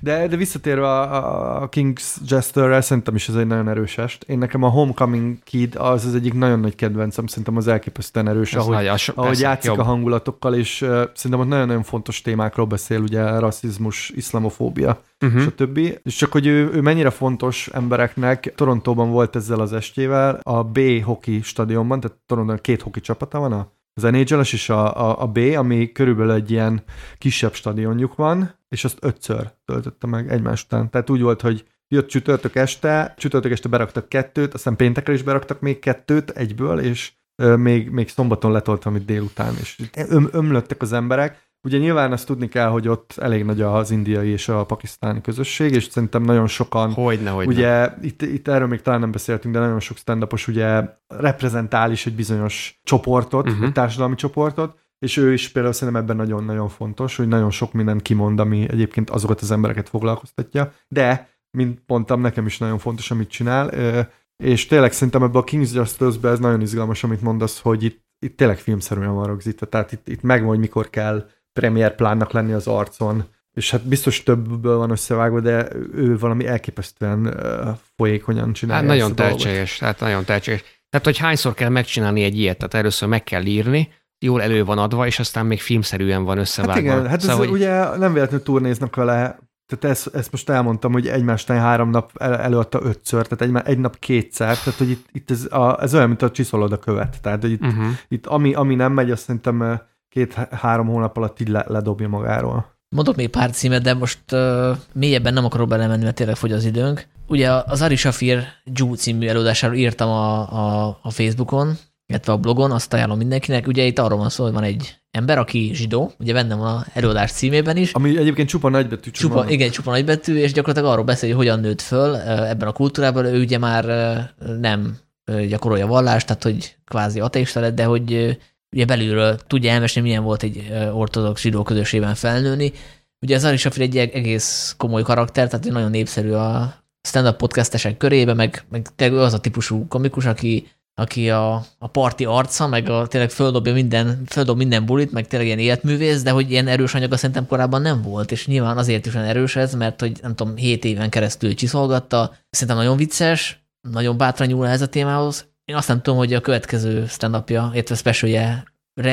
De, de visszatérve a, a King's Jesterrel, szerintem is ez egy nagyon erős est. Én nekem a Homecoming Kid az az egyik nagyon nagy kedvencem, szerintem az elképesztően erős, ez ahogy, nagy, az, ahogy persze, játszik jobb. a hangulatokkal, és uh, szerintem ott nagyon-nagyon fontos témákról beszél, ugye rasszizmus, iszlamofóbia, uh-huh. stb. És csak, hogy ő, ő mennyire fontos embereknek, Torontóban volt ezzel az estével, a B hoki stadionban, tehát Torontóban két hoki csapata van, a az nhl és a, a, a B, ami körülbelül egy ilyen kisebb stadionjuk van, és azt ötször töltötte meg egymás után. Tehát úgy volt, hogy jött csütörtök este, csütörtök este beraktak kettőt, aztán péntekre is beraktak még kettőt egyből, és még, még szombaton letoltam itt délután, és öm, ömlöttek az emberek. Ugye nyilván azt tudni kell, hogy ott elég nagy az indiai és a pakisztáni közösség, és szerintem nagyon sokan... Hogyne, hogyne. Ugye itt, itt erről még talán nem beszéltünk, de nagyon sok stand ugye reprezentál is egy bizonyos csoportot, uh-huh. egy társadalmi csoportot, és ő is például szerintem ebben nagyon-nagyon fontos, hogy nagyon sok mindent kimond, ami egyébként azokat az embereket foglalkoztatja, de, mint mondtam, nekem is nagyon fontos, amit csinál, és tényleg szerintem ebben a King's Justice-ben ez nagyon izgalmas, amit mondasz, hogy itt, itt tényleg filmszerűen van rögzítve, tehát itt, itt megvan, hogy mikor kell premier plánnak lenni az arcon, és hát biztos többből van összevágva, de ő valami elképesztően uh, folyékonyan csinálja. Hát nagyon tehetséges, hát nagyon tehetséges. Tehát, hogy hányszor kell megcsinálni egy ilyet, tehát először meg kell írni, jól elő van adva, és aztán még filmszerűen van összevágva. Hát igen, hát szóval, ez hogy... ugye nem véletlenül turnéznak vele, tehát ezt, ezt most elmondtam, hogy egymástán három nap el, előadta ötször, tehát egy, egy nap kétszer, tehát hogy itt, itt ez, a, ez olyan, mint a csiszolod a követ, tehát hogy itt, uh-huh. itt ami, ami nem megy, azt szerintem két-három hónap alatt így le, ledobja magáról. Mondok még pár címet, de most uh, mélyebben nem akarok belemenni, mert tényleg fogy az időnk. Ugye az Ari Shafir Ju című előadásáról írtam a, a, a Facebookon, illetve a blogon, azt ajánlom mindenkinek. Ugye itt arról van szó, hogy van egy ember, aki zsidó, ugye benne van a előadás címében is. Ami egyébként csupa nagybetű. Csupa, igen, csupa nagybetű, és gyakorlatilag arról beszél, hogy hogyan nőtt föl ebben a kultúrában. Ő ugye már nem gyakorolja vallást, tehát hogy kvázi ateista lett, de hogy ugye belülről tudja elmesélni, milyen volt egy ortodox zsidó közösségben felnőni. Ugye az Ari Shafir egy egész komoly karakter, tehát nagyon népszerű a stand-up podcastesek körébe, meg, meg az a típusú komikus, aki aki a, a parti arca, meg a, tényleg földobja minden, földob minden bulit, meg tényleg ilyen életművész, de hogy ilyen erős anyaga szerintem korábban nem volt, és nyilván azért is olyan erős ez, mert hogy nem tudom, 7 éven keresztül csiszolgatta, szerintem nagyon vicces, nagyon bátran nyúl ez a témához. Én azt nem tudom, hogy a következő stand-upja, illetve specialje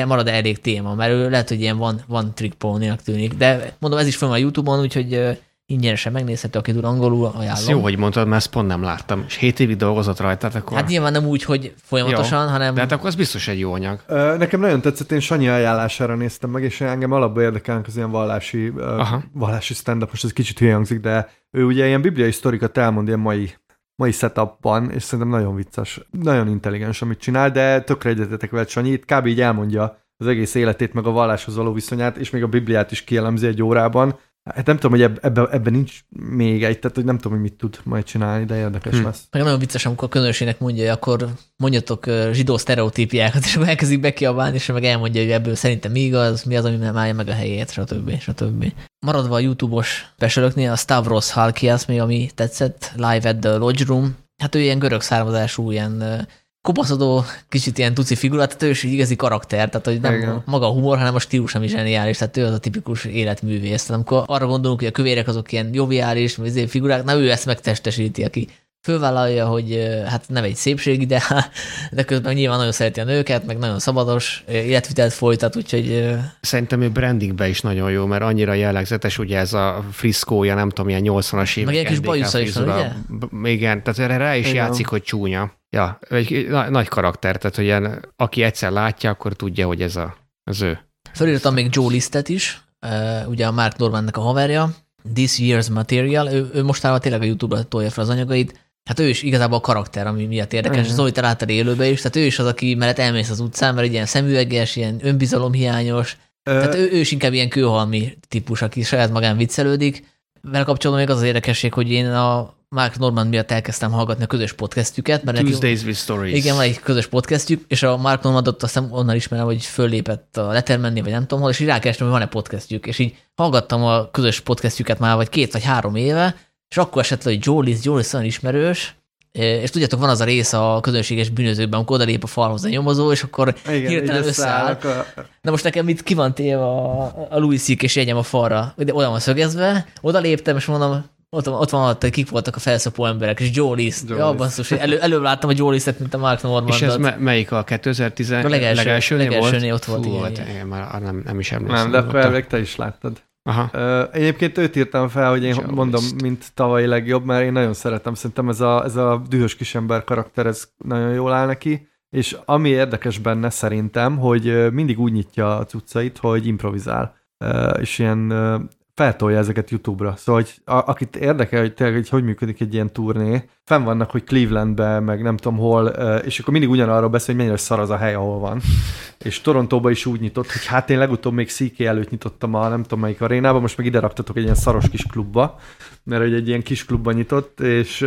marad elég téma, mert ő lehet, hogy ilyen van, van trick tűnik, de mondom, ez is van a Youtube-on, úgyhogy ingyenesen megnézhető, aki tud angolul, ajánlom. Ez jó, hogy mondtad, mert ezt pont nem láttam. És 7 évig dolgozott rajta, akkor... Hát nyilván nem úgy, hogy folyamatosan, jó, hanem... De hát akkor az biztos egy jó anyag. Nekem nagyon tetszett, én Sanyi ajánlására néztem meg, és engem alapban érdekelnek az ilyen vallási, Aha. vallási stand-up, most ez kicsit hülye hangzik, de ő ugye ilyen bibliai sztorikat elmond ilyen mai mai setupban, és szerintem nagyon vicces, nagyon intelligens, amit csinál, de tökre egyetetek vele Sanyi, itt kb. így elmondja az egész életét, meg a valláshoz való viszonyát, és még a Bibliát is kielemzi egy órában, Hát nem tudom, hogy ebben ebbe, ebbe nincs még egy, tehát hogy nem tudom, hogy mit tud majd csinálni, de érdekes hm. lesz. Meg nagyon vicces, amikor a közönségnek mondja, hogy akkor mondjatok zsidó sztereotípiákat, és akkor elkezdik bekiabálni, és meg elmondja, hogy ebből szerintem mi igaz, mi az, ami nem állja meg a helyét, stb. stb. Maradva a YouTube-os pesölöknél, a Stavros Halkias még, ami tetszett, Live at the Lodge Room, hát ő ilyen görög származású, ilyen kopaszodó, kicsit ilyen tuci figura, tehát ő is egy igazi karakter, tehát hogy nem Igen. maga a humor, hanem a stílus ami zseniális, tehát ő az a tipikus életművész. Tehát amikor arra gondolunk, hogy a kövérek azok ilyen joviális figurák, na ő ezt megtestesíti, aki fölvállalja, hogy hát nem egy szépség, de, de közben nyilván nagyon szereti a nőket, meg nagyon szabados életvitelt folytat, úgyhogy... Szerintem ő brandingbe is nagyon jó, mert annyira jellegzetes, ugye ez a friszkója, nem tudom, ilyen 80-as évek. Meg egy kis bajusza is van, ugye? Igen, tehát erre rá is Igen. játszik, hogy csúnya. Ja, egy nagy karakter, tehát hogy ilyen, aki egyszer látja, akkor tudja, hogy ez a, az ő. Felírtam még Joe Listet is, ugye a Mark Normannek a haverja, This Year's Material, ő, ő mostanában tényleg a YouTube-ra tolja fel az anyagait, Hát ő is igazából a karakter, ami miatt érdekes. Igen. Zoli, te láttad élőbe is, tehát ő is az, aki mellett elmész az utcán, mert egy ilyen szemüveges, ilyen önbizalomhiányos, Ö... tehát ő, ő is inkább ilyen kőhalmi típus, aki saját magán viccelődik. Vele kapcsolatban még az az érdekesség, hogy én a Mark Norman miatt elkezdtem hallgatni a közös podcastjüket. Mert Tuesdays with Stories. Igen, van egy közös podcastjük, és a Mark Normanot azt hiszem onnan ismerem, hogy föllépett a Lettermanni, vagy nem tudom hol, és így rákerestem, hogy van-e podcastjük, és így hallgattam a közös podcastjüket már vagy két vagy három éve, és akkor esett le, hogy Jolis, Jolis olyan ismerős, és tudjátok, van az a rész a közönséges bűnözőkben, amikor odalép a falhoz a nyomozó, és akkor Igen, hirtelen összeáll. A... Na most nekem itt ki van téve a, a Louis C.K. és jegyem a falra, de oda van szögezve, oda léptem, és mondom, ott, ott van ott, kik voltak a felszopó emberek, és Joe List. Ja, basszus, elő, előbb láttam a Joe Listet, mint a Mark Norman. És ez me- melyik a 2010 a legelső, legelső, legelső ott volt. Fú, hát én már nem, nem is emlékszem. Nem, de akkor te is láttad. Aha. Uh, egyébként őt írtam fel, hogy én Joe mondom, List. mint tavalyi legjobb, mert én nagyon szeretem. Szerintem ez a, ez a dühös kisember karakter, ez nagyon jól áll neki. És ami érdekes benne szerintem, hogy mindig úgy nyitja a cuccait, hogy improvizál. Uh, és ilyen feltolja ezeket YouTube-ra. Szóval, hogy a, akit érdekel, hogy tényleg, hogy hogy működik egy ilyen turné, fenn vannak, hogy Clevelandbe, meg nem tudom hol, és akkor mindig ugyanarról beszél, hogy mennyire szar az a hely, ahol van. És Torontóba is úgy nyitott, hogy hát én legutóbb még CK előtt nyitottam a nem tudom melyik arénába, most meg ide raktatok egy ilyen szaros kis klubba, mert egy ilyen kis klubba nyitott, és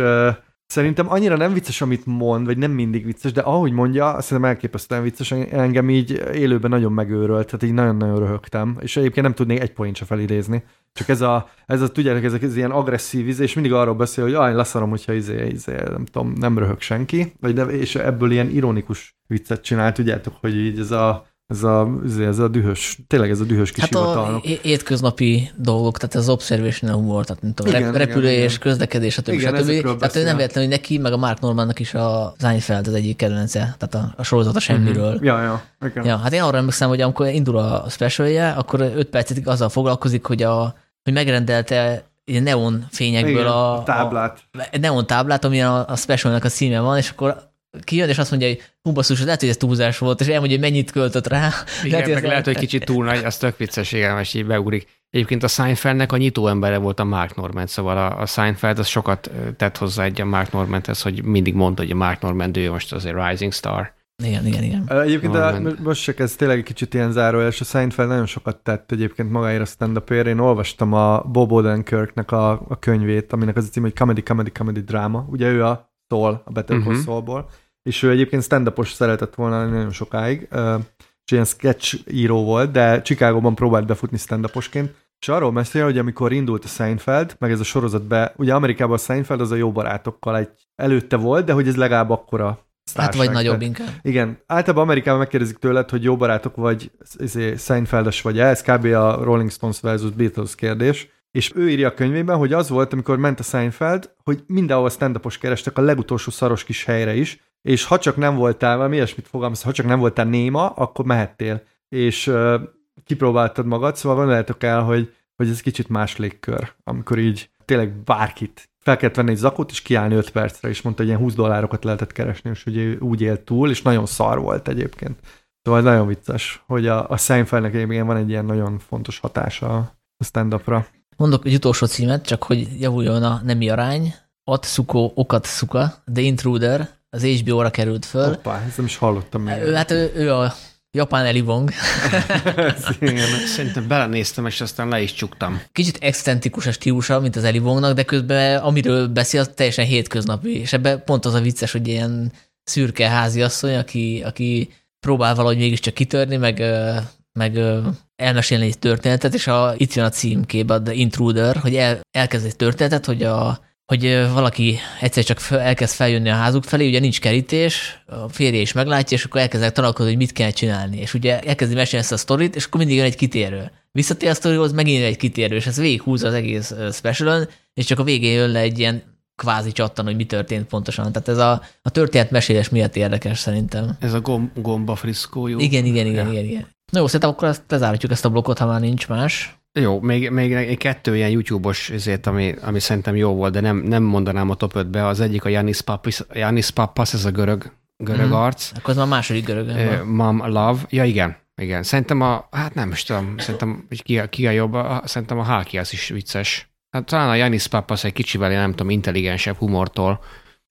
Szerintem annyira nem vicces, amit mond, vagy nem mindig vicces, de ahogy mondja, szerintem elképesztően vicces, engem így élőben nagyon megőrölt, tehát így nagyon-nagyon röhögtem, és egyébként nem tudnék egy point se felidézni. Csak ez a, ez a tudjátok, ez, ez ilyen agresszív izé, és mindig arról beszél, hogy aj, leszarom, hogyha izé, izé, nem tudom, nem röhög senki, vagy de, és ebből ilyen ironikus viccet csinál, tudjátok, hogy így ez a ez a, ez a dühös, tényleg ez a dühös kis hát hivatalnok. a étköznapi dolgok, tehát az observational humor, tehát mint tudom, igen, repülés, igen, közlekedés, stb. Igen, stb. Tehát nem véletlen, hogy neki, meg a Mark Normannak is a Seinfeld az egyik kedvence, tehát a, a sorozat a semmiről. Mm-hmm. Ja, ja, igen. ja. Hát én arra emlékszem, hogy amikor indul a specialje, akkor öt percig azzal foglalkozik, hogy, a, hogy megrendelte ilyen neon fényekből igen, a, a táblát. A, neon táblát, ami a, a specialnek a címe van, és akkor kijön, és azt mondja, hogy hú, basszus, lehet, hogy ez túlzás volt, és elmondja, hogy mennyit költött rá. Igen, lehet, meg lehet, hogy kicsit túl nagy, az tök vicces, igen, és így beugrik. Egyébként a Seinfeldnek a nyitó embere volt a Mark Normand, szóval a, a Seinfeld az sokat tett hozzá egy a Mark Normandhez, hogy mindig mondta, hogy a Mark Normand ő most az egy rising star. Igen, igen, igen. Egyébként a, most csak ez tényleg egy kicsit ilyen záró, és a Seinfeld nagyon sokat tett egyébként magáért a stand up Én olvastam a Bob Odenkirknek a, a könyvét, aminek az a cím, hogy Comedy, Comedy, Comedy Drama. Ugye ő a Saul, a Better Call uh-huh. Saulból és ő egyébként stand szeretett volna nagyon sokáig, és ilyen sketch író volt, de Chicagóban próbált befutni stand és arról mesél, hogy amikor indult a Seinfeld, meg ez a sorozat be, ugye Amerikában a Seinfeld az a jó barátokkal egy előtte volt, de hogy ez legalább akkora Hát vagy nagyobb inkább. Igen. Általában Amerikában megkérdezik tőled, hogy jó barátok vagy izé, Seinfeldes vagy ez kb. a Rolling Stones versus Beatles kérdés. És ő írja a könyvében, hogy az volt, amikor ment a Seinfeld, hogy mindenhol stand kerestek a legutolsó szaros kis helyre is, és ha csak nem voltál, valami ilyesmit fogalmaz, ha csak nem voltál néma, akkor mehettél. És uh, kipróbáltad magad, szóval gondoljátok el, hogy, hogy ez kicsit más légkör, amikor így tényleg bárkit fel kellett venni egy zakot, és kiállni 5 percre, és mondta, hogy ilyen 20 dollárokat lehetett keresni, és ugye úgy élt túl, és nagyon szar volt egyébként. Szóval nagyon vicces, hogy a, a Seinfeldnek egyébként van egy ilyen nagyon fontos hatása a stand-upra. Mondok egy utolsó címet, csak hogy javuljon a nemi arány. Atsuko Okatsuka, The Intruder, az HBO-ra került föl. Hoppá, ezt nem is hallottam még. Ő, hát ő, ő a japán Eli Wong. Szerintem belenéztem, és aztán le is csuktam. Kicsit excentrikus a stílusa, mint az Eli Wongnak, de közben amiről beszél, az teljesen hétköznapi. És ebben pont az a vicces, hogy ilyen szürke háziasszony, aki, aki próbál valahogy mégiscsak kitörni, meg, meg elmesélni egy történetet, és a, itt jön a címkép, a The Intruder, hogy el, elkezd egy történetet, hogy a hogy valaki egyszer csak fel, elkezd feljönni a házuk felé, ugye nincs kerítés, a férje is meglátja, és akkor elkezdek találkozni, hogy mit kell csinálni. És ugye elkezdi mesélni ezt a sztorit, és akkor mindig jön egy kitérő. Visszatér a sztorihoz, megint egy kitérő, és ez végighúz az egész specialon, és csak a végén jön le egy ilyen kvázi csattan, hogy mi történt pontosan. Tehát ez a, a történet mesélés miatt érdekes szerintem. Ez a gomb, gomba friszkó, jó? Igen, igen, igen, ja. igen, igen. Na jó, szerintem akkor ezt lezárhatjuk ezt a blokkot, ha már nincs más. Jó, még, még egy kettő ilyen YouTube-os ezért, ami, ami szerintem jó volt, de nem, nem mondanám a top 5-be. Az egyik a Janis Pappas, Janis Pappas ez a görög, görög mm. arc. Akkor az már második görög. Mom Love. Ja, igen. Igen. Szerintem a, hát nem is tudom, szerintem hogy ki, ki a jobb, a, szerintem a Halkias is vicces. Hát talán a Janis Pappas egy kicsivel, nem tudom, intelligensebb humortól.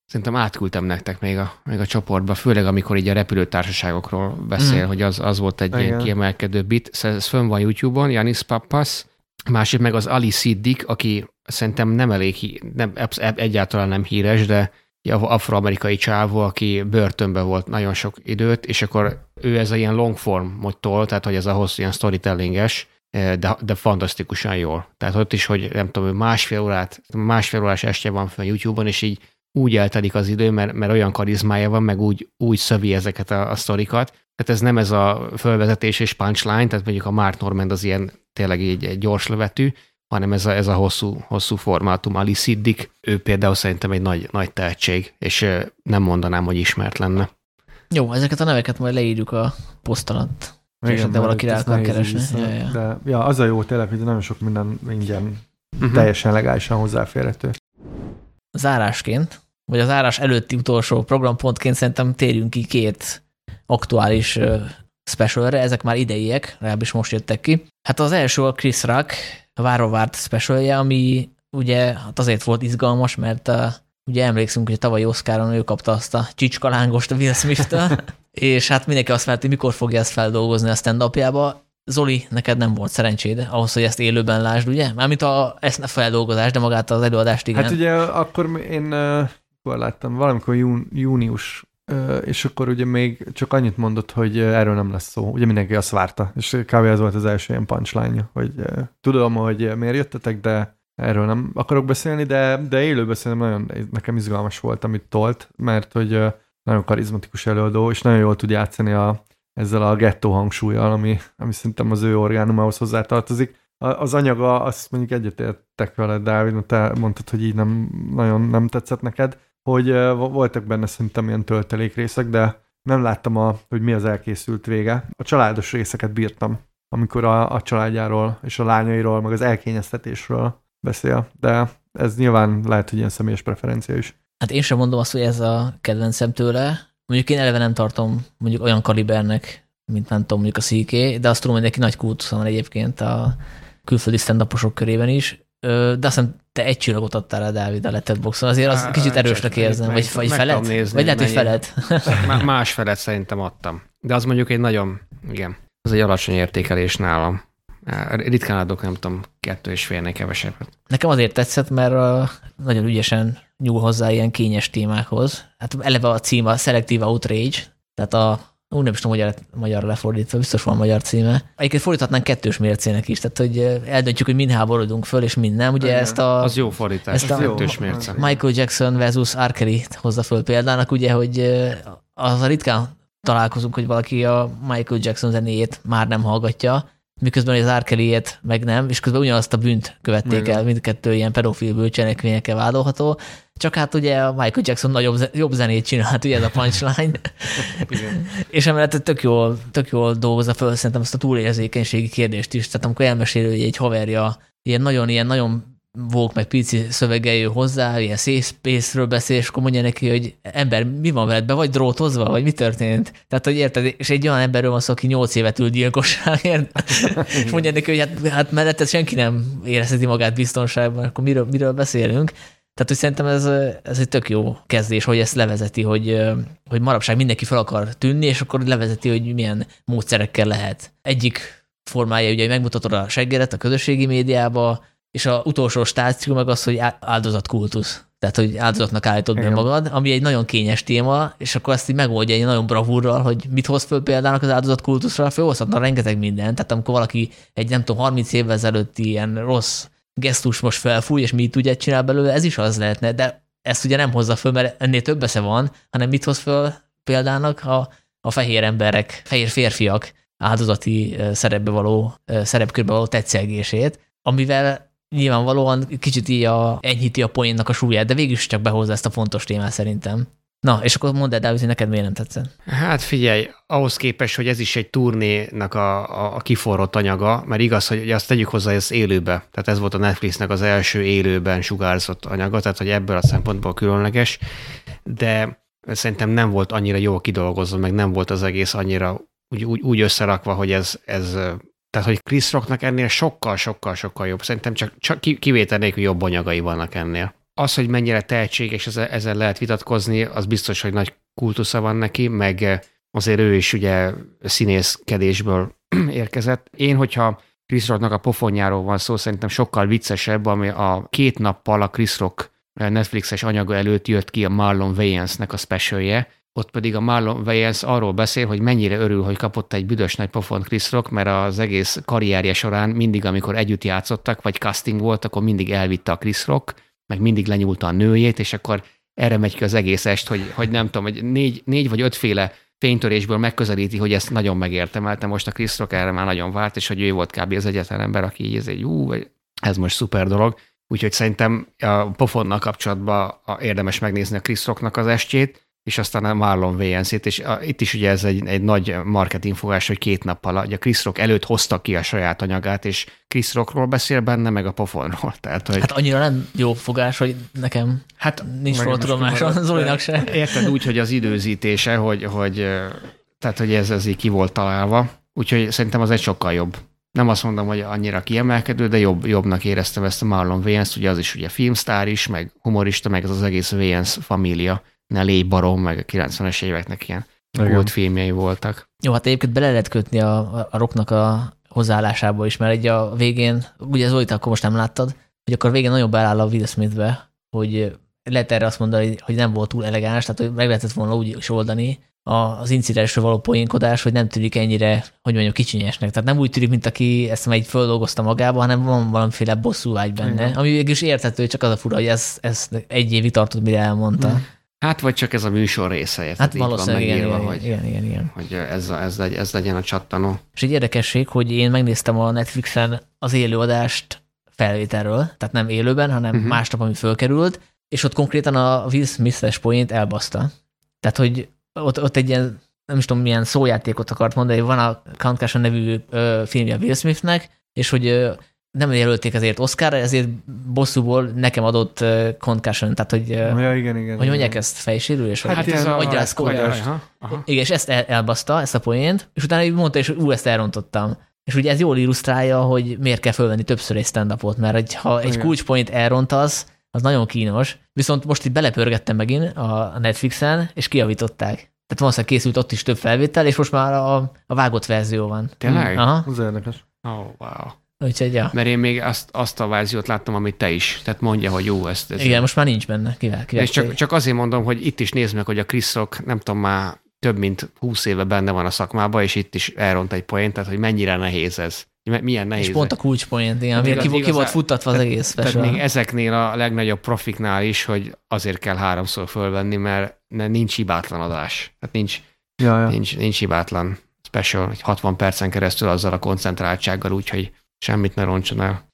Szerintem átküldtem nektek még a, még a csoportba, főleg amikor így a repülőtársaságokról beszél, mm. hogy az, az volt egy Igen. ilyen kiemelkedő bit. Ez fönn van YouTube-on, Janis Pappas. Másik meg az Ali Siddiq, aki szerintem nem elég, nem, egyáltalán nem híres, de afroamerikai csávó, aki börtönben volt nagyon sok időt, és akkor ő ez a ilyen long form modtól, tehát hogy ez a hosszú ilyen storytellinges, eh, de, de fantasztikusan jól. Tehát ott is, hogy nem tudom, másfél órát, másfél órás estje van fel YouTube-on, és így úgy eltelik az idő, mert, mert olyan karizmája van, meg úgy, úgy szövi ezeket a, a sztorikat. Tehát ez nem ez a fölvezetés és punchline, tehát mondjuk a Mark Normand az ilyen tényleg egy, egy gyors lövetű, hanem ez a, ez a hosszú, hosszú formátum. Ali Siddik, ő például szerintem egy nagy, nagy tehetség, és nem mondanám, hogy ismert lenne. Jó, ezeket a neveket majd leírjuk a poszt alatt. Igen, de valaki rá akar keresni. Ja, ja. De ja, az a jó tényleg, hogy nagyon sok minden ingyen, uh-huh. teljesen legálisan hozzáférhető zárásként, vagy a zárás előtti utolsó programpontként szerintem térjünk ki két aktuális specialre, ezek már ideiek, legalábbis most jöttek ki. Hát az első a Chris Rock, a várovárt specialje, ami ugye hát azért volt izgalmas, mert uh, ugye emlékszünk, hogy a tavalyi Oscaron ő kapta azt a csicskalángos a Will smith és hát mindenki azt várta, hogy mikor fogja ezt feldolgozni a stand -upjába. Zoli, neked nem volt szerencséd ahhoz, hogy ezt élőben lásd, ugye? Mármint a, ezt a feldolgozás, de magát az előadást igen. Hát ugye akkor én uh, láttam, valamikor jún, június, és akkor ugye még csak annyit mondott, hogy erről nem lesz szó. Ugye mindenki azt várta, és kb. ez volt az első ilyen punchline hogy tudom, hogy miért jöttetek, de erről nem akarok beszélni, de, de élőben szerintem nagyon nekem izgalmas volt, amit tolt, mert hogy nagyon karizmatikus előadó, és nagyon jól tud játszani a, ezzel a gettó hangsúlyjal, ami, ami szerintem az ő orgánumához hozzátartozik. Az anyaga, azt mondjuk egyetértek veled, Dávid, te mondtad, hogy így nem nagyon nem tetszett neked, hogy voltak benne szerintem ilyen töltelék részek, de nem láttam, a, hogy mi az elkészült vége. A családos részeket bírtam, amikor a, a családjáról és a lányairól, meg az elkényeztetésről beszél, de ez nyilván lehet, hogy ilyen személyes preferencia is. Hát én sem mondom azt, hogy ez a kedvencem tőle. Mondjuk én eleve nem tartom mondjuk olyan kalibernek, mint nem tudom, mondjuk a CK, de azt tudom, hogy neki nagy kultusza van egyébként a külföldi stand körében is. De azt hiszem, te egy csillagot adtál a Dávid a Letterboxon, azért az kicsit erősnek érzem, vagy, vagy feled? Nézni, vagy lehet, hogy feled? Más feled szerintem adtam. De az mondjuk egy nagyon, igen, az egy alacsony értékelés nálam. Ritkán adok, nem tudom, kettő és félnél kevesebbet. Nekem azért tetszett, mert nagyon ügyesen nyúl hozzá ilyen kényes témákhoz. Hát eleve a cím a Selective Outrage, tehát a úgy nem is tudom, magyar, magyar lefordítva, biztos van magyar címe. Egyébként fordíthatnánk kettős mércének is, tehát hogy eldöntjük, hogy mind háborodunk föl, és mind nem. Ugye Igen. ezt a, az jó fordítás, ezt a kettős mérce. Michael Jackson versus. Kelly hozza föl példának, ugye, hogy az a ritkán találkozunk, hogy valaki a Michael Jackson zenéjét már nem hallgatja, miközben az R. meg nem, és közben ugyanazt a bűnt követték Igen. el, mindkettő ilyen pedofil bűncselekményekkel vádolható. Csak hát ugye a Michael Jackson nagyobb, jobb zenét csinált, ugye ez a punchline. és emellett tök jól, tök jól dolgozza föl szerintem azt a túlérzékenységi kérdést is. Tehát amikor elmesél, hogy egy haverja ilyen nagyon, ilyen nagyon vók meg pici szöveggel jön hozzá, ilyen safe space-ről beszél, és akkor mondja neki, hogy ember, mi van veled, be vagy drótozva, vagy mi történt? Tehát, hogy érted, és egy olyan emberről van szó, aki nyolc évet ül gyilkosságért, és mondja neki, hogy hát, hát mellette senki nem érezheti magát biztonságban, akkor miről, miről beszélünk? Tehát, hogy szerintem ez, ez egy tök jó kezdés, hogy ezt levezeti, hogy, hogy marapság mindenki fel akar tűnni, és akkor levezeti, hogy milyen módszerekkel lehet. Egyik formája, ugye, hogy megmutatod a seggedet a közösségi médiába, és a utolsó stáció meg az, hogy áldozatkultusz. Tehát, hogy áldozatnak állítod be magad, ami egy nagyon kényes téma, és akkor azt így megoldja egy nagyon bravúrral, hogy mit hoz föl például az áldozatkultuszra, fölhozhatna rengeteg mindent. Tehát amikor valaki egy nem tudom, 30 évvel ezelőtt ilyen rossz gesztus most felfúj, és mit ugye csinál belőle, ez is az lehetne, de ezt ugye nem hozza föl, mert ennél több esze van, hanem mit hoz föl példának a, a fehér emberek, fehér férfiak áldozati szerepbe való, szerepkörbe való tetszelgését, amivel nyilvánvalóan kicsit így a, enyhíti a poénnak a súlyát, de végül is csak behozza ezt a fontos témát szerintem. Na, és akkor mondd el, Dávid, hogy neked miért nem tetszett? Hát figyelj, ahhoz képest, hogy ez is egy turnénak a, a, a kiforrott anyaga, mert igaz, hogy azt tegyük hozzá, ez élőbe. Tehát ez volt a Netflixnek az első élőben sugárzott anyaga, tehát hogy ebből a szempontból különleges, de szerintem nem volt annyira jól kidolgozva, meg nem volt az egész annyira úgy, úgy, úgy összerakva, hogy ez, ez tehát, hogy Chris Rocknak ennél sokkal, sokkal, sokkal jobb. Szerintem csak, csak kivétel nélkül jobb anyagai vannak ennél. Az, hogy mennyire tehetséges, ezzel, ezzel lehet vitatkozni, az biztos, hogy nagy kultusza van neki, meg azért ő is ugye színészkedésből érkezett. Én, hogyha Chris Rocknak a pofonjáról van szó, szerintem sokkal viccesebb, ami a két nappal a Chris Rock Netflixes anyaga előtt jött ki a Marlon Wayans-nek a specialje, ott pedig a Marlon Wayans arról beszél, hogy mennyire örül, hogy kapott egy büdös nagy pofont Chris Rock, mert az egész karrierje során mindig, amikor együtt játszottak, vagy casting volt, akkor mindig elvitte a Chris Rock, meg mindig lenyúlta a nőjét, és akkor erre megy ki az egész est, hogy, hogy nem tudom, hogy négy, négy vagy ötféle fénytörésből megközelíti, hogy ezt nagyon megértemelte. Most a Chris Rock erre már nagyon vált, és hogy ő volt kb. az egyetlen ember, aki így ez egy ú, ez most szuper dolog. Úgyhogy szerintem a pofonnal kapcsolatban érdemes megnézni a Chris Rocknak az estjét, és aztán a Marlon Wayans-ét, és a, itt is ugye ez egy, egy nagy marketingfogás, hogy két nappal, a Chris Rock előtt hozta ki a saját anyagát, és Chris Rockról beszél benne, meg a pofonról. Tehát, hogy... Hát annyira nem jó fogás, hogy nekem hát, nincs róla tudomása, Zolinak se. Érted úgy, hogy az időzítése, hogy, hogy tehát, hogy ez, ez így ki volt találva, úgyhogy szerintem az egy sokkal jobb. Nem azt mondom, hogy annyira kiemelkedő, de jobb, jobbnak éreztem ezt a Marlon Wayans, ugye az is ugye filmsztár is, meg humorista, meg az az egész Wayans família Nelly Barom, meg a 90-es éveknek ilyen volt filmjei voltak. Jó, hát egyébként bele lehet kötni a, a rocknak a hozzáállásába is, mert egy a végén, ugye Zolita, akkor most nem láttad, hogy akkor a végén nagyon beáll a Will Smithbe, hogy lehet erre azt mondani, hogy nem volt túl elegáns, tehát hogy meg lehetett volna úgy is oldani az incidensről való poénkodás, hogy nem tűnik ennyire, hogy mondjam, kicsinyesnek. Tehát nem úgy tűnik, mint aki ezt egy földolgozta magába, hanem van valamiféle bosszúvágy benne, Igen. ami végül is érthető, csak az a fura, hogy ez, ez egy évig tartott, mire elmondta. Mm. Hát vagy csak ez a műsor része, érted? Hát valószínűleg igen, igen, hogy, igen, igen, igen. Hogy ez, ez, ez, ez legyen a csattanó. És egy érdekesség, hogy én megnéztem a Netflixen az élőadást felvételről, tehát nem élőben, hanem uh-huh. másnap, ami fölkerült, és ott konkrétan a Will Smith-es point elbaszta. Tehát, hogy ott, ott egy ilyen, nem is tudom, milyen szójátékot akart mondani, van a Count nevű ö, filmje Will Smithnek, és hogy ö, nem jelölték ezért Oscarra, ezért bosszúból nekem adott uh, concussion, tehát hogy, uh, ja, igen, igen, hogy mondják ezt fejsérülés? Hát, hát ez a, a, Igen, és ezt el, elbaszta, ezt a poént, és utána mondta, és ú, ezt elrontottam. És ugye ez jól illusztrálja, hogy miért kell fölvenni többször egy stand mert egy, ha egy kulcspoint elrontasz, az nagyon kínos. Viszont most itt belepörgettem megint a Netflixen, és kiavították. Tehát valószínűleg készült ott is több felvétel, és most már a, a vágott verzió van. Tényleg? Aha. Az érdekes. Oh, wow. Úgyhogy, ja. Mert én még azt, azt a verziót láttam, amit te is. Tehát mondja, hogy jó, ezt... Ez Igen, most már nincs benne. Kivel, kivel és csak, csak azért mondom, hogy itt is nézd meg, hogy a Chris Rock, nem tudom, már több mint húsz éve benne van a szakmában, és itt is elront egy poént, tehát hogy mennyire nehéz ez. Milyen nehéz. És pont a kulcspoint, igen, igaz, ki, ki volt futtatva az egész Tehát még ezeknél a legnagyobb profiknál is, hogy azért kell háromszor fölvenni, mert nincs hibátlan adás. Tehát nincs, ja, ja. nincs, nincs hibátlan special, 60 percen keresztül azzal a koncentráltsággal, úgyhogy semmit ne roncson el.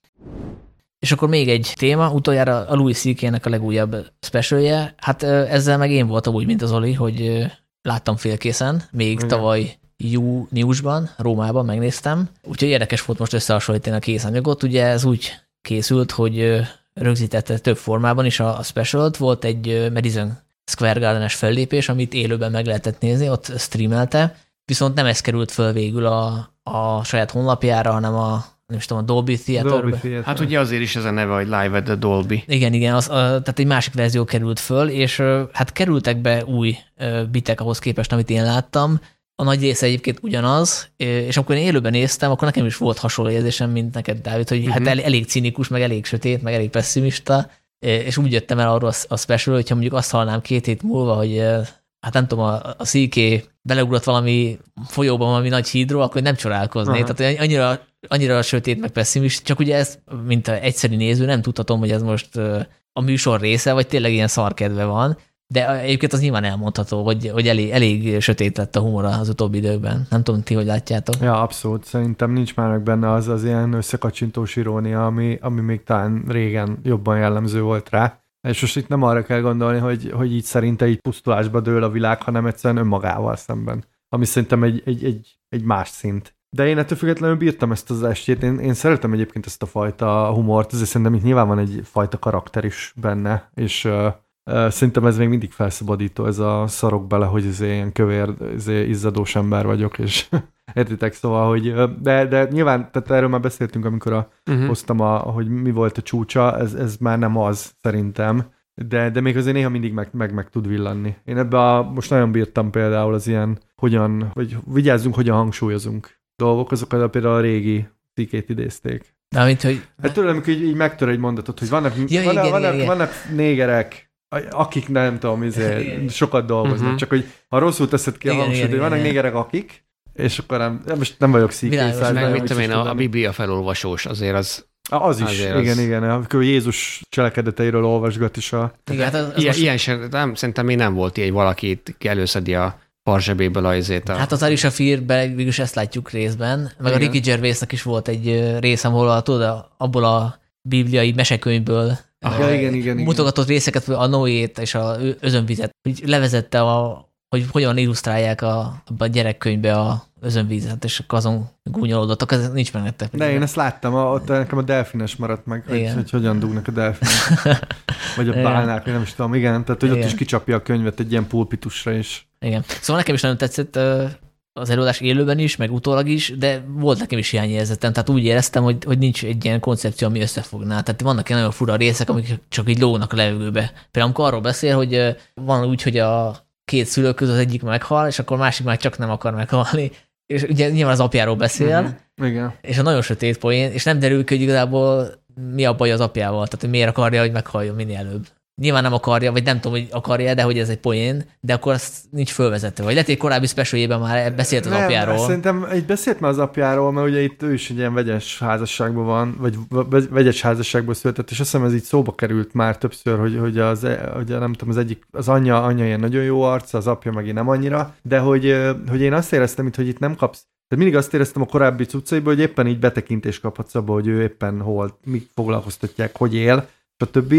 És akkor még egy téma, utoljára a Louis ck a legújabb specialje. Hát ezzel meg én voltam úgy, mint az Oli, hogy láttam félkészen, még Igen. tavaly júniusban, Rómában megnéztem. Úgyhogy érdekes volt most összehasonlítani a készanyagot. Ugye ez úgy készült, hogy rögzítette több formában is a, special Volt egy Madison Square Garden-es fellépés, amit élőben meg lehetett nézni, ott streamelte, viszont nem ez került föl végül a, a saját honlapjára, hanem a nem is tudom, a Dolby Theater. Dolby Theater. Hát ugye azért is ez a neve, hogy Live at the Dolby. Igen, igen, az, a, tehát egy másik verzió került föl, és hát kerültek be új bitek ahhoz képest, amit én láttam. A nagy része egyébként ugyanaz, és amikor én élőben néztem, akkor nekem is volt hasonló érzésem, mint neked, Dávid, hogy uh-huh. hát mhm. el, elég cinikus, meg elég sötét, meg elég pessimista, és úgy jöttem el arról a special, hogyha mondjuk azt hallnám két hét múlva, hogy hát nem tudom, a, a CK beleugrott valami folyóban valami nagy hídról, akkor nem csodálkoznék. Uh-huh. Tehát annyira, annyira sötét, meg pessimist, csak ugye ez, mint a egyszerű néző, nem tudhatom, hogy ez most a műsor része, vagy tényleg ilyen szarkedve van. De egyébként az nyilván elmondható, hogy, hogy elég, elég sötét lett a humor az utóbbi időben. Nem tudom, ti hogy látjátok. Ja, abszolút. Szerintem nincs már meg benne az az ilyen összekacsintós irónia, ami, ami még talán régen jobban jellemző volt rá. És most itt nem arra kell gondolni, hogy, hogy így szerinte így pusztulásba dől a világ, hanem egyszerűen önmagával szemben. Ami szerintem egy, egy, egy, egy más szint. De én ettől függetlenül bírtam ezt az estét. Én, én szeretem egyébként ezt a fajta humort, ezért szerintem itt nyilván van egy fajta karakter is benne, és uh, Szerintem ez még mindig felszabadító, ez a szarok bele, hogy ez ilyen kövér, ez izzadós ember vagyok, és értitek, szóval, hogy de, de nyilván, tehát erről már beszéltünk, amikor a, uh-huh. hoztam, a, hogy mi volt a csúcsa, ez, ez már nem az, szerintem, de, de még azért néha mindig meg, meg, meg tud villanni. Én ebbe a, most nagyon bírtam például az ilyen, hogyan, vagy vigyázzunk, hogyan hangsúlyozunk dolgok, azokat például a régi cikét idézték. De mint, hogy... Hát tőlem, amikor így, így megtör egy mondatot, hogy vannak, ja, vannak, igen, vannak, igen. vannak négerek, akik nem tudom, izé, sokat dolgoznak, uh-huh. csak hogy ha rosszul teszed ki a hangsúlyt, hogy vannak négerek akik, és akkor nem, most nem vagyok szíkész. Meg mit tudom én, a, a Biblia felolvasós azért az az is, Azért igen, az... igen. Akkor Jézus cselekedeteiről olvasgat is a... Igen, hát az, az ilyen, most... ilyen sem, nem, szerintem még nem volt ilyen, hogy valaki előszedi a parzsebéből a izét. A... Hát az Arisha Fearben végülis ezt látjuk részben, meg igen. a Ricky Gervaisnak is volt egy részem, ahol tudod, abból a bibliai mesekönyvből Aha, igen, igen, mutogatott igen. részeket, a Noét és a özönvizet, hogy levezette, a, hogy hogyan illusztrálják a, a gyerekkönyvbe a özönvízet, és akkor azon gúnyolódottak, ez nincs meg nektek. De én ezt láttam, ott nekem a delfines maradt meg, hogy, hogy hogyan dugnak a delfinek. Vagy a bálnák, nem is tudom, igen, tehát hogy igen. ott is kicsapja a könyvet egy ilyen pulpitusra is. Igen. Szóval nekem is nagyon tetszett az előadás élőben is, meg utólag is, de volt nekem is hiányérzetem, tehát úgy éreztem, hogy, hogy nincs egy ilyen koncepció, ami összefogná. Tehát vannak ilyen nagyon fura részek, amik csak így lógnak a levegőbe. Például amikor arról beszél, hogy van úgy, hogy a két szülő között az egyik meghal, és akkor a másik már csak nem akar meghalni. És ugye nyilván az apjáról beszél, mm-hmm. Igen. és a nagyon sötét poén, és nem derül ki, hogy igazából mi a baj az apjával, tehát hogy miért akarja, hogy meghaljon minél előbb. Nyilván nem akarja, vagy nem tudom, hogy akarja, de hogy ez egy poén, de akkor az nincs fölvezetve. Vagy lehet, hogy korábbi specialjében már beszélt az nem, apjáról. Szerintem itt beszélt már az apjáról, mert ugye itt ő is egy ilyen vegyes házasságban van, vagy vegyes házasságból született, és azt hiszem ez így szóba került már többször, hogy, hogy, az, hogy nem tudom, az egyik, az anyja, anyja ilyen nagyon jó arc, az apja meg nem annyira, de hogy, hogy én azt éreztem itt, hogy itt nem kapsz tehát mindig azt éreztem a korábbi cuccaiból, hogy éppen így betekintést kaphatsz abba, hogy ő éppen hol, mit foglalkoztatják, hogy él, stb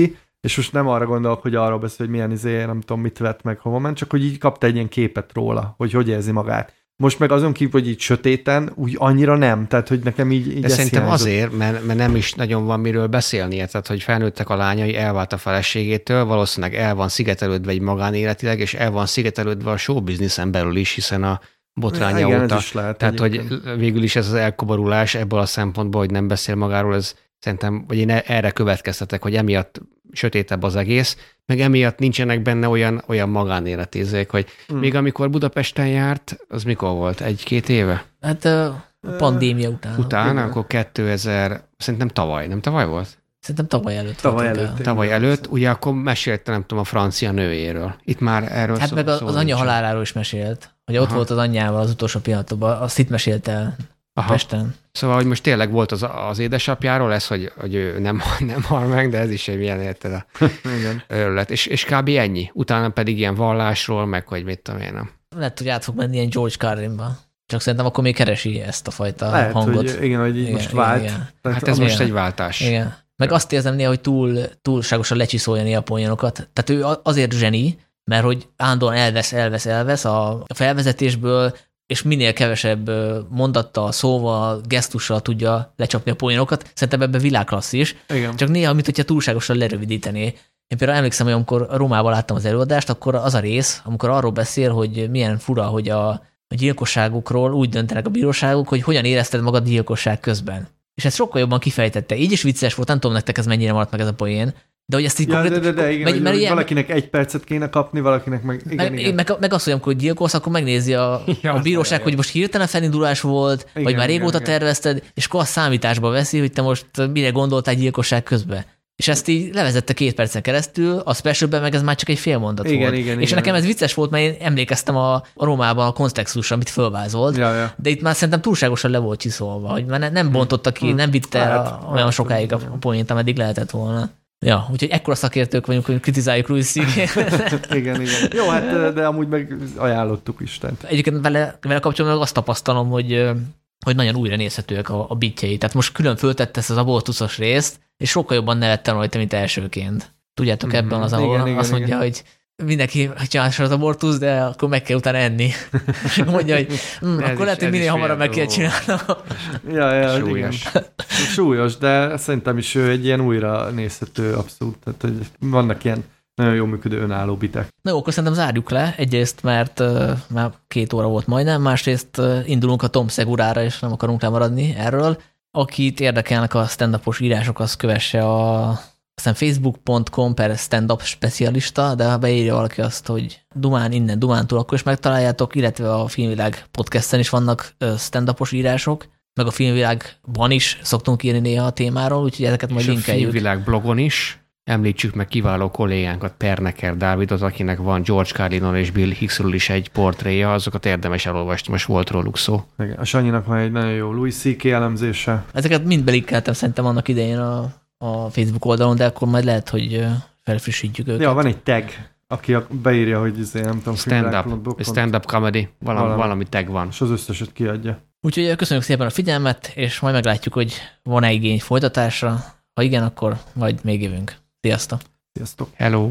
és most nem arra gondolok, hogy arról beszél, hogy milyen izé, nem tudom, mit vett meg, hova ment, csak hogy így kapta egy ilyen képet róla, hogy hogy érzi magát. Most meg azon kívül, hogy így sötéten, úgy annyira nem, tehát hogy nekem így, így De szerintem hiányzott. azért, mert, mert nem is nagyon van miről beszélnie, tehát hogy felnőttek a lányai, elvált a feleségétől, valószínűleg el van szigetelődve egy magánéletileg, és el van szigetelődve a showbizniszen belül is, hiszen a botránya Igen, óta. Lehet, tehát, egyébként. hogy végül is ez az elkoborulás ebből a szempontból, hogy nem beszél magáról, ez szerintem, vagy én erre következtetek, hogy emiatt sötétebb az egész, meg emiatt nincsenek benne olyan, olyan magánéletézék, hogy hmm. még amikor Budapesten járt, az mikor volt? Egy-két éve? Hát a pandémia után. Utána, akkor 2000, szerintem tavaly, nem tavaly volt? Szerintem tavaly előtt. Tavaly előtt. Tavaly előtt, ugye akkor mesélte, nem tudom, a francia nőjéről. Itt már erről Hát szó, meg az, az anyja haláláról is mesélt. Hogy ott Aha. volt az anyjával az utolsó pillanatban, azt itt mesélte el. Aha. Pesten. Szóval, hogy most tényleg volt az, az édesapjáról ez, hogy, hogy ő nem, nem hal meg, de ez is egy milyen érted a őrület. És, és kb. ennyi. Utána pedig ilyen vallásról, meg hogy mit tudom én. Nem. Lehet, hogy át fog menni ilyen George Carlinba. Csak szerintem akkor még keresi ezt a fajta Lehet, hangot. Hogy, igen, hogy így igen, most vált. Igen, igen. Hát ez igen. most egy váltás. Igen. Meg azt érzem néha, hogy túl, túlságosan lecsiszolja a poénokat. Tehát ő azért zseni, mert hogy állandóan elvesz, elvesz, elvesz a felvezetésből, és minél kevesebb mondattal, szóval, gesztussal tudja lecsapni a poénokat. Szerintem ebben világklasszis. Igen. Csak néha, mint hogyha túlságosan lerövidítené. Én például emlékszem, hogy amikor Rómában láttam az előadást, akkor az a rész, amikor arról beszél, hogy milyen fura, hogy a, a gyilkosságukról úgy döntenek a bíróságok, hogy hogyan érezted magad gyilkosság közben. És ez sokkal jobban kifejtette. Így is vicces volt, nem tudom nektek ez mennyire maradt meg ez a poén, de hogy ezt így ja, konkrét, de, de, de, igen, meg, mert ilyen, valakinek egy percet kéne kapni, valakinek meg... Igen, meg, igen. meg, meg azt, hogy amikor gyilkolsz, akkor megnézi a, ja, a bíróság, hogy most hirtelen felindulás volt, igen, vagy már régóta igen, tervezted, és akkor a számításba veszi, hogy te most mire gondoltál gyilkosság közben. És ezt így levezette két percen keresztül, a specialben meg ez már csak egy fél mondat igen, volt. Igen, és igen. nekem ez vicces volt, mert én emlékeztem a, a Rómában a kontextusra, amit fölvázolt, ja, ja. de itt már szerintem túlságosan le volt csiszolva, hogy már nem bontotta ki, hmm. nem vitte hát, olyan hát, sokáig a, a poént, ameddig lehetett volna. Ja, úgyhogy ekkora szakértők vagyunk, hogy kritizáljuk Louis igen, igen. Jó, hát de amúgy meg ajánlottuk Istent. Egyébként vele, vele kapcsolatban azt tapasztalom, hogy hogy nagyon újra nézhetőek a, a bitjei. Tehát most külön föltette ezt az abortuszos részt, és sokkal jobban nevettem rajta, mint elsőként. Tudjátok, mhm. ebben az, ahol igen, igen, azt mondja, igen. hogy mindenki csinál az abortusz, de akkor meg kell utána enni. Mondja, hogy hm, akkor lehet, hogy minél hamarabb meg kell csinálnom. Ja, ja, Súlyos. Igen. Súlyos, de szerintem is ő egy ilyen újra nézhető abszolút. Tehát, hogy vannak ilyen nagyon jól működő önálló bitek. Na jó, akkor szerintem zárjuk le. Egyrészt, mert uh, már két óra volt majdnem, másrészt uh, indulunk a Tom Segurára, és nem akarunk lemaradni erről. Akit érdekelnek a stand írások, az kövesse a aztán facebook.com per stand-up specialista, de ha beírja valaki azt, hogy Dumán innen, Dumántól, akkor is megtaláljátok, illetve a Filmvilág podcasten is vannak stand írások, meg a Filmvilágban is szoktunk írni néha a témáról, úgyhogy ezeket majd linkeljük. a Filmvilág blogon is említsük meg kiváló kollégánkat, Perneker Dávidot, akinek van George Carlinon és Bill Hicksről is egy portréja, azokat érdemes elolvasni, most volt róluk szó. Igen, a Sanyinak van egy nagyon jó Louis C.K. elemzése. Ezeket mind belinkeltem szerintem annak idején a a Facebook oldalon, de akkor majd lehet, hogy felfrissítjük őket. Ja, van egy tag, aki beírja, hogy izé, nem tudom, stand-up, stand-up comedy, valami, valami, valami tag van. És az összeset kiadja. Úgyhogy köszönjük szépen a figyelmet, és majd meglátjuk, hogy van-e igény folytatásra. Ha igen, akkor majd még jövünk. Sziasztok! Sziasztok! Hello!